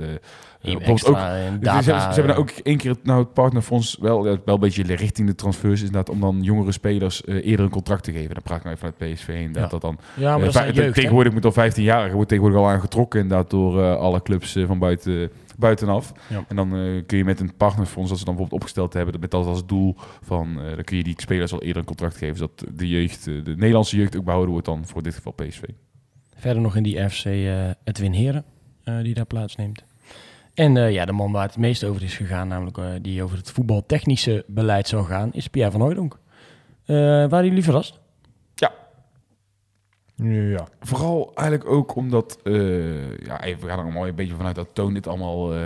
Speaker 2: Bijvoorbeeld ook
Speaker 1: data,
Speaker 2: ze, hebben, ze hebben nou ook één keer het, nou, het partnerfonds wel, wel een beetje richting de transfers inderdaad, om dan jongere spelers eh, eerder een contract te geven. Dan praat ik nou even vanuit PSV inderdaad.
Speaker 1: Ja.
Speaker 2: Dat dan,
Speaker 1: Ja, maar dat jeugd,
Speaker 2: tegenwoordig moet al 15-jarigen wordt tegenwoordig al aangetrokken inderdaad door eh, alle clubs van buiten, buitenaf.
Speaker 1: Ja.
Speaker 2: En dan eh, kun je met een partnerfonds, dat ze dan bijvoorbeeld opgesteld hebben, met dat als doel van, eh, dan kun je die spelers al eerder een contract geven, zodat de jeugd, eh, de Nederlandse jeugd ook behouden wordt dan voor dit geval PSV.
Speaker 1: Verder nog in die FC Edwin Heren, die daar plaatsneemt. En ja, de man waar het meest over is gegaan, namelijk die over het voetbaltechnische beleid zou gaan, is Pierre van Hooydonk. Eh, waren jullie verrast?
Speaker 3: Ja.
Speaker 2: Vooral eigenlijk ook omdat, eh, ja, even, we gaan er allemaal een beetje vanuit dat Toon dit allemaal eh,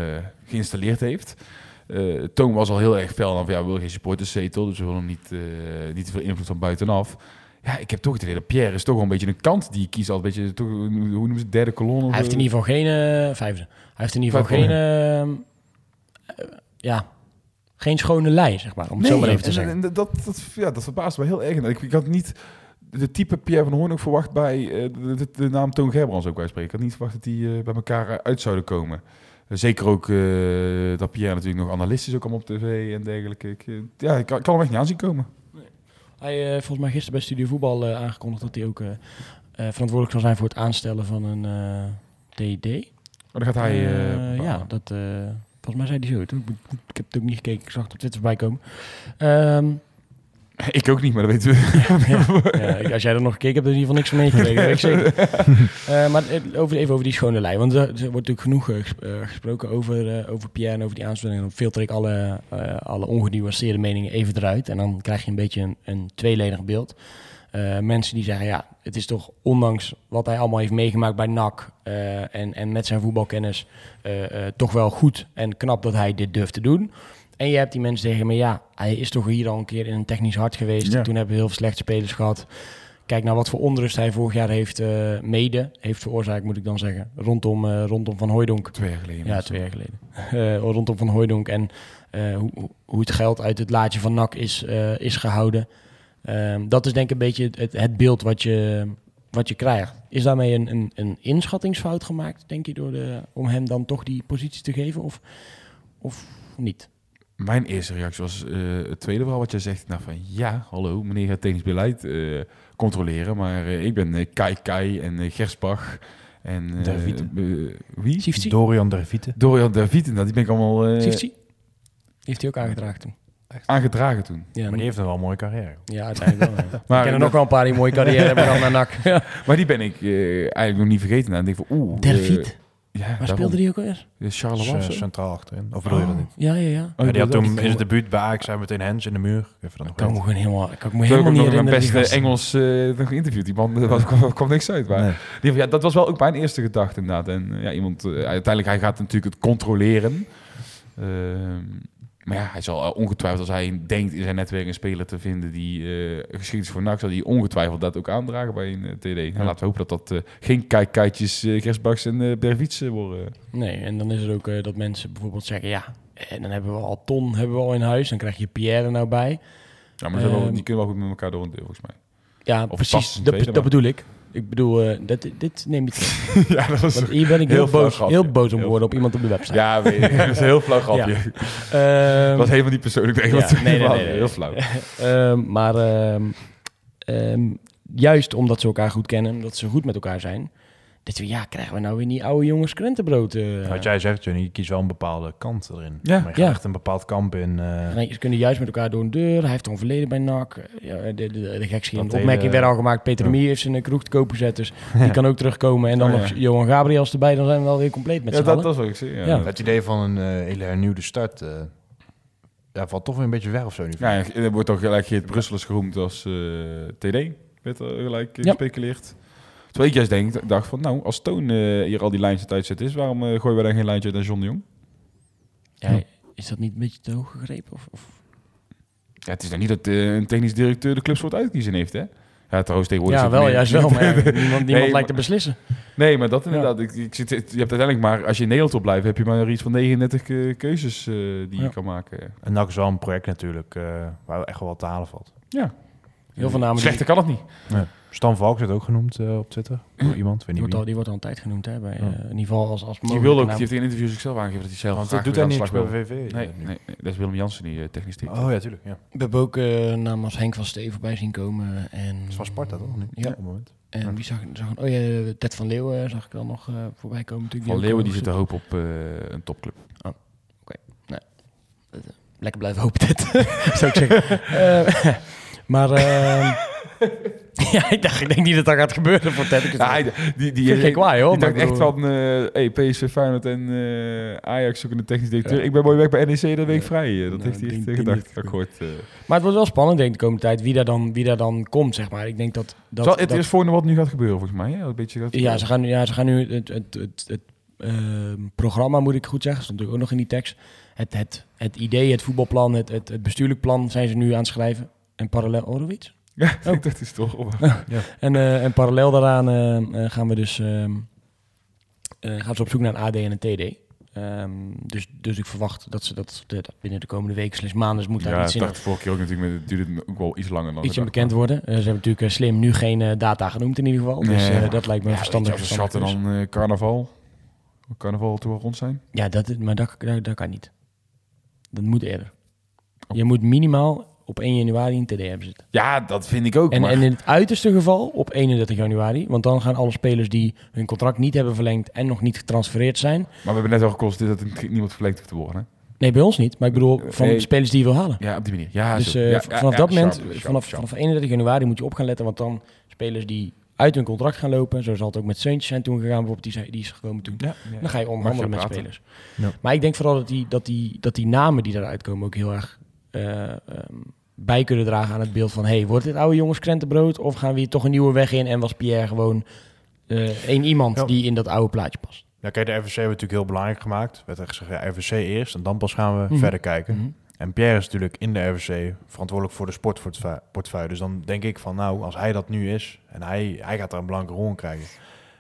Speaker 2: geïnstalleerd heeft. Eh, Toon was al heel erg fel dan van, ja, we willen geen supporterszetel, dus we willen niet, niet te veel invloed van buitenaf. Ja, ik heb toch het idee dat Pierre is toch wel een beetje een kant die kiest al een beetje, toch, hoe noemen ze het, derde kolonne?
Speaker 1: Hij heeft in ieder geval geen vijfde. Hij heeft in ieder geval geen, ja, geen schone lei, zeg maar, om het zo maar even te
Speaker 2: en-
Speaker 1: zeggen.
Speaker 2: en dat, dat, ja, dat verbaast me heel erg. Ik, ik had niet de type Pierre van Hoorn ook verwacht bij eh, de, de, de naam Toon Gerbrands ook bij spreken. Ik had niet verwacht dat die eh, bij elkaar eh, uit zouden komen. Zeker ook dat Pierre natuurlijk nog analist is, ook allemaal op tv en dergelijke. Ik, ja, ik kan, ik kan hem echt niet aanzien komen.
Speaker 1: Hij heeft volgens mij gisteren bij Studio Voetbal aangekondigd dat hij ook verantwoordelijk zal zijn voor het aanstellen van een TD.
Speaker 2: Maar dan gaat hij...
Speaker 1: ja, dat, volgens mij zei hij zo. Ik, ik heb het ook niet gekeken, ik zag het op Twitter voorbij komen. Ehm,
Speaker 2: ik ook niet, maar dat weten we.
Speaker 1: ja, als jij er nog gekeken hebt, heb je in ieder geval niks van meegekregen. ik zeker. Eh, maar eh, over, even over die schone lei. Want er, er wordt natuurlijk genoeg eh, ges- eh, gesproken over, eh, over Pierre en over die aanstelling. En dan filter ik alle, eh alle ongenuanceerde meningen even eruit. En dan krijg je een beetje een, een tweeledig beeld. Eh, mensen die zeggen, ja, het is toch ondanks wat hij allemaal heeft meegemaakt bij NAC eh, en, en met zijn voetbalkennis, eh, eh, toch wel goed en knap dat hij dit durft te doen. En je hebt die mensen zeggen, maar ja, hij is toch hier al een keer in een technisch hart geweest.
Speaker 2: Ja.
Speaker 1: Toen hebben we heel veel slechte spelers gehad. Kijk naar wat voor onrust hij vorig jaar heeft eh, mede, heeft veroorzaakt, moet ik dan zeggen, rondom, eh, rondom Van Hooijdonk.
Speaker 2: Twee jaar geleden.
Speaker 1: Ja, twee jaar geleden. Eh, rondom Van Hooijdonk en hoe, hoe- het geld uit het laadje van NAC is, is gehouden. Ehm, dat is denk ik een beetje het, het beeld wat je, wat je krijgt. Is daarmee een, een, een inschattingsfout gemaakt, denk je, door de, om hem dan toch die positie te geven of, of niet?
Speaker 2: Mijn eerste reactie was eh, het tweede verhaal wat jij zegt. Dacht van ja, hallo, meneer gaat technisch beleid eh, controleren. Maar eh, ik ben Kai Kai en Gersbach en... wie?
Speaker 1: Sifti?
Speaker 3: Dorian Dervite.
Speaker 2: Dorian David, nou, die ben ik allemaal eh,
Speaker 1: heeft hij ook aangedragen toen.
Speaker 2: aangedragen toen.
Speaker 1: Ja,
Speaker 3: Maar die heeft een wel een mooie carrière.
Speaker 1: ja uiteindelijk wel.
Speaker 2: Maar,
Speaker 1: ik ken er nog wel een paar die mooie carrière hebben gehad naar NAC. Ja.
Speaker 2: maar die ben ik eh, eigenlijk nog niet vergeten. Nou, ik denk van oeh.
Speaker 1: Derviet?
Speaker 2: Eh, ja,
Speaker 1: Waar speelde die ook alweer?
Speaker 3: eh,
Speaker 2: was
Speaker 3: centraal achterin. Of bedoel je dat niet?
Speaker 1: Ja, ja, ja.
Speaker 2: Oh,
Speaker 3: Ja, die had toen
Speaker 2: ik
Speaker 3: in zijn debuut bij Ajax zijn meteen Hens in de muur. Even dan nog
Speaker 1: kan me gewoon helemaal, kan ik me
Speaker 2: Ik heb ook
Speaker 1: helemaal niet
Speaker 2: nog mijn
Speaker 1: herinneren.
Speaker 2: beste
Speaker 1: die gast.
Speaker 2: Engels eh, geïnterviewd. Die man, er kwam, kwam niks uit. Maar
Speaker 3: Nee.
Speaker 2: die, ja, dat was wel ook mijn eerste gedachte inderdaad. En eh, ja, iemand, eh, uiteindelijk, hij gaat natuurlijk het controleren. Ehm, maar ja, hij zal eh, ongetwijfeld, als hij denkt in zijn netwerk een speler te vinden die eh, geschikt is voor NAC, zal hij ongetwijfeld dat ook aandragen bij een eh, TD. En laten we hopen dat dat geen kijkijtjes, uh, en uh, worden.
Speaker 1: Nee, en dan is het ook dat mensen bijvoorbeeld zeggen, ja, en dan hebben we al Ton hebben we al in huis, dan krijg je Pierre er nou bij.
Speaker 2: Ja, maar ze wel-
Speaker 1: Ehm,
Speaker 2: die kunnen wel goed met elkaar door een deur, volgens mij.
Speaker 1: Ja,
Speaker 2: Of
Speaker 1: precies, dat, dat bedoel ik. Ik bedoel, eh, dat, dit neem je terug.
Speaker 2: ja, dat was
Speaker 1: Want hier ben ik
Speaker 2: Heel
Speaker 1: boos,
Speaker 2: grapje.
Speaker 1: heel boos om op iemand op de website.
Speaker 2: Ja, weet ik. dat is een heel flauw grapje.
Speaker 1: Ehm,
Speaker 2: Dat was helemaal niet persoonlijk. tegen
Speaker 1: Ja, nee, nee, nee, nee.
Speaker 2: Heel flauw.
Speaker 1: Ehm, maar ehm, juist omdat ze elkaar goed kennen, omdat ze goed met elkaar zijn, dat we, ja, krijgen we nou weer die oude jongens krentenbrood. eh
Speaker 3: Wat jij zegt, Johnny, je kiest wel een bepaalde kant erin.
Speaker 2: Ja.
Speaker 3: Maar je
Speaker 1: Ja.
Speaker 3: echt een bepaald kamp in. eh,
Speaker 1: Nee, ze kunnen juist met elkaar door een deur. Hij heeft een verleden bij NAC. Ja, de, de, de gekscherende
Speaker 3: Dat
Speaker 1: opmerking
Speaker 3: hele-
Speaker 1: werd al gemaakt. Peter
Speaker 3: Ja.
Speaker 1: de Mier heeft zijn eh, kroeg te koop gezet. Dus die kan ook terugkomen. En dan
Speaker 2: Oh, ja.
Speaker 1: nog Johan Gabriels erbij. Dan zijn we wel weer compleet met
Speaker 2: Ja,
Speaker 1: z'n
Speaker 2: dat,
Speaker 1: allen.
Speaker 2: dat is wat ik zie. Ja.
Speaker 1: Ja.
Speaker 3: Het idee van een eh, hele hernieuwde start eh, ja, valt toch weer een beetje weg of zo. Nu.
Speaker 2: Ja, er wordt toch gelijk Geert Brusselers geroemd als eh, TD. Werd er gelijk eh,
Speaker 1: Ja.
Speaker 2: gespeculeerd. Terwijl ik juist denk, dacht van, nou, als Toon eh, hier al die lijntjes uitzet is, waarom eh, gooien we dan geen lijntje uit naar John de Jong?
Speaker 1: Ja, is dat niet een beetje te hoog gegrepen? Of, of?
Speaker 2: Ja, het is nou niet dat eh, een technisch directeur de clubs voor het uitkiezen heeft, hè? Ja, trouwens tegenwoordig...
Speaker 1: Ja, wel, juist wel. Maar niemand, niemand
Speaker 2: Nee,
Speaker 1: lijkt
Speaker 2: maar-
Speaker 1: te beslissen.
Speaker 2: Nee, maar dat inderdaad. Ik, ik zit, je hebt uiteindelijk maar, als je in Nederland wil blijven, heb je maar iets van 39 ke- keuzes eh, die je kan maken.
Speaker 3: En NAC is wel een project natuurlijk eh, waar echt wel wat te halen valt.
Speaker 2: Ja.
Speaker 1: Heel veel namen.
Speaker 2: Slechter kan het niet.
Speaker 3: Stan Valk is ook genoemd eh, op Twitter. Door iemand, weet
Speaker 1: Die
Speaker 3: niet
Speaker 1: wordt, al, die wordt al een tijd genoemd, hè? Bij,
Speaker 3: Ja.
Speaker 1: eh, in ieder geval als, als
Speaker 2: Die wil ook, die heeft in een interview zichzelf aangegeven dat hij zelf
Speaker 3: Want
Speaker 2: graag
Speaker 3: dat doet hij
Speaker 2: aan de
Speaker 3: niet bij. VV.
Speaker 2: Nee, nee, nee, dat is Willem Jansen, die eh, technisch directeur.
Speaker 3: Oh ja, tuurlijk. Ja.
Speaker 1: We hebben ook eh namen als Henk van Steven voorbij zien komen. En,
Speaker 3: Dat is van Sparta toch?
Speaker 1: Ja.
Speaker 3: Op het moment.
Speaker 1: En wie zag, zag Oh ja, Ted van Leeuwen zag ik dan nog eh, voorbij komen. Natuurlijk,
Speaker 2: Van
Speaker 1: ook
Speaker 2: Leeuwen die zit te hopen op eh, een topclub.
Speaker 1: Lekker blijven hopen, Ted. Zou ik zeggen. Maar... ja, ik dacht, ik denk niet dat dat gaat gebeuren voor. Ik
Speaker 2: Ja, die, die,
Speaker 1: kwaai, hoor,
Speaker 2: Die dacht echt van, eh hey, PSV Feyenoord en eh, Ajax zoeken een technisch directeur. Ik ben mooi weg bij NEC, dat week vrij. Eh, Dat
Speaker 1: Nou,
Speaker 2: heeft hij echt eh, gedacht. Akkoord. eh.
Speaker 1: Maar het wordt wel spannend, denk ik, de komende tijd. Wie daar dan, wie daar dan komt, zeg maar. Ik denk dat... dat,
Speaker 2: Zal het
Speaker 1: dat
Speaker 2: eerst voor wat nu gaat gebeuren, volgens mij. Ja, een beetje gaat
Speaker 1: Ja, ze gaan, nu- ja, ze gaan nu het, het, het, het ehm, programma, moet ik goed zeggen, stond natuurlijk ook nog in die tekst. Het, het, het idee, het voetbalplan, het, het, het bestuurlijk plan zijn ze nu aan het schrijven. En parallel, oh, iets?
Speaker 2: Ja,
Speaker 1: Oh.
Speaker 2: dat is toch... op-
Speaker 1: En, eh, en parallel daaraan eh, eh, gaan we dus ehm, eh, gaan ze op zoek naar een AD en een TD. Ehm, dus, dus ik verwacht dat ze dat, dat binnen de komende weken, slechts maanden, moet daar
Speaker 2: Ja,
Speaker 1: iets in,
Speaker 2: dacht de vorige keer ook natuurlijk, maar het duurde ook wel iets langer dan
Speaker 1: iets bekend worden. Ze hebben natuurlijk slim nu geen data genoemd in ieder geval. Dus
Speaker 2: Nee,
Speaker 1: dat lijkt me een
Speaker 2: Ja,
Speaker 1: verstandig.
Speaker 2: Als
Speaker 1: verstandige
Speaker 2: schatten dan carnaval. Carnaval toch wel rond zijn?
Speaker 1: Ja, dat, maar dat, dat, dat kan niet. Dat moet eerder. Je moet minimaal op 1 januari een TD hebben zitten.
Speaker 2: Ja, dat vind ik ook.
Speaker 1: En,
Speaker 2: maar...
Speaker 1: en in het uiterste geval op 31 januari. Want dan gaan alle spelers die hun contract niet hebben verlengd en nog niet getransfereerd zijn.
Speaker 2: Maar we hebben net al geconstateerd dat niemand verlengd hoeft te worden. Hè?
Speaker 1: Nee, bij ons niet. Maar ik bedoel van
Speaker 2: Nee.
Speaker 1: spelers die je wil halen.
Speaker 2: Ja, op die manier. Ja,
Speaker 1: dus eh,
Speaker 2: Ja,
Speaker 1: vanaf
Speaker 2: ja,
Speaker 1: dat moment,
Speaker 2: sharp, sharp,
Speaker 1: vanaf,
Speaker 2: sharp.
Speaker 1: vanaf 31 januari moet je op gaan letten. Want dan spelers die uit hun contract gaan lopen. Zo zal het ook met Seuntjes zijn toen gegaan. Bijvoorbeeld, die, die is gekomen toen.
Speaker 2: Ja, ja.
Speaker 1: Dan ga je onderhandelen met spelers.
Speaker 3: Ja.
Speaker 1: Maar ik denk vooral dat die, dat, die, dat die namen die eruit komen ook heel erg eh, ehm, bij kunnen dragen aan het beeld van... hey, wordt dit oude jongens krentenbrood of gaan we hier toch een nieuwe weg in... en was Pierre gewoon eh één iemand
Speaker 3: Ja.
Speaker 1: die in dat oude plaatje past?
Speaker 3: Ja, kijk, de RVC werd natuurlijk heel belangrijk gemaakt. werd er gezegd, ja, RVC eerst en dan pas gaan we
Speaker 1: Mhm.
Speaker 3: verder kijken.
Speaker 1: Mhm.
Speaker 3: En Pierre is natuurlijk in de RVC verantwoordelijk voor de sportportefeuille. Dus dan denk ik van, nou, als hij dat nu is en hij, hij gaat daar een belangrijke rol in krijgen,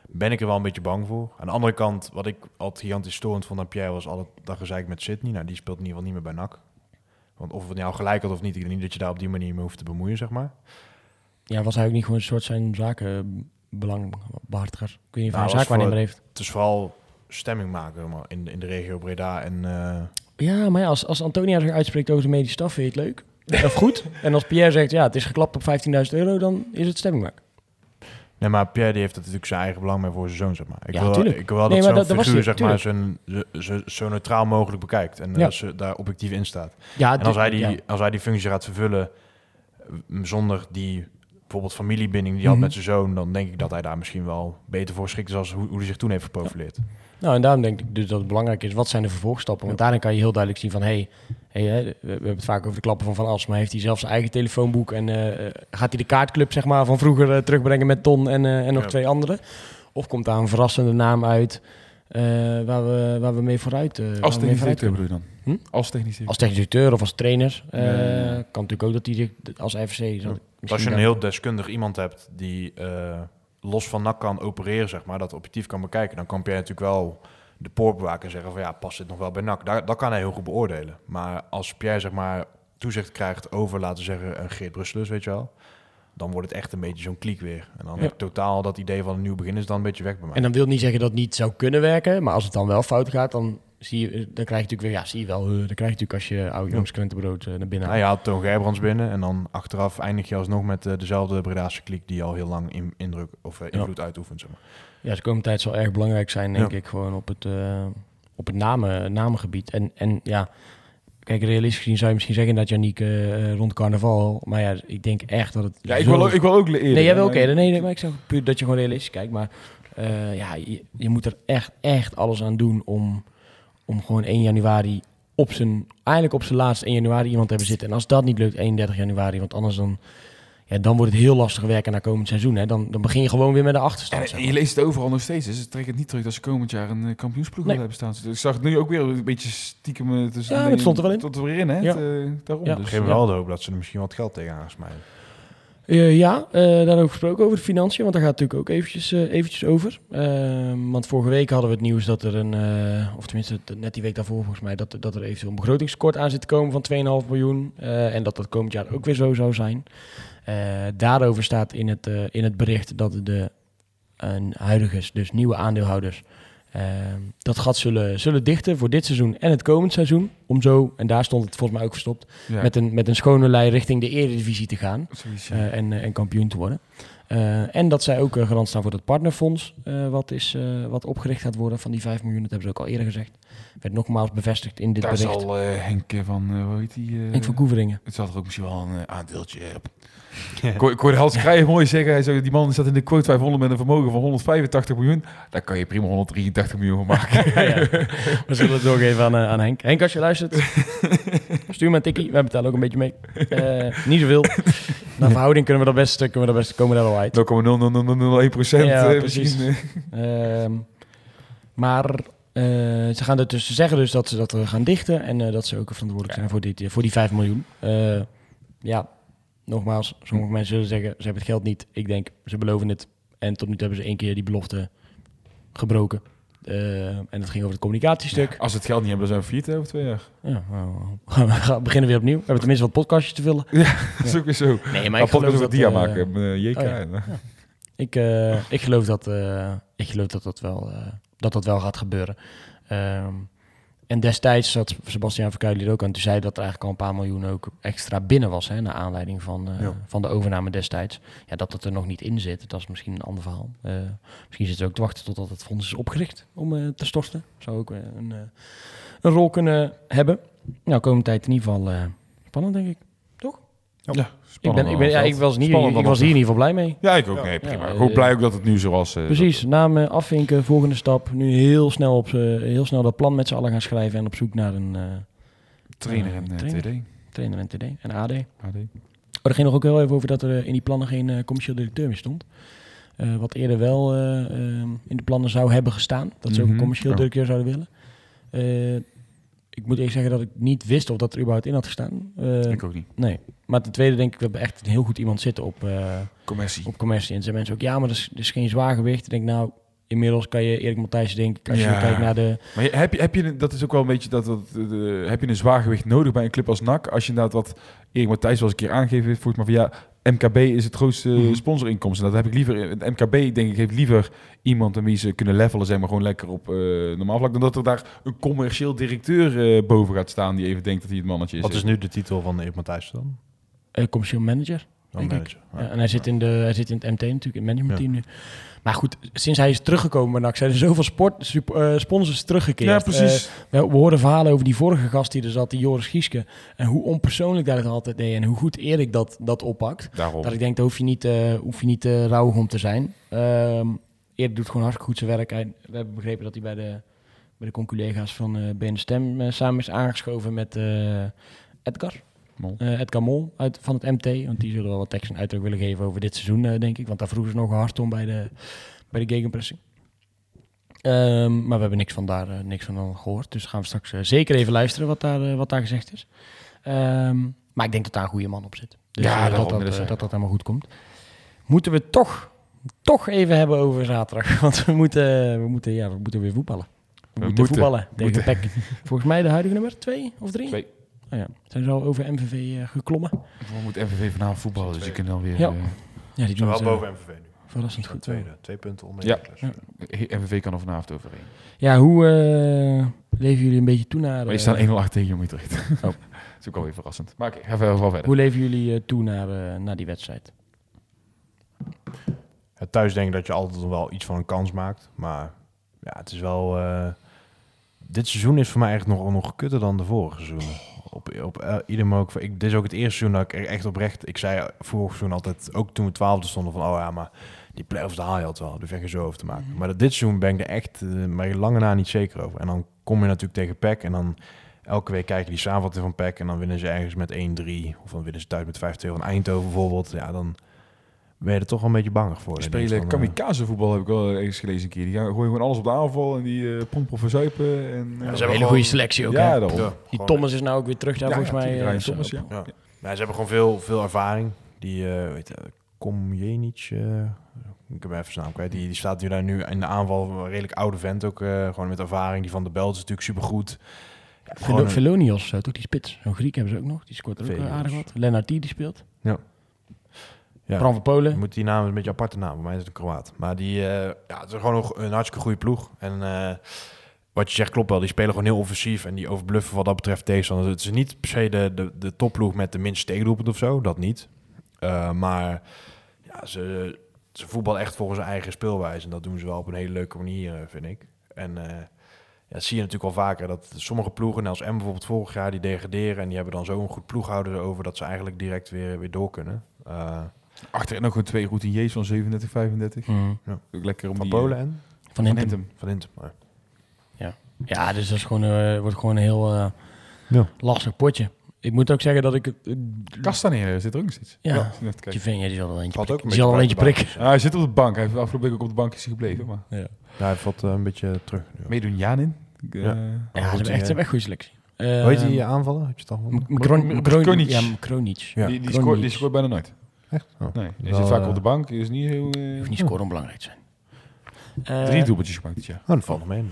Speaker 3: ben ik er wel een beetje bang voor. Aan de andere kant, wat ik altijd gigantisch storend vond aan Pierre was altijd dat gezeik met Sydney. Nou, die speelt in ieder geval niet meer bij NAC. Want of het nou gelijk had of niet, ik denk niet dat je daar op die manier mee hoeft te bemoeien, zeg maar.
Speaker 1: Ja, was hij ook niet gewoon een soort zijn zakenbelangbehartiger? Weet niet of
Speaker 3: Nou,
Speaker 1: een zaakwaarnemer heeft.
Speaker 3: Het is vooral stemming maken maar, in, in de regio Breda en... eh,
Speaker 1: Ja, maar ja, als, als Antonia zich uitspreekt over de medische staf, vind je het leuk? Of goed? En als Pierre zegt, ja, het is geklapt op 15.000 euro, dan is het stemming maken.
Speaker 3: Nee, maar Pierre die heeft er natuurlijk zijn eigen belang mee voor zijn zoon, zeg maar. Ik
Speaker 1: Ja,
Speaker 3: wil,
Speaker 1: tuurlijk.
Speaker 3: ik wil wel
Speaker 1: Nee,
Speaker 3: dat zo'n
Speaker 1: dat- dat
Speaker 3: figuur, zeg maar, zijn, zo, neutraal mogelijk bekijkt. En
Speaker 1: Ja.
Speaker 3: eh, ze daar objectief in staat.
Speaker 1: Ja,
Speaker 3: En als hij, die, als hij die functie gaat vervullen zonder die bijvoorbeeld familiebinding die
Speaker 1: Mhm.
Speaker 3: had met zijn zoon, dan denk ik dat hij daar misschien wel beter voor geschikt is als hoe, hoe hij zich toen heeft geprofileerd.
Speaker 1: Nou, en daarom denk ik dus dat het belangrijk is, wat zijn de vervolgstappen? Want daarin kan je heel duidelijk zien van, hé, hey, hè, we, we hebben het vaak over de klappen van Van As, maar heeft hij zelf zijn eigen telefoonboek en eh, gaat hij de kaartclub zeg maar, van vroeger eh, terugbrengen met Ton en, eh, en nog
Speaker 3: Ja.
Speaker 1: twee anderen? Of komt daar een verrassende naam uit eh, waar, we, waar we mee vooruit uh,
Speaker 2: Als technisch directeur
Speaker 1: kunnen.
Speaker 2: bedoel je dan?
Speaker 1: Hm?
Speaker 2: Als technisch directeur.
Speaker 1: Als technisch directeur of als trainer. eh,
Speaker 2: Ja, ja, ja.
Speaker 1: Kan natuurlijk ook dat hij als FCC...
Speaker 3: Als je een heel deskundig iemand hebt die eh, los van NAC kan opereren, zeg maar, dat objectief kan bekijken, dan kan Pierre natuurlijk wel de poort bewaken en zeggen van ja, past dit nog wel bij NAC? Daar, dat kan hij heel goed beoordelen. Maar als Pierre zeg maar toezicht krijgt over, laten we zeggen, een Geert Brusselus, weet je wel, dan wordt het echt een beetje zo'n kliek weer. En dan
Speaker 1: Ja.
Speaker 3: heb ik totaal dat idee van een nieuw begin is dan een beetje weg bij mij.
Speaker 1: En dan wil niet zeggen dat het niet zou kunnen werken, maar als het dan wel fout gaat, dan zie je, dan krijg je natuurlijk weer, ja, zie je wel, eh, dan krijg je natuurlijk als je oude jongens krentenbrood eh, naar binnen
Speaker 3: Nou,
Speaker 1: haalt.
Speaker 3: je had Toon Gerbrands binnen en dan achteraf eindig je alsnog met eh, dezelfde Bredaanse kliek die al heel lang in, indruk of eh, invloed uitoefent. Zeg maar.
Speaker 1: Ja, de komende tijd zal erg belangrijk zijn, denk
Speaker 3: Ja.
Speaker 1: ik, gewoon op het, eh, op het namen, namengebied. En, en ja, kijk, realistisch gezien zou je misschien zeggen dat Janiek eh, rond carnaval, maar ja, ik denk echt dat het
Speaker 2: Ja, ik
Speaker 1: zo-
Speaker 2: wil, ook- ik wil ook eerder.
Speaker 1: Nee, jij wil ook eerder. Nee, nee, maar ik zeg puur dat je gewoon realistisch kijkt. Maar eh, ja, je, je moet er echt, echt alles aan doen om, om gewoon 1 januari op zijn, eigenlijk op zijn laatste 1 januari iemand te hebben zitten. En als dat niet lukt, 31 januari, want anders dan, ja, dan wordt het heel lastig werken naar komend seizoen. Hè. Dan, dan begin je gewoon weer met de achterstand.
Speaker 2: En, je leest het overal nog steeds. Dus trek het niet terug dat ze komend jaar een eh, kampioensploeg
Speaker 1: Nee.
Speaker 2: willen hebben staan. Dus ik zag het nu ook weer een beetje stiekem eh, tussen.
Speaker 1: Ja, dat stond er wel in.
Speaker 2: Tot er weer in, hè?
Speaker 1: Ja.
Speaker 2: Het, eh, daarom.
Speaker 1: Ja.
Speaker 2: Dus,
Speaker 3: Geef wel de hoop dat ze er misschien wat geld tegenaan smijten.
Speaker 1: Eh, ja, eh daarover gesproken over de financiën, want daar gaat het natuurlijk ook eventjes, eh, eventjes over. Ehm, want vorige week hadden we het nieuws dat er een, of tenminste net die week daarvoor volgens mij, dat, dat er eventueel een begrotingstekort aan zit te komen van 2,5 miljoen. en dat dat komend jaar ook weer zo zou zijn. Daarover staat in het, in het bericht dat de huidige, dus nieuwe aandeelhouders, dat gat zullen, zullen dichten voor dit seizoen en het komend seizoen. Om zo, en daar stond het volgens mij ook verstopt,
Speaker 2: ja,
Speaker 1: met, een, met een schone lei richting de eredivisie te gaan.
Speaker 2: zoiets, ja.
Speaker 1: Eh, en, eh, en kampioen te worden. Eh, en dat zij ook eh, garant staan voor dat partnerfonds, wat, is, wat opgericht gaat worden van die 5 miljoen. Dat hebben ze ook al eerder gezegd. Werd nogmaals bevestigd in dit
Speaker 2: Daar
Speaker 1: bericht.
Speaker 2: zal eh, Henk van, hoe heet die?
Speaker 1: Henk van Koeveringen.
Speaker 2: Het zal er ook misschien wel een aandeeltje op. Ik hoor- Ik hoorde Hans Krijgen mooi zeggen, hij zei, die man staat in de quote 500 met een vermogen van 185 miljoen. Daar kan je prima 183 miljoen van maken.
Speaker 1: Ja, ja. We zullen het doorgeven aan, eh, aan Henk. Henk, als je luistert, stuur me een tikkie. Wij betalen ook een beetje mee. Eh, niet zoveel. Naar verhouding kunnen we dat best, kunnen we dat best komen daar wel uit.
Speaker 2: 0,00001 procent.
Speaker 1: Ja,
Speaker 2: eh,
Speaker 1: precies.
Speaker 2: misschien, eh.
Speaker 1: Ehm, maar ze, gaan er dus, ze zeggen dus dat ze dat gaan dichten en dat ze ook verantwoordelijk zijn voor, dit, voor die 5 miljoen. Ja, nogmaals, sommige mensen zullen zeggen ze hebben het geld niet. Ik denk ze beloven het en tot nu toe hebben ze één keer die belofte gebroken. Eh, en dat ging over het communicatiestuk.
Speaker 2: Ja, als ze het geld niet hebben, dan zijn we failliet over twee jaar.
Speaker 1: Ja, nou, gaan we beginnen weer opnieuw. We hebben tenminste wat podcastjes te vullen.
Speaker 2: Dat is ook weer zo.
Speaker 1: Nee,
Speaker 2: Maar ik geloof dat dia
Speaker 1: eh,
Speaker 2: maken. eh, JK.
Speaker 1: oh ja. Ik, ik geloof dat ik geloof dat dat wel, dat dat wel gaat gebeuren. Ehm, en destijds zat Sebastian Verkuilen hier ook aan. Toen zei dat er eigenlijk al een paar miljoen ook extra binnen was. Hè, naar aanleiding van, eh,
Speaker 3: Ja.
Speaker 1: van de overname destijds. Ja, dat het er nog niet in zit, dat is misschien een ander verhaal. Eh, misschien zitten ze ook te wachten totdat het fonds is opgericht om eh, te storten. Zou ook een, een rol kunnen hebben. Nou, komende tijd in ieder geval spannend, denk ik.
Speaker 2: Ja,
Speaker 1: Ik, ben, ik, ben, ja, ik was, niet, ik was hier in ieder geval blij mee.
Speaker 2: Ja, ik ook.
Speaker 3: Ja.
Speaker 2: Nee, prima.
Speaker 1: Ja,
Speaker 2: ik ben ook blij ook dat het nu zo was. eh,
Speaker 1: Precies, naam eh, afvinken, volgende stap. Nu heel snel, op, z'n- heel snel dat plan met z'n allen gaan schrijven en op zoek naar een eh,
Speaker 2: dat- Trainer en
Speaker 1: Trainer.
Speaker 2: TD.
Speaker 1: trainer en TD en AD. Oh,
Speaker 2: AD.
Speaker 1: er ging nog ook heel even over dat er in die plannen geen eh, commercieel directeur meer stond. Eh, wat eerder wel eh, eh, in de plannen zou hebben gestaan. Dat ze ook een
Speaker 2: Mhm.
Speaker 1: commercieel
Speaker 2: Oh.
Speaker 1: directeur zouden willen. Ik moet eerlijk zeggen dat ik niet wist of dat er überhaupt in had gestaan. Eh,
Speaker 2: Ik ook niet.
Speaker 1: nee. Maar ten tweede denk ik, we hebben echt een heel goed iemand zitten op... eh,
Speaker 2: Commercie.
Speaker 1: op commercie. En zijn mensen ook, ja, maar dat is, dat is geen zwaar gewicht. Ik denk, nou, inmiddels kan je Erik Matthijs denken, als je kijkt naar de...
Speaker 2: Maar heb je, heb je, dat is ook wel een beetje dat, dat de- heb je een zwaargewicht nodig bij een club als NAC? Als je inderdaad wat Erik Matthijs wel eens een keer aangegeven heeft, mij van ja, MKB is het grootste
Speaker 1: Mhm.
Speaker 2: sponsorinkomsten. Dat heb ik liever. Het MKB denk ik heeft liever iemand aan wie ze kunnen levelen, zeg maar gewoon lekker op eh normaal vlak, dan dat er daar een commercieel directeur eh, boven gaat staan die even denkt dat hij het mannetje is.
Speaker 3: Wat is nu de titel van Erik Matthijs dan?
Speaker 1: eh commercieel manager. Denk ik.
Speaker 3: Ja.
Speaker 1: En hij zit, in de, hij zit in het MT natuurlijk, in het managementteam nu. Maar goed, sinds hij is teruggekomen bij NAC zijn er zoveel sport, eh, sponsors teruggekeerd.
Speaker 2: Ja, precies.
Speaker 1: Eh, we, we hoorden verhalen over die vorige gast die er zat, die Joris Gieske. En hoe onpersoonlijk dat het altijd deed en hoe goed Erik dat, dat oppakt.
Speaker 2: Daarom.
Speaker 1: Dat ik denk, daar hoef je niet, eh hoef je niet rauwig om te zijn. Ehm Erik doet gewoon hartstikke goed zijn werk. Hij- we hebben begrepen dat hij bij de, bij de conculega's van eh BN Stem samen is aangeschoven met Edgar.
Speaker 2: Mol.
Speaker 1: Uh, Edgar Mol uit, van het MT. Want die zullen wel wat tekst en uitdruk willen geven over dit seizoen, eh, denk ik. Want daar vroegen ze nog hard om bij de, bij de gegenpressing. Ehm, maar we hebben niks van daar eh, niks van gehoord. Dus gaan we straks zeker even luisteren wat daar, wat daar gezegd is. Ehm, maar ik denk dat daar een goede man op zit. Dus
Speaker 2: ja,
Speaker 1: dat, dat,
Speaker 2: dat,
Speaker 1: dat helemaal goed komt. Moeten we toch, toch even hebben over zaterdag. Want we moeten, we moeten, ja, we moeten weer voetballen. We, moeten, voetballen tegen moeten. Volgens mij de huidige nummer twee of drie. Oh ja. Zijn ze al over MVV eh, geklommen?
Speaker 2: We moeten MVV vanavond voetballen, dus je kunt alweer...
Speaker 1: Ja.
Speaker 2: eh,
Speaker 1: Ja, die doen
Speaker 3: wel
Speaker 1: eh,
Speaker 3: boven MVV nu.
Speaker 1: verrassend goed.
Speaker 3: Tweede, twee punten onder
Speaker 2: Ja. MVV kan er vanavond overheen.
Speaker 1: Ja, hoe eh, leven jullie een beetje toe naar...
Speaker 2: Maar je staat 1-0 achter tegen Jong Utrecht.
Speaker 1: Oh.
Speaker 2: dat is ook alweer verrassend. Maar oké, ga verder, wel verder.
Speaker 1: Hoe leven jullie eh, toe naar, naar die wedstrijd?
Speaker 3: Ja, thuis denk ik dat je altijd wel iets van een kans maakt. Maar ja, het is wel... eh, dit seizoen is voor mij echt nog, nog kutter dan de vorige seizoenen. Op, op eh, ieder moment. Ik, dit is ook het eerste seizoen dat ik er echt oprecht... Ik zei vorig seizoen altijd, ook toen we twaalfde stonden, van... Oh ja, maar die play-offs daar haal je altijd wel. Daar vind je zo over te maken. Maar dat, dit seizoen ben ik er echt uh, maar lange na niet zeker over. En dan kom je natuurlijk tegen PEC en dan... Elke week kijken die samenvatting van PEC en dan winnen ze ergens met 1-3. Of dan winnen ze thuis met 5-2 van Eindhoven bijvoorbeeld. Ja, dan ben je er toch wel een beetje banger voor.
Speaker 2: Die spelen
Speaker 3: van, eh,
Speaker 2: kamikaze voetbal, heb ik wel eens gelezen een keer. Die gaan gooien gewoon alles op de aanval en die eh pompen of verzuipen. En, eh,
Speaker 3: ze hebben
Speaker 1: Een hele
Speaker 3: gewoon-
Speaker 1: goede selectie ook,
Speaker 2: ja, daarom.
Speaker 3: Ja,
Speaker 1: Die Thomas is nou ook weer terug daar,
Speaker 2: Ja,
Speaker 1: volgens
Speaker 2: ja,
Speaker 1: mij.
Speaker 2: Thomas, ja.
Speaker 3: Ja. Ze hebben gewoon veel, veel ervaring. Die, eh weet je, Komjenic, eh ik heb even zijn naam kwijt. Die, die staat nu daar nu in de aanval. Een redelijk oude vent ook, eh, gewoon met ervaring. Die van de Belt is natuurlijk supergoed. Ja, een-
Speaker 1: Velonios, toch die spits. Zo'n Griek hebben ze ook nog. Die scoort er ook
Speaker 3: Velonios.
Speaker 1: aardig wat. Lennart die speelt.
Speaker 3: ja,
Speaker 1: Bram van Polen.
Speaker 3: je moet die naam een beetje aparte naam. Voor mij is het een Kroaat. Maar die, eh, ja, het is gewoon nog een hartstikke goede ploeg. En eh, wat je zegt klopt wel. Die spelen gewoon heel offensief. En die overbluffen wat dat betreft tegenstanders. Het is niet per se de, de, de topploeg met de minste tegendoelpunt of zo. Dat niet. Eh, maar ja, ze, ze voetballen echt volgens hun eigen speelwijze. En dat doen ze wel op een hele leuke manier, vind ik. En ja, dat zie je natuurlijk al vaker. Dat sommige ploegen, als M bijvoorbeeld vorig jaar, die degraderen. En die hebben dan zo'n goed ploeghouder over dat ze eigenlijk direct weer, weer door kunnen.
Speaker 2: Achterin nog gewoon twee routiniers van 37, 35.
Speaker 1: Mhm.
Speaker 2: Ook lekker om
Speaker 3: van
Speaker 2: die...
Speaker 3: Polen en
Speaker 1: Van Hintem.
Speaker 3: Van Hintem. maar-
Speaker 1: Ja, dus dat is gewoon, eh, wordt gewoon een heel eh,
Speaker 3: Ja.
Speaker 1: lastig potje. Ik moet ook zeggen dat ik
Speaker 2: Castanera zit er ook nog steeds.
Speaker 1: Ja.
Speaker 2: kijken.
Speaker 1: Je ja, die zal wel eentje
Speaker 3: Valt ook
Speaker 1: prikken.
Speaker 3: een
Speaker 1: Die zal wel eentje prikken.
Speaker 2: Ah, hij zit op de bank. Hij heeft afgelopen week ook op de bank is hij gebleven. Maar
Speaker 1: Ja.
Speaker 3: Ja, hij valt een beetje terug. nu.
Speaker 2: meedoen Janin.
Speaker 3: Ja.
Speaker 2: Uh,
Speaker 1: Ja, ze hebben echt, goede selectie.
Speaker 3: Hoe heet die
Speaker 1: Ehm,
Speaker 3: eh, aanvallen? Heb je het al
Speaker 2: Kronic.
Speaker 1: Ja, Kronic.
Speaker 3: Ja.
Speaker 2: die, die, scoort, die scoort bijna nooit.
Speaker 3: Echt? Oh.
Speaker 2: Nee, hij
Speaker 3: Wel,
Speaker 2: zit vaak
Speaker 3: eh,
Speaker 2: op de bank. Is niet heel... eh,
Speaker 1: Hoeft niet scoren om belangrijk te zijn. Eh,
Speaker 2: drie doelpuntjes gemaakt dit jaar.
Speaker 3: Oh, dat valt nog mee.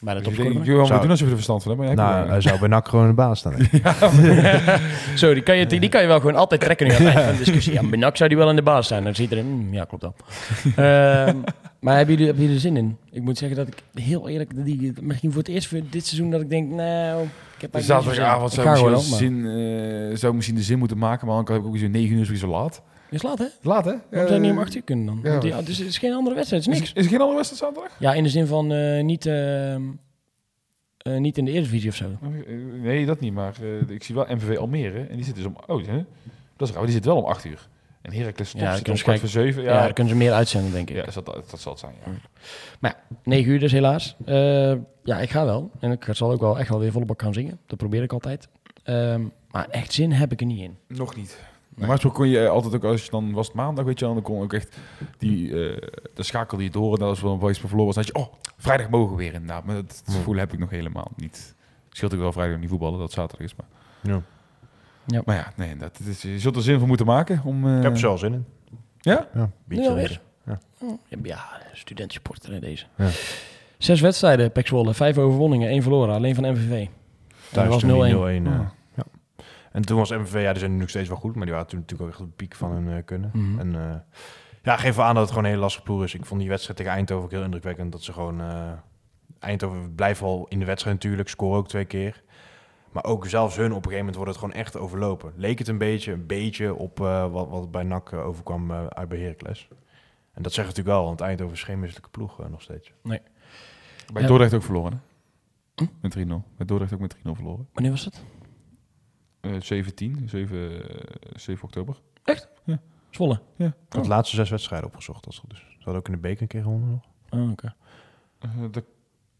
Speaker 1: Bij de
Speaker 2: Dus Johan
Speaker 3: Zou-
Speaker 2: moet doen alsof je er verstand van hebt. Maar jij
Speaker 3: Nou, hij zou bij NAC gewoon in de baas staan.
Speaker 1: Zo, die kan, je, die kan je wel gewoon altijd trekken nu aan het eind van de discussie. Ja, Benak zou die wel in de baas zijn. Dan ziet er mm, ja, klopt wel. Ehm, maar hebben jullie, hebben jullie er zin in? Ik moet zeggen dat ik heel eerlijk, die, misschien voor het eerst voor dit seizoen dat ik denk, nou, ik heb eigenlijk
Speaker 2: zaterdagavond
Speaker 1: zin.
Speaker 2: zou
Speaker 1: Ik
Speaker 2: misschien, zin, eh, zou misschien de zin moeten maken. Maar dan heb ik ook weer zo'n 9 uur zo laat.
Speaker 1: Is laat, hè?
Speaker 2: Laat, hè?
Speaker 1: Waarom zou je niet om 8 uur kunnen dan?
Speaker 2: ja.
Speaker 1: Dus het is geen andere wedstrijd, het is niks.
Speaker 2: is er geen andere wedstrijd zaterdag?
Speaker 1: Ja, in de zin van eh, niet, ehm, eh, niet in de Eredivisie of zo.
Speaker 2: Eh, Nee, dat niet. Maar eh, ik zie wel MVV Almere. En die zit dus om... Oh, hè? dat is raar. Die zit wel om 8 uur. En Heracles
Speaker 1: Ja,
Speaker 2: Top
Speaker 1: dan
Speaker 2: zit
Speaker 1: kun
Speaker 2: om
Speaker 1: je
Speaker 2: kwart voor. 7.
Speaker 1: Ja,
Speaker 2: Ja,
Speaker 1: dan kunnen ze meer uitzenden, denk ik.
Speaker 2: ja dat, dat, dat zal het zijn. Ja.
Speaker 1: Maar ja, 9 uur dus helaas. Eh, ja, ik ga wel. En ik zal ook wel echt wel weer volle bak gaan zingen. Dat probeer ik altijd. Ehm, maar echt zin heb ik er niet in.
Speaker 2: Nog niet. Normaal gesproken kon je eh, altijd ook, als je dan was het maandag, weet je wel, dan kon ook echt die, eh de schakel die je door, en dat was wel een voice per verloren was, dan had je, oh, vrijdag mogen we weer inderdaad. Maar dat gevoel heb ik nog helemaal niet. Scheelt ook wel vrijdag niet voetballen, dat het zaterdag is. Maar
Speaker 3: Ja.
Speaker 1: Ja.
Speaker 2: Maar ja, nee, dat, is, je zult er zin voor moeten maken. Om, eh,
Speaker 3: Ik heb er zelf zin in.
Speaker 2: Ja?
Speaker 3: Ja, beetje. Ja.
Speaker 1: Ja, ja, studentsupporter hè, deze.
Speaker 3: Ja.
Speaker 1: Zes wedstrijden, Pek Zwolle. Vijf overwonningen, één verloren. Alleen van MVV.
Speaker 3: Thuis
Speaker 1: was 0-1.
Speaker 3: toen die 0-1.
Speaker 2: Ja.
Speaker 3: eh, ja. En toen was MVV, ja, die zijn nu nog steeds wel goed, maar die waren toen natuurlijk ook echt op de piek van hun eh, kunnen.
Speaker 1: Mhm.
Speaker 3: En eh, ja, geef wel aan dat het gewoon een hele lastige ploeg is. Ik vond die wedstrijd tegen Eindhoven ook heel indrukwekkend. Dat ze gewoon... eh, Eindhoven blijft wel in de wedstrijd natuurlijk, scoren ook twee keer. Maar ook zelfs hun op een gegeven moment wordt het gewoon echt overlopen. Leek het een beetje, een beetje op eh, wat, wat bij NAC overkwam eh, uit bij Heracles. En dat zegt natuurlijk wel, want Eindhoven is geen misselijke ploeg eh, nog steeds.
Speaker 2: Bij
Speaker 1: Ja.
Speaker 2: Dordrecht ook verloren, hè?
Speaker 1: Hm?
Speaker 2: Met 3-0. Bij Dordrecht ook met 3-0 verloren.
Speaker 1: Wanneer was het?
Speaker 2: Eh 17, 7, eh, 7 oktober.
Speaker 1: Zwolle.
Speaker 3: Ik had de laatste zes wedstrijden opgezocht. Dat is goed. Dus ze hadden ook in de beker een keer gewonnen nog.
Speaker 1: Oh, oké.
Speaker 2: Eh, dat,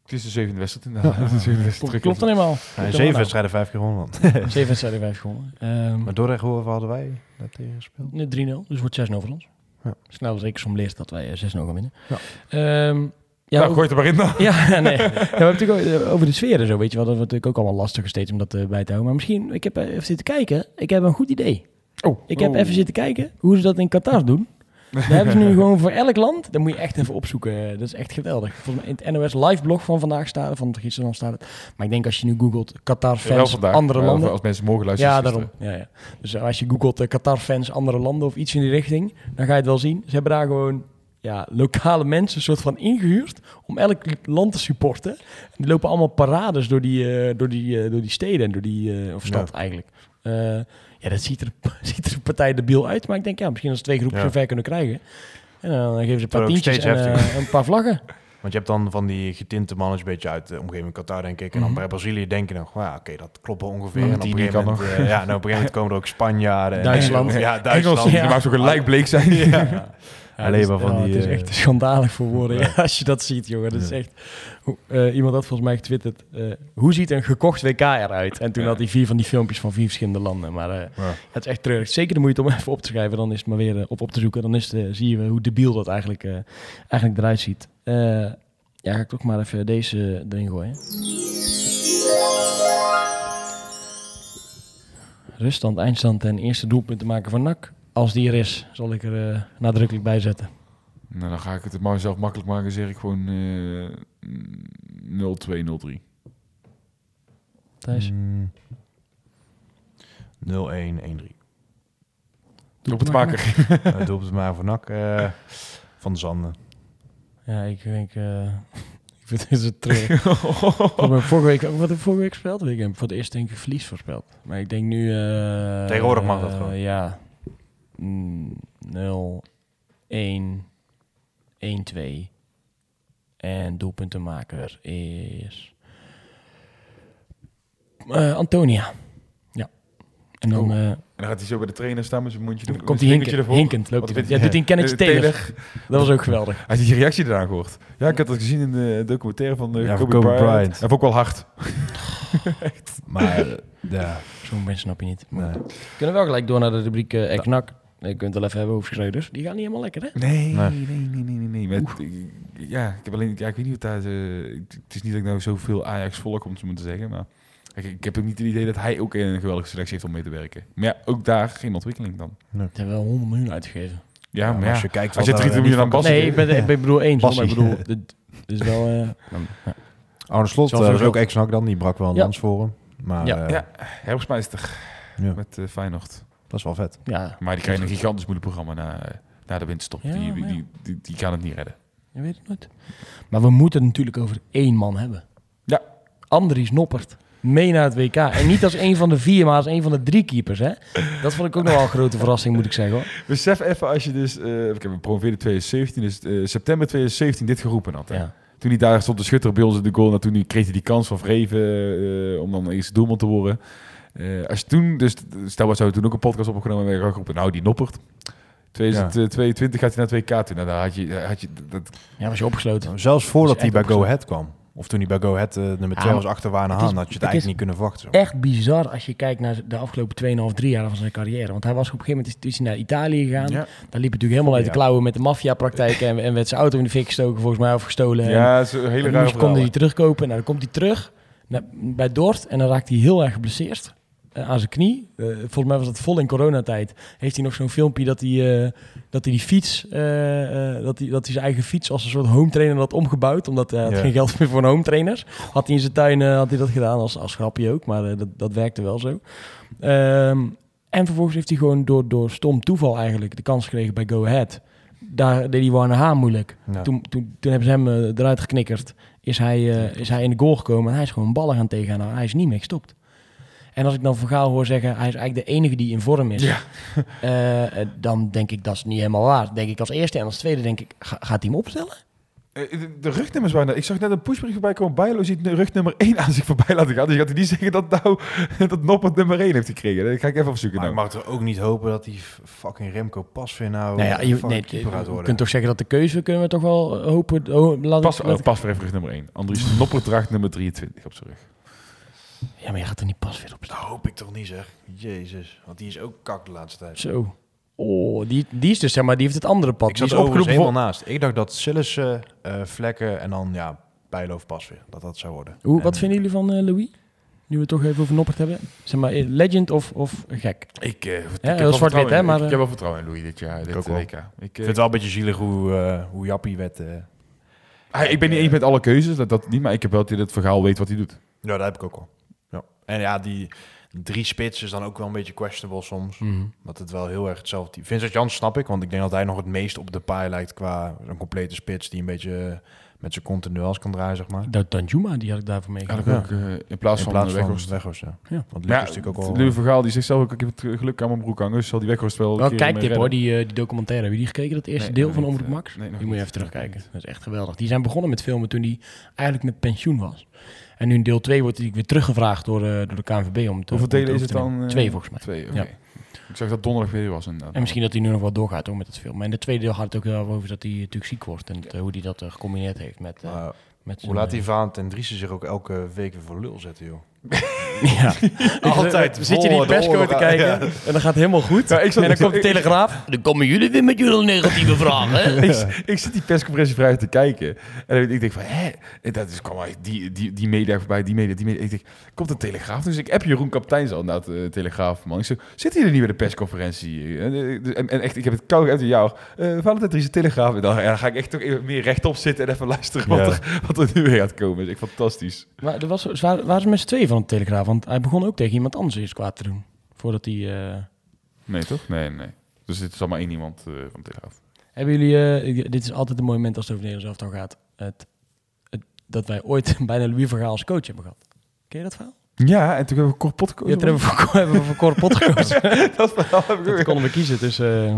Speaker 2: het is de zevende wedstrijd inderdaad. Wedstrijd
Speaker 1: Klopt, dan helemaal.
Speaker 3: Ja, zeven wedstrijden, vijf keer gewonnen.
Speaker 1: Zeven wedstrijden, vijf gewonnen. Ehm,
Speaker 3: maar Dordrecht, hoeveel hadden wij daar tegen gespeeld?
Speaker 1: Nu 3-0, dus wordt 6-0 voor ons.
Speaker 3: Ja.
Speaker 1: Snel rekensom leert dat wij eh, 6-0 gaan winnen.
Speaker 3: Ja.
Speaker 1: Ehm, Ja,
Speaker 2: nou,
Speaker 1: ook-
Speaker 2: gooi het er maar in dan.
Speaker 1: Ja, nee. Ja, we hebben natuurlijk ook, eh, over de sfeer en zo, weet je wel. Dat wordt natuurlijk ook allemaal lastig steeds om dat eh, bij te houden. Maar misschien, ik heb even zitten kijken. Ik heb een goed idee.
Speaker 2: Oh,
Speaker 1: Ik heb
Speaker 2: oh.
Speaker 1: even zitten kijken hoe ze dat in Qatar doen. Daar hebben ze nu gewoon voor elk land. Dat moet je echt even opzoeken. Dat is echt geweldig. Volgens mij in het NOS live blog van vandaag staat, van gisteren staat het. Maar ik denk als je nu googelt Qatar fans
Speaker 2: vandaag.
Speaker 1: andere landen.
Speaker 2: Als mensen morgen luisteren.
Speaker 1: Ja,
Speaker 2: het
Speaker 1: daarom. Ja, ja. Dus als je googelt eh, Qatar fans andere landen of iets in die richting, dan ga je het wel zien. Ze hebben daar gewoon ja, lokale mensen een soort van ingehuurd om elk land te supporten. En die lopen allemaal parades door die, eh, door die, eh, door die steden en door die, eh, of stad eigenlijk. Eh, ja, dat ziet er, ziet er een partij debiel uit, maar ik denk ja, misschien als twee groepen
Speaker 3: Ja.
Speaker 1: zo ver kunnen krijgen. En dan geven ze een paar tientjes en een paar vlaggen.
Speaker 3: Want je hebt dan van die getinte mannen een beetje uit de omgeving Qatar, denk ik. En dan
Speaker 1: Mhm.
Speaker 3: bij Brazilië denk je nog, "Nou ja, oké, dat klopt wel ongeveer.
Speaker 2: Mhm.
Speaker 3: En op een gegeven moment, eh, ja, en op een gegeven moment komen er ook Spanjaarden. en-
Speaker 1: Duitsland.
Speaker 3: Ja, Duitsland.
Speaker 2: Engels,
Speaker 1: Ja.
Speaker 2: die mag zo gelijk bleek zijn.
Speaker 3: Ja. Alleen maar van die,
Speaker 1: het is
Speaker 3: eh,
Speaker 1: echt schandalig voor woorden als je dat ziet, jongen. Dat is echt... eh, iemand had volgens mij getwitterd... eh, hoe ziet een gekocht WK eruit? En toen had hij vier van die filmpjes van vier verschillende landen. Maar het is echt treurig. Zeker de moeite om even op te schrijven. Dan is het maar weer op op te zoeken. Dan is het, zie je hoe debiel dat eigenlijk, eigenlijk eruit ziet. Ja, ga ik toch maar even deze erin gooien. Ruststand, eindstand en eerste doelpunten maken voor NAC. Als die er is, zal ik er eh, nadrukkelijk bij zetten.
Speaker 2: Nou, dan ga ik het maar zelf makkelijk maken. Zeg ik gewoon eh 0-2, 0-3.
Speaker 1: Thijs?
Speaker 3: Mm. 0-1, 1-3.
Speaker 2: Op het.
Speaker 3: Uh, maar voor NAC. eh, van de Zanden.
Speaker 1: Ja, ik denk... eh, ik vind het. Volgens mij vorige week, wat heb ik vorige week gespeeld? Ik heb voor het eerst denk ik verlies voorspeld. Maar ik denk nu... eh,
Speaker 3: Tegenwoordig mag dat
Speaker 1: eh,
Speaker 3: gewoon.
Speaker 1: ja. Mm, 0, 1, 1, 2. En doelpuntenmaker is... eh, Antonia. Ja. En dan...
Speaker 2: Oh.
Speaker 1: eh,
Speaker 2: En dan gaat hij zo bij de trainer staan met zijn mondje.
Speaker 1: dan komt hij hinkend,
Speaker 2: ervoor.
Speaker 1: hinkend loopt hij. Ja, doet hij een Kenneth
Speaker 2: Eh,
Speaker 1: Taylor. Dat was ook geweldig.
Speaker 2: Hij heeft die reactie eraan gehoord. Ja, ik had dat gezien in de documentaire van eh,
Speaker 3: Ja,
Speaker 2: Kobe,
Speaker 3: Kobe
Speaker 2: Bryant.
Speaker 3: Bryant.
Speaker 2: Hij vond ook wel hard.
Speaker 3: Maar ja,
Speaker 1: Zo'n mensen snap je niet.
Speaker 3: nee.
Speaker 1: We kunnen wel gelijk door naar de rubriek uh, Eknak. Je kunt het wel even hebben over Schreuders. Die gaan niet helemaal lekker, hè?
Speaker 2: Nee,
Speaker 3: Nee.
Speaker 2: nee, nee, nee, nee. nee. Met, ik- ja, ik heb alleen, ja, ik weet niet wat daar. eh, het is niet dat ik nou zoveel Ajax volk om te zeggen, maar kijk, ik heb ook niet het idee dat hij ook een geweldige selectie heeft om mee te werken. Maar ja, ook daar geen ontwikkeling dan.
Speaker 1: Ze hebben wel 100 miljoen uitgegeven.
Speaker 2: Ja, maar
Speaker 3: als je kijkt
Speaker 2: als je
Speaker 3: daar
Speaker 2: drie
Speaker 3: niet
Speaker 2: miljoen aan Bas
Speaker 1: nee, ik ben, ik ben- ik bedoel eens. hoor, Maar ik bedoel, dit is wel... eh, dan- ja.
Speaker 3: Arne Slot, eh, is ook
Speaker 1: geld.
Speaker 3: ex-NAC dan. Die brak wel een
Speaker 1: Ja.
Speaker 3: lans voor hem. Maar
Speaker 1: Ja.
Speaker 3: eh,
Speaker 2: Ja, herfstmeister
Speaker 3: ja,
Speaker 2: met eh Feyenoord.
Speaker 3: Dat is wel vet.
Speaker 1: ja,
Speaker 2: Maar die krijgen een gigantisch moeilijk programma na, na de winterstop.
Speaker 1: Ja,
Speaker 2: die, die, die, die gaan het niet redden.
Speaker 1: je weet het nooit. Maar we moeten het natuurlijk over één man hebben.
Speaker 2: Ja.
Speaker 1: Andries Noppert. Mee naar het WK. En niet als een van de vier, maar als een van de drie keepers, hè? Dat vond ik ook nog wel een grote verrassing, moet ik zeggen, hoor.
Speaker 2: Besef even als je dus... eh ik heb een promoveerde 2017, dus eh, september 2017 dit geroepen had. Hè?
Speaker 1: Ja.
Speaker 2: Toen hij daar stond de schutter bij ons in de goal. En toen kreeg hij die kans van Vreven eh, om dan eerst doelman te worden. Eh, als je toen, dus stel wat zou toen ook een podcast opgenomen en we geroepen, nou die noppert. 2022 gaat hij naar 2K toe. Nou, daar had je, had je dat,
Speaker 1: Ja, was je opgesloten.
Speaker 3: Zelfs voordat hij bij Go. Ahead kwam. Of toen hij bij Go Ahead eh, nummer
Speaker 1: Ja,
Speaker 3: 2
Speaker 1: maar
Speaker 3: was achter
Speaker 1: het
Speaker 3: Haan, had je het
Speaker 1: het
Speaker 3: eigenlijk niet kunnen verwachten. Zo.
Speaker 1: Echt bizar als je kijkt naar de afgelopen 2,5, 3 jaar van zijn carrière. Want hij was op een gegeven moment is, hij naar Italië gegaan.
Speaker 2: ja,
Speaker 1: Daar liep hij natuurlijk helemaal uit de klauwen met de maffiapraktijken. en, en werd zijn auto in de fik gestoken, volgens mij, of gestolen. En-
Speaker 2: ja, zo een hele
Speaker 1: en dan
Speaker 2: rare
Speaker 1: moest, konden hij terugkopen. Nou, dan komt hij terug naar, bij Dordt en dan raakt hij heel erg geblesseerd aan zijn knie. Eh, volgens mij was dat vol in coronatijd. Heeft hij nog zo'n filmpje dat hij, eh, dat hij die fiets, eh, eh, dat, hij, dat hij zijn eigen fiets als een soort home trainer had omgebouwd. Omdat hij had
Speaker 3: Ja.
Speaker 1: geen geld meer voor een home trainer. Had hij in zijn tuin eh, had hij dat gedaan als, als grapje ook, maar eh, dat, dat werkte wel zo. Ehm, en vervolgens heeft hij gewoon door, door stom toeval eigenlijk de kans gekregen bij Go Ahead. Daar deed hij Warne Haan moeilijk.
Speaker 3: Ja.
Speaker 1: Toen, toen, toen hebben ze hem eh, eruit geknikkerd. Is hij, eh, is hij in de goal gekomen. En hij is gewoon ballen gaan tegenhouden. Hij is niet meer gestopt. En als ik dan Van Gaal hoor zeggen... hij is eigenlijk de enige die in vorm is...
Speaker 2: Ja.
Speaker 1: eh, eh, dan denk ik dat is niet helemaal waar. Denk ik als eerste. En als tweede denk ik... ga- gaat hij hem opstellen?
Speaker 2: Eh, de, rugnummers waren... Ik zag net een pushbericht voorbij komen. Bijlo ziet de rugnummer 1 aan zich voorbij laten gaan. Dus gaat hij niet zeggen dat nou dat Noppert nummer 1 heeft gekregen. Dat ga ik even opzoeken.
Speaker 3: Maar ik
Speaker 2: Nou.
Speaker 3: mag er ook niet hopen dat die fucking Remco Pasveer nou,
Speaker 1: nou ja, je, nee,
Speaker 3: keeper gaat
Speaker 1: je kunt toch zeggen dat de keuze... kunnen we toch wel hopen... Oh, laat
Speaker 2: Pas,
Speaker 1: ik, laat
Speaker 2: oh,
Speaker 1: ik-
Speaker 2: pas weer even rug nummer 1. Andries Noppert draagt nummer 23 op zijn rug.
Speaker 1: Ja, maar je gaat er niet pas weer op staan.
Speaker 3: Dat hoop ik toch niet zeg. Jezus, want die is ook kak de laatste tijd.
Speaker 1: Zo. Oh, die, die is dus, zeg maar, die heeft het andere pad.
Speaker 3: Ik
Speaker 1: die
Speaker 3: zat
Speaker 1: is
Speaker 3: overigens helemaal
Speaker 1: voor...
Speaker 3: naast. Ik dacht dat Sillissen, eh Vlekken en dan ja, Bijlo of Pasveer. Dat dat zou worden.
Speaker 1: Hoe, wat
Speaker 3: En-
Speaker 1: vinden jullie van eh, Louis? Nu we het toch even over Noppert hebben. Zeg maar, eh, legend of, of gek?
Speaker 2: Ik, eh, ik heb
Speaker 1: zwart-wit,
Speaker 2: vertrouwen
Speaker 1: hè,
Speaker 2: in-
Speaker 1: maar,
Speaker 2: Ik, heb wel vertrouwen in Louis dit jaar, dit
Speaker 3: ook wel.
Speaker 2: WK. Ik,
Speaker 3: Ik vind het wel een beetje zielig hoe, eh, hoe Jappie werd. eh.
Speaker 2: hij- ik ben niet eens met alle keuzes, dat, dat niet, maar ik heb wel dat hij het verhaal weet wat hij doet.
Speaker 3: Ja, dat heb ik ook wel. Ja. En ja, die drie spits is dan ook wel een beetje questionable soms. Dat het wel heel erg hetzelfde. Vincent Jans snap ik, want ik denk dat hij nog het meest op de paai lijkt qua een complete spits die een beetje eh, met zijn continuels kan draaien, zeg maar.
Speaker 1: Dat Danjuma, die had ik daarvoor meegemaakt.
Speaker 2: Eigenlijk ook, eh, in plaats
Speaker 3: In
Speaker 2: van
Speaker 3: plaats van
Speaker 2: Weghorst.
Speaker 3: Weghorst, ja.
Speaker 1: Ja.
Speaker 3: Want is
Speaker 2: ja,
Speaker 3: natuurlijk ook wel...
Speaker 2: Louis Vergaal die zegt zelf ook, ik heb het geluk aan mijn broek hangen, dus zal die Weghorst wel... een
Speaker 1: Wel
Speaker 2: keer
Speaker 1: kijktip
Speaker 2: mee
Speaker 1: hoor, die, eh, die documentaire. Heb je die gekeken, dat eerste
Speaker 2: Nee,
Speaker 1: deel van
Speaker 2: niet,
Speaker 1: Omroep Max?
Speaker 2: nee, nog
Speaker 1: die moet je even terugkijken. Dat is echt geweldig. Die zijn begonnen met filmen toen die eigenlijk met pensioen was. En nu in deel 2 wordt hij weer teruggevraagd door, eh, door de KNVB om te
Speaker 2: Hoeveel delen is het dan? eh,
Speaker 1: Twee volgens mij.
Speaker 2: Twee, oké.
Speaker 1: Ja.
Speaker 2: Ik zag dat donderdag weer was inderdaad.
Speaker 1: En misschien dat hij nu nog wel doorgaat hoor, met het film. Maar in de tweede deel gaat het ook wel over dat hij natuurlijk ziek wordt. En eh, hoe hij dat eh, gecombineerd heeft met, eh,
Speaker 3: Maar
Speaker 1: met
Speaker 3: hoe laat die
Speaker 1: eh,
Speaker 3: Vaan en Driessen zich ook elke week weer voor lul zetten, joh.
Speaker 1: Ja.
Speaker 3: Altijd
Speaker 1: Zit je die
Speaker 3: voor de
Speaker 1: persco te kijken
Speaker 3: ja.
Speaker 1: en dan gaat het helemaal goed.
Speaker 2: Ja, ik zat-
Speaker 1: en dan
Speaker 2: ik
Speaker 1: komt de
Speaker 2: ik-
Speaker 1: telegraaf. Dan komen jullie weer met jullie negatieve vragen.
Speaker 2: ik, ik zit die persconferentie vrijdag te kijken. En ik denk van, hè? En dat is, kwam die, die, die media voorbij, die media, die media. Ik denk, komt de Telegraaf? Dus ik heb Jeroen Kapteins al, inderdaad, de Telegraaf, man. Ik zeg, zitten jullie niet bij de persconferentie? En, eh, en, en echt, ik heb het koud uit de jou. Uh, Valentijn Dries, de Telegraaf. En dan, ja, dan ga ik echt toch even meer rechtop zitten en even luisteren wat,
Speaker 3: Ja.
Speaker 2: er, wat er nu weer gaat komen. Dat is echt fantastisch.
Speaker 1: Maar er was, waren, waren ze met z'n tweeën van de Telegraaf? Want hij begon ook tegen iemand anders eens kwaad te doen. Voordat hij... eh,
Speaker 2: Nee, toch? Nee, nee. Dus dit is allemaal één iemand eh, van de Telegraaf.
Speaker 1: Hebben jullie... eh, dit is altijd een mooi moment als het over Nederlands elftal gaat. Het, het, dat wij ooit bijna Louis Vergaal als coach hebben gehad. Ken je dat verhaal?
Speaker 2: Ja, en toen hebben we kort pot
Speaker 1: Ja, toen hebben we voor, hebben we voor Cor Pot gekozen.
Speaker 2: dat verhaal heb ik ook.
Speaker 1: konden we kiezen tussen, eh,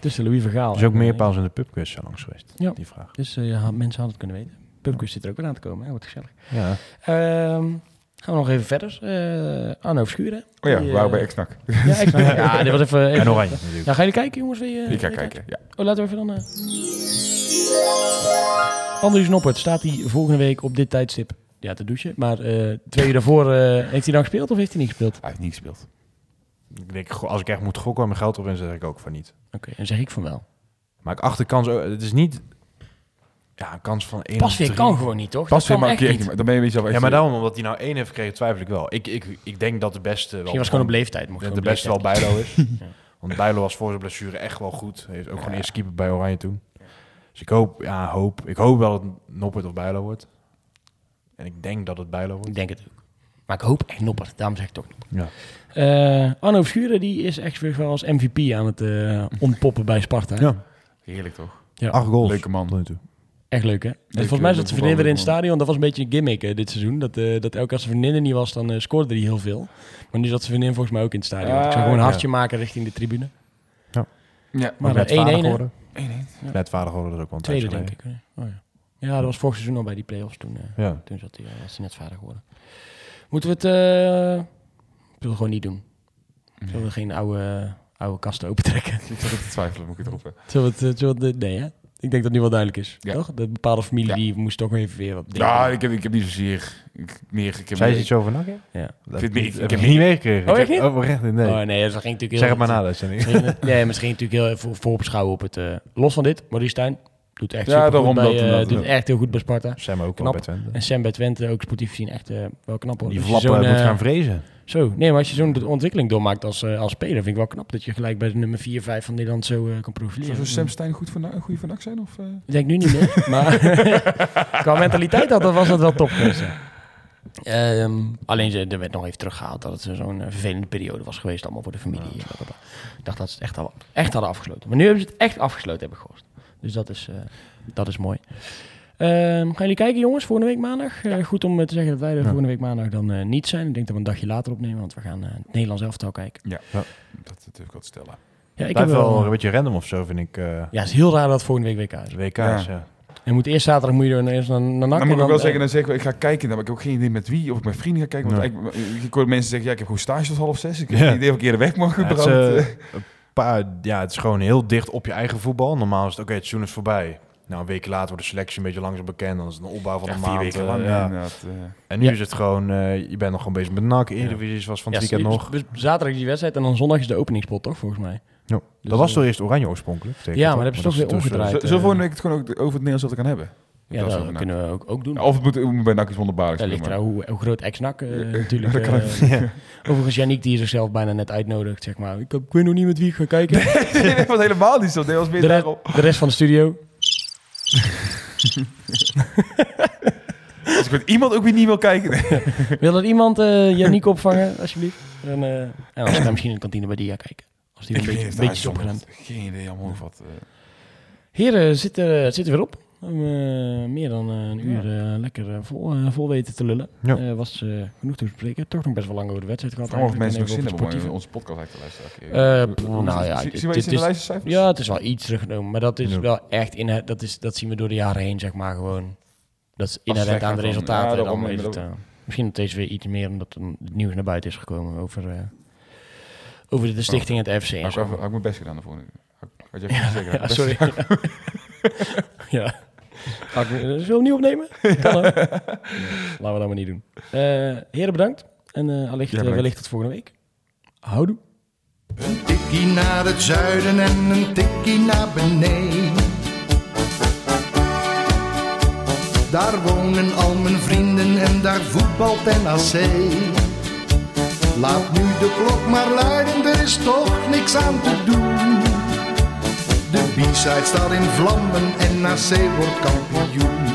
Speaker 1: tussen Louis Vergaal
Speaker 3: Er is ook
Speaker 1: en,
Speaker 3: meer in de pubquiz langs geweest,
Speaker 1: Ja.
Speaker 3: die vraag.
Speaker 1: Dus ja, mensen hadden het kunnen weten. Pubquiz zit er ook weer aan te komen. Hè? Wordt gezellig.
Speaker 3: Ja.
Speaker 1: Ehm, gaan we nog even verder. Eh Arno Verschuren.
Speaker 2: Oh ja,
Speaker 1: Die,
Speaker 2: we waren
Speaker 1: eh,
Speaker 2: bij Exnak.
Speaker 1: Ja, ik ja, dit was even... even
Speaker 3: En Oranje natuurlijk.
Speaker 1: Ja, gaan jullie kijken, jongens? Wil je,
Speaker 2: Ik ga kijken, ja.
Speaker 1: Oh, laten we even dan... eh Andries Noppert, staat hij volgende week op dit tijdstip? Ja, te douchen. Maar eh, twee uur daarvoor, eh, heeft hij dan gespeeld of heeft hij niet gespeeld?
Speaker 2: Hij heeft niet gespeeld.
Speaker 3: Ik denk, als ik echt moet gokken en mijn geld op in, zeg ik ook van niet.
Speaker 1: Oké, dan zeg ik van wel.
Speaker 3: Maar ik acht de kans, ook- het is niet ja, een kans van 1
Speaker 1: Pas weer kan gewoon niet, toch?
Speaker 2: Pas
Speaker 1: Dat
Speaker 2: weer maar keer
Speaker 1: niet.
Speaker 2: Dan ben je een beetje
Speaker 3: Ja, maar daarom, omdat hij nou één heeft gekregen, twijfel ik wel. Ik, ik, ik denk dat de beste wel...
Speaker 1: Misschien was het gewoon op leeftijd. Mocht
Speaker 3: de, beste wel. Bijlo is. Want Bijlo was voor zijn blessure echt wel goed. Hij heeft ook gewoon eerst keeper bij Oranje toen. Dus ik hoop, ja, hoop. Ik hoop wel dat het Noppert of Bijlo wordt. En ik denk dat het Bijlo wordt.
Speaker 1: Ik denk het ook. Maar ik hoop echt Noppert, daarom zeg ik toch niet.
Speaker 3: Ja.
Speaker 1: Eh Arno Verschuren, die is echt weer wel als MVP aan het eh, ontpoppen bij Sparta.
Speaker 3: Ja.
Speaker 2: Heerlijk toch?
Speaker 1: Ja.
Speaker 3: Acht goals.
Speaker 2: Leuke man.
Speaker 3: Tot nu toe.
Speaker 1: Echt leuk, hè? En
Speaker 2: Leuke-
Speaker 1: volgens mij zat zijn vriendin weer in het stadion. Dat was een beetje een gimmick eh, dit seizoen. Dat, eh, dat elke keer als zijn vriendin er niet was, dan eh, scoorde hij heel veel. Maar nu zat zijn vriendin volgens mij ook in het stadion.
Speaker 2: Ah,
Speaker 1: ik zag gewoon een
Speaker 3: ja.
Speaker 1: hartje maken richting de tribune.
Speaker 2: Ja.
Speaker 1: Maar
Speaker 3: net
Speaker 1: eh, 1-1,
Speaker 3: vader
Speaker 1: hè?
Speaker 3: geworden.
Speaker 2: 1-1.
Speaker 3: Net vader geworden, dat is ook wel een
Speaker 1: Tweede, denk ik. hè? Oh, ja. ja, dat was vorig seizoen al bij die play-offs. Toen, eh,
Speaker 3: Ja.
Speaker 1: toen zat hij, was hij net vader geworden. Moeten we het... eh ik wil het gewoon niet doen. Zullen we geen oude, oude kasten opentrekken?
Speaker 2: Ik zat te twijfelen, moet ik het erop hebben.
Speaker 1: Zullen we het... Zullen we het nee, hè? Ik denk dat het nu wel duidelijk is,
Speaker 2: Ja.
Speaker 1: toch? De bepaalde familie
Speaker 2: Ja.
Speaker 1: die moest toch even weer wat
Speaker 2: Ja, ik heb, ik heb niet zozeer... Ik, meer, ik heb
Speaker 3: Zei je
Speaker 2: meer-
Speaker 3: iets over hè?
Speaker 1: Ja.
Speaker 3: Dat
Speaker 2: vind-
Speaker 3: heb
Speaker 2: ik- ik
Speaker 3: heb ik niet meegekregen.
Speaker 1: Oh,
Speaker 3: Ik
Speaker 1: echt
Speaker 3: heb-
Speaker 1: niet?
Speaker 3: Oh, echt niet? Nee.
Speaker 1: Oh nee, dat ging natuurlijk heel...
Speaker 3: zeg het maar na, dat is niet.
Speaker 1: Misschien- Nee, misschien natuurlijk heel voor, voorbeschouwen op het... eh, los van dit, Maurice Stijn doet echt
Speaker 2: Ja, daarom
Speaker 1: bij,
Speaker 2: dat
Speaker 1: eh, doet echt heel goed bij Sparta.
Speaker 3: Sam ook
Speaker 1: Knap.
Speaker 3: bij Twente.
Speaker 1: En Sam bij Twente, ook sportief gezien, echt eh, wel knap hoor.
Speaker 3: Die flappen moet
Speaker 1: eh,
Speaker 3: gaan vrezen.
Speaker 1: Zo, nee, maar als je zo'n ontwikkeling doormaakt als, eh, als speler, vind ik wel knap dat je gelijk bij de nummer 4, 5 van Nederland zo eh, kan profileren.
Speaker 2: Zou Sam Stein goed voor, na- een goede NAC zijn? Of, eh?
Speaker 1: Ik denk nu niet meer, maar qua mentaliteit had, was dat wel top geweest. Ehm, alleen ze- er werd nog even teruggehaald dat het zo'n vervelende periode was geweest, allemaal voor de familie. Ik dacht dat ze het echt, al, echt hadden afgesloten. Maar nu hebben ze het echt afgesloten, hebben gehoord. Dus dat is, eh, dat is mooi. Ehm, gaan jullie kijken, jongens, volgende week maandag? Eh, goed om eh, te zeggen dat wij er
Speaker 3: Ja.
Speaker 1: volgende week maandag dan eh, niet zijn. Ik denk dat we een dagje later opnemen, want we gaan eh, het Nederlands elftal kijken.
Speaker 2: Ja,
Speaker 3: Ja.
Speaker 2: dat durf ik wel te stellen.
Speaker 1: Ja, ik heb
Speaker 3: wel een beetje random of zo, vind ik. eh
Speaker 1: Ja, het is heel raar dat het volgende week WK is.
Speaker 3: WK's,
Speaker 2: Ja.
Speaker 3: ja.
Speaker 1: Je moet eerst zaterdag moet je er eerst naar, naar NAC.
Speaker 2: Dan moet ik ook wel zeggen, dan zeg ik, ik ga kijken. Dan heb ik ook geen idee met wie. Of ik met vrienden ga kijken. Want
Speaker 3: Nee.
Speaker 2: eigenlijk, ik hoor mensen zeggen, ja, ik heb gewoon stage tot half zes. Ik heb
Speaker 3: Ja.
Speaker 2: geen idee of ik eerder weg mag
Speaker 3: Ja, paar, ja, het is gewoon heel dicht op je eigen voetbal. Normaal is het, oké, het seizoen is voorbij. Nou, een week later wordt de selectie een beetje langzaam bekend. Dan is het een opbouw van
Speaker 2: ja,
Speaker 3: een
Speaker 2: vier
Speaker 3: maand.
Speaker 2: weken
Speaker 3: eh,
Speaker 2: lang.
Speaker 3: ja.
Speaker 2: eh.
Speaker 3: En nu
Speaker 1: Ja.
Speaker 3: is het gewoon, eh, je bent nog gewoon bezig met NAC. Eredivisie was van het
Speaker 1: ja,
Speaker 3: weekend nog.
Speaker 1: zaterdag is die wedstrijd en dan zondag is de openingspot, toch, volgens mij?
Speaker 3: Ja.
Speaker 1: Dus,
Speaker 3: dat was toch eerst Oranje oorspronkelijk?
Speaker 1: Ja, maar dat hebben ze toch weer omgedraaid.
Speaker 2: We volgende week het gewoon ook over het Nederlands elftal gaan hebben?
Speaker 1: Ja, dat kunnen we ook, ook doen.
Speaker 2: Of het moet, bij NAC iets wonderbaarlijks
Speaker 1: Dat ligt
Speaker 2: maar-
Speaker 1: er hoe, hoe groot ex-nak eh, natuurlijk.
Speaker 2: dat
Speaker 1: eh, Overigens, Yannick die zichzelf bijna net uitnodigt, zeg maar. Ik, ik weet nog niet met wie ik ga kijken.
Speaker 2: Nee, dat was helemaal niet zo. Dat was meer
Speaker 1: De, re- de rest van de studio.
Speaker 2: Als ik met iemand ook weer niet wil kijken.
Speaker 1: Wil er iemand Yannick opvangen, alsjeblieft? En, eh en als dan misschien in de kantine bij Dia kijken. Als die een beetje, beetje is opgeruimd.
Speaker 2: Geen idee, allemaal of wat.
Speaker 1: Heren, het zit, er- het zit er weer op. We eh, meer dan eh, een uur eh, lekker vol, vol weten te lullen.
Speaker 3: Ja.
Speaker 1: Was genoeg te bespreken. Toch nog best wel lang over de wedstrijd gehad.
Speaker 2: Of mensen nog zin hebben om onze podcast uit te luisteren.
Speaker 1: nou ja,
Speaker 2: Zien iets in de lijstcijfers?
Speaker 1: Ja, het is wel iets teruggenomen. Maar dat is wel echt in dat, is, dat zien we door de jaren heen, zeg maar, gewoon. Dat is inherent aan de resultaten.
Speaker 2: ja,
Speaker 1: dan is het, misschien dat deze weer iets meer omdat het nieuws naar buiten is gekomen over, over de stichting en het FC.
Speaker 2: Had ik, had ik mijn best gedaan daarvoor. Had, had
Speaker 1: Ja, sorry. ja. Ga ik, eh, zullen we opnieuw opnemen? Kan ook. Nee, laten we dat maar niet doen. Eh, heren, bedankt. En eh allicht,
Speaker 2: Ja,
Speaker 1: wellicht tot volgende week. Houdoe.
Speaker 4: Een tikkie naar het zuiden en een tikkie naar beneden. Daar wonen al mijn vrienden en daar voetbalt NAC. Laat nu de klok maar luiden, er is toch niks aan te doen. De B-side staat in vlammen en NAC wordt kampioen.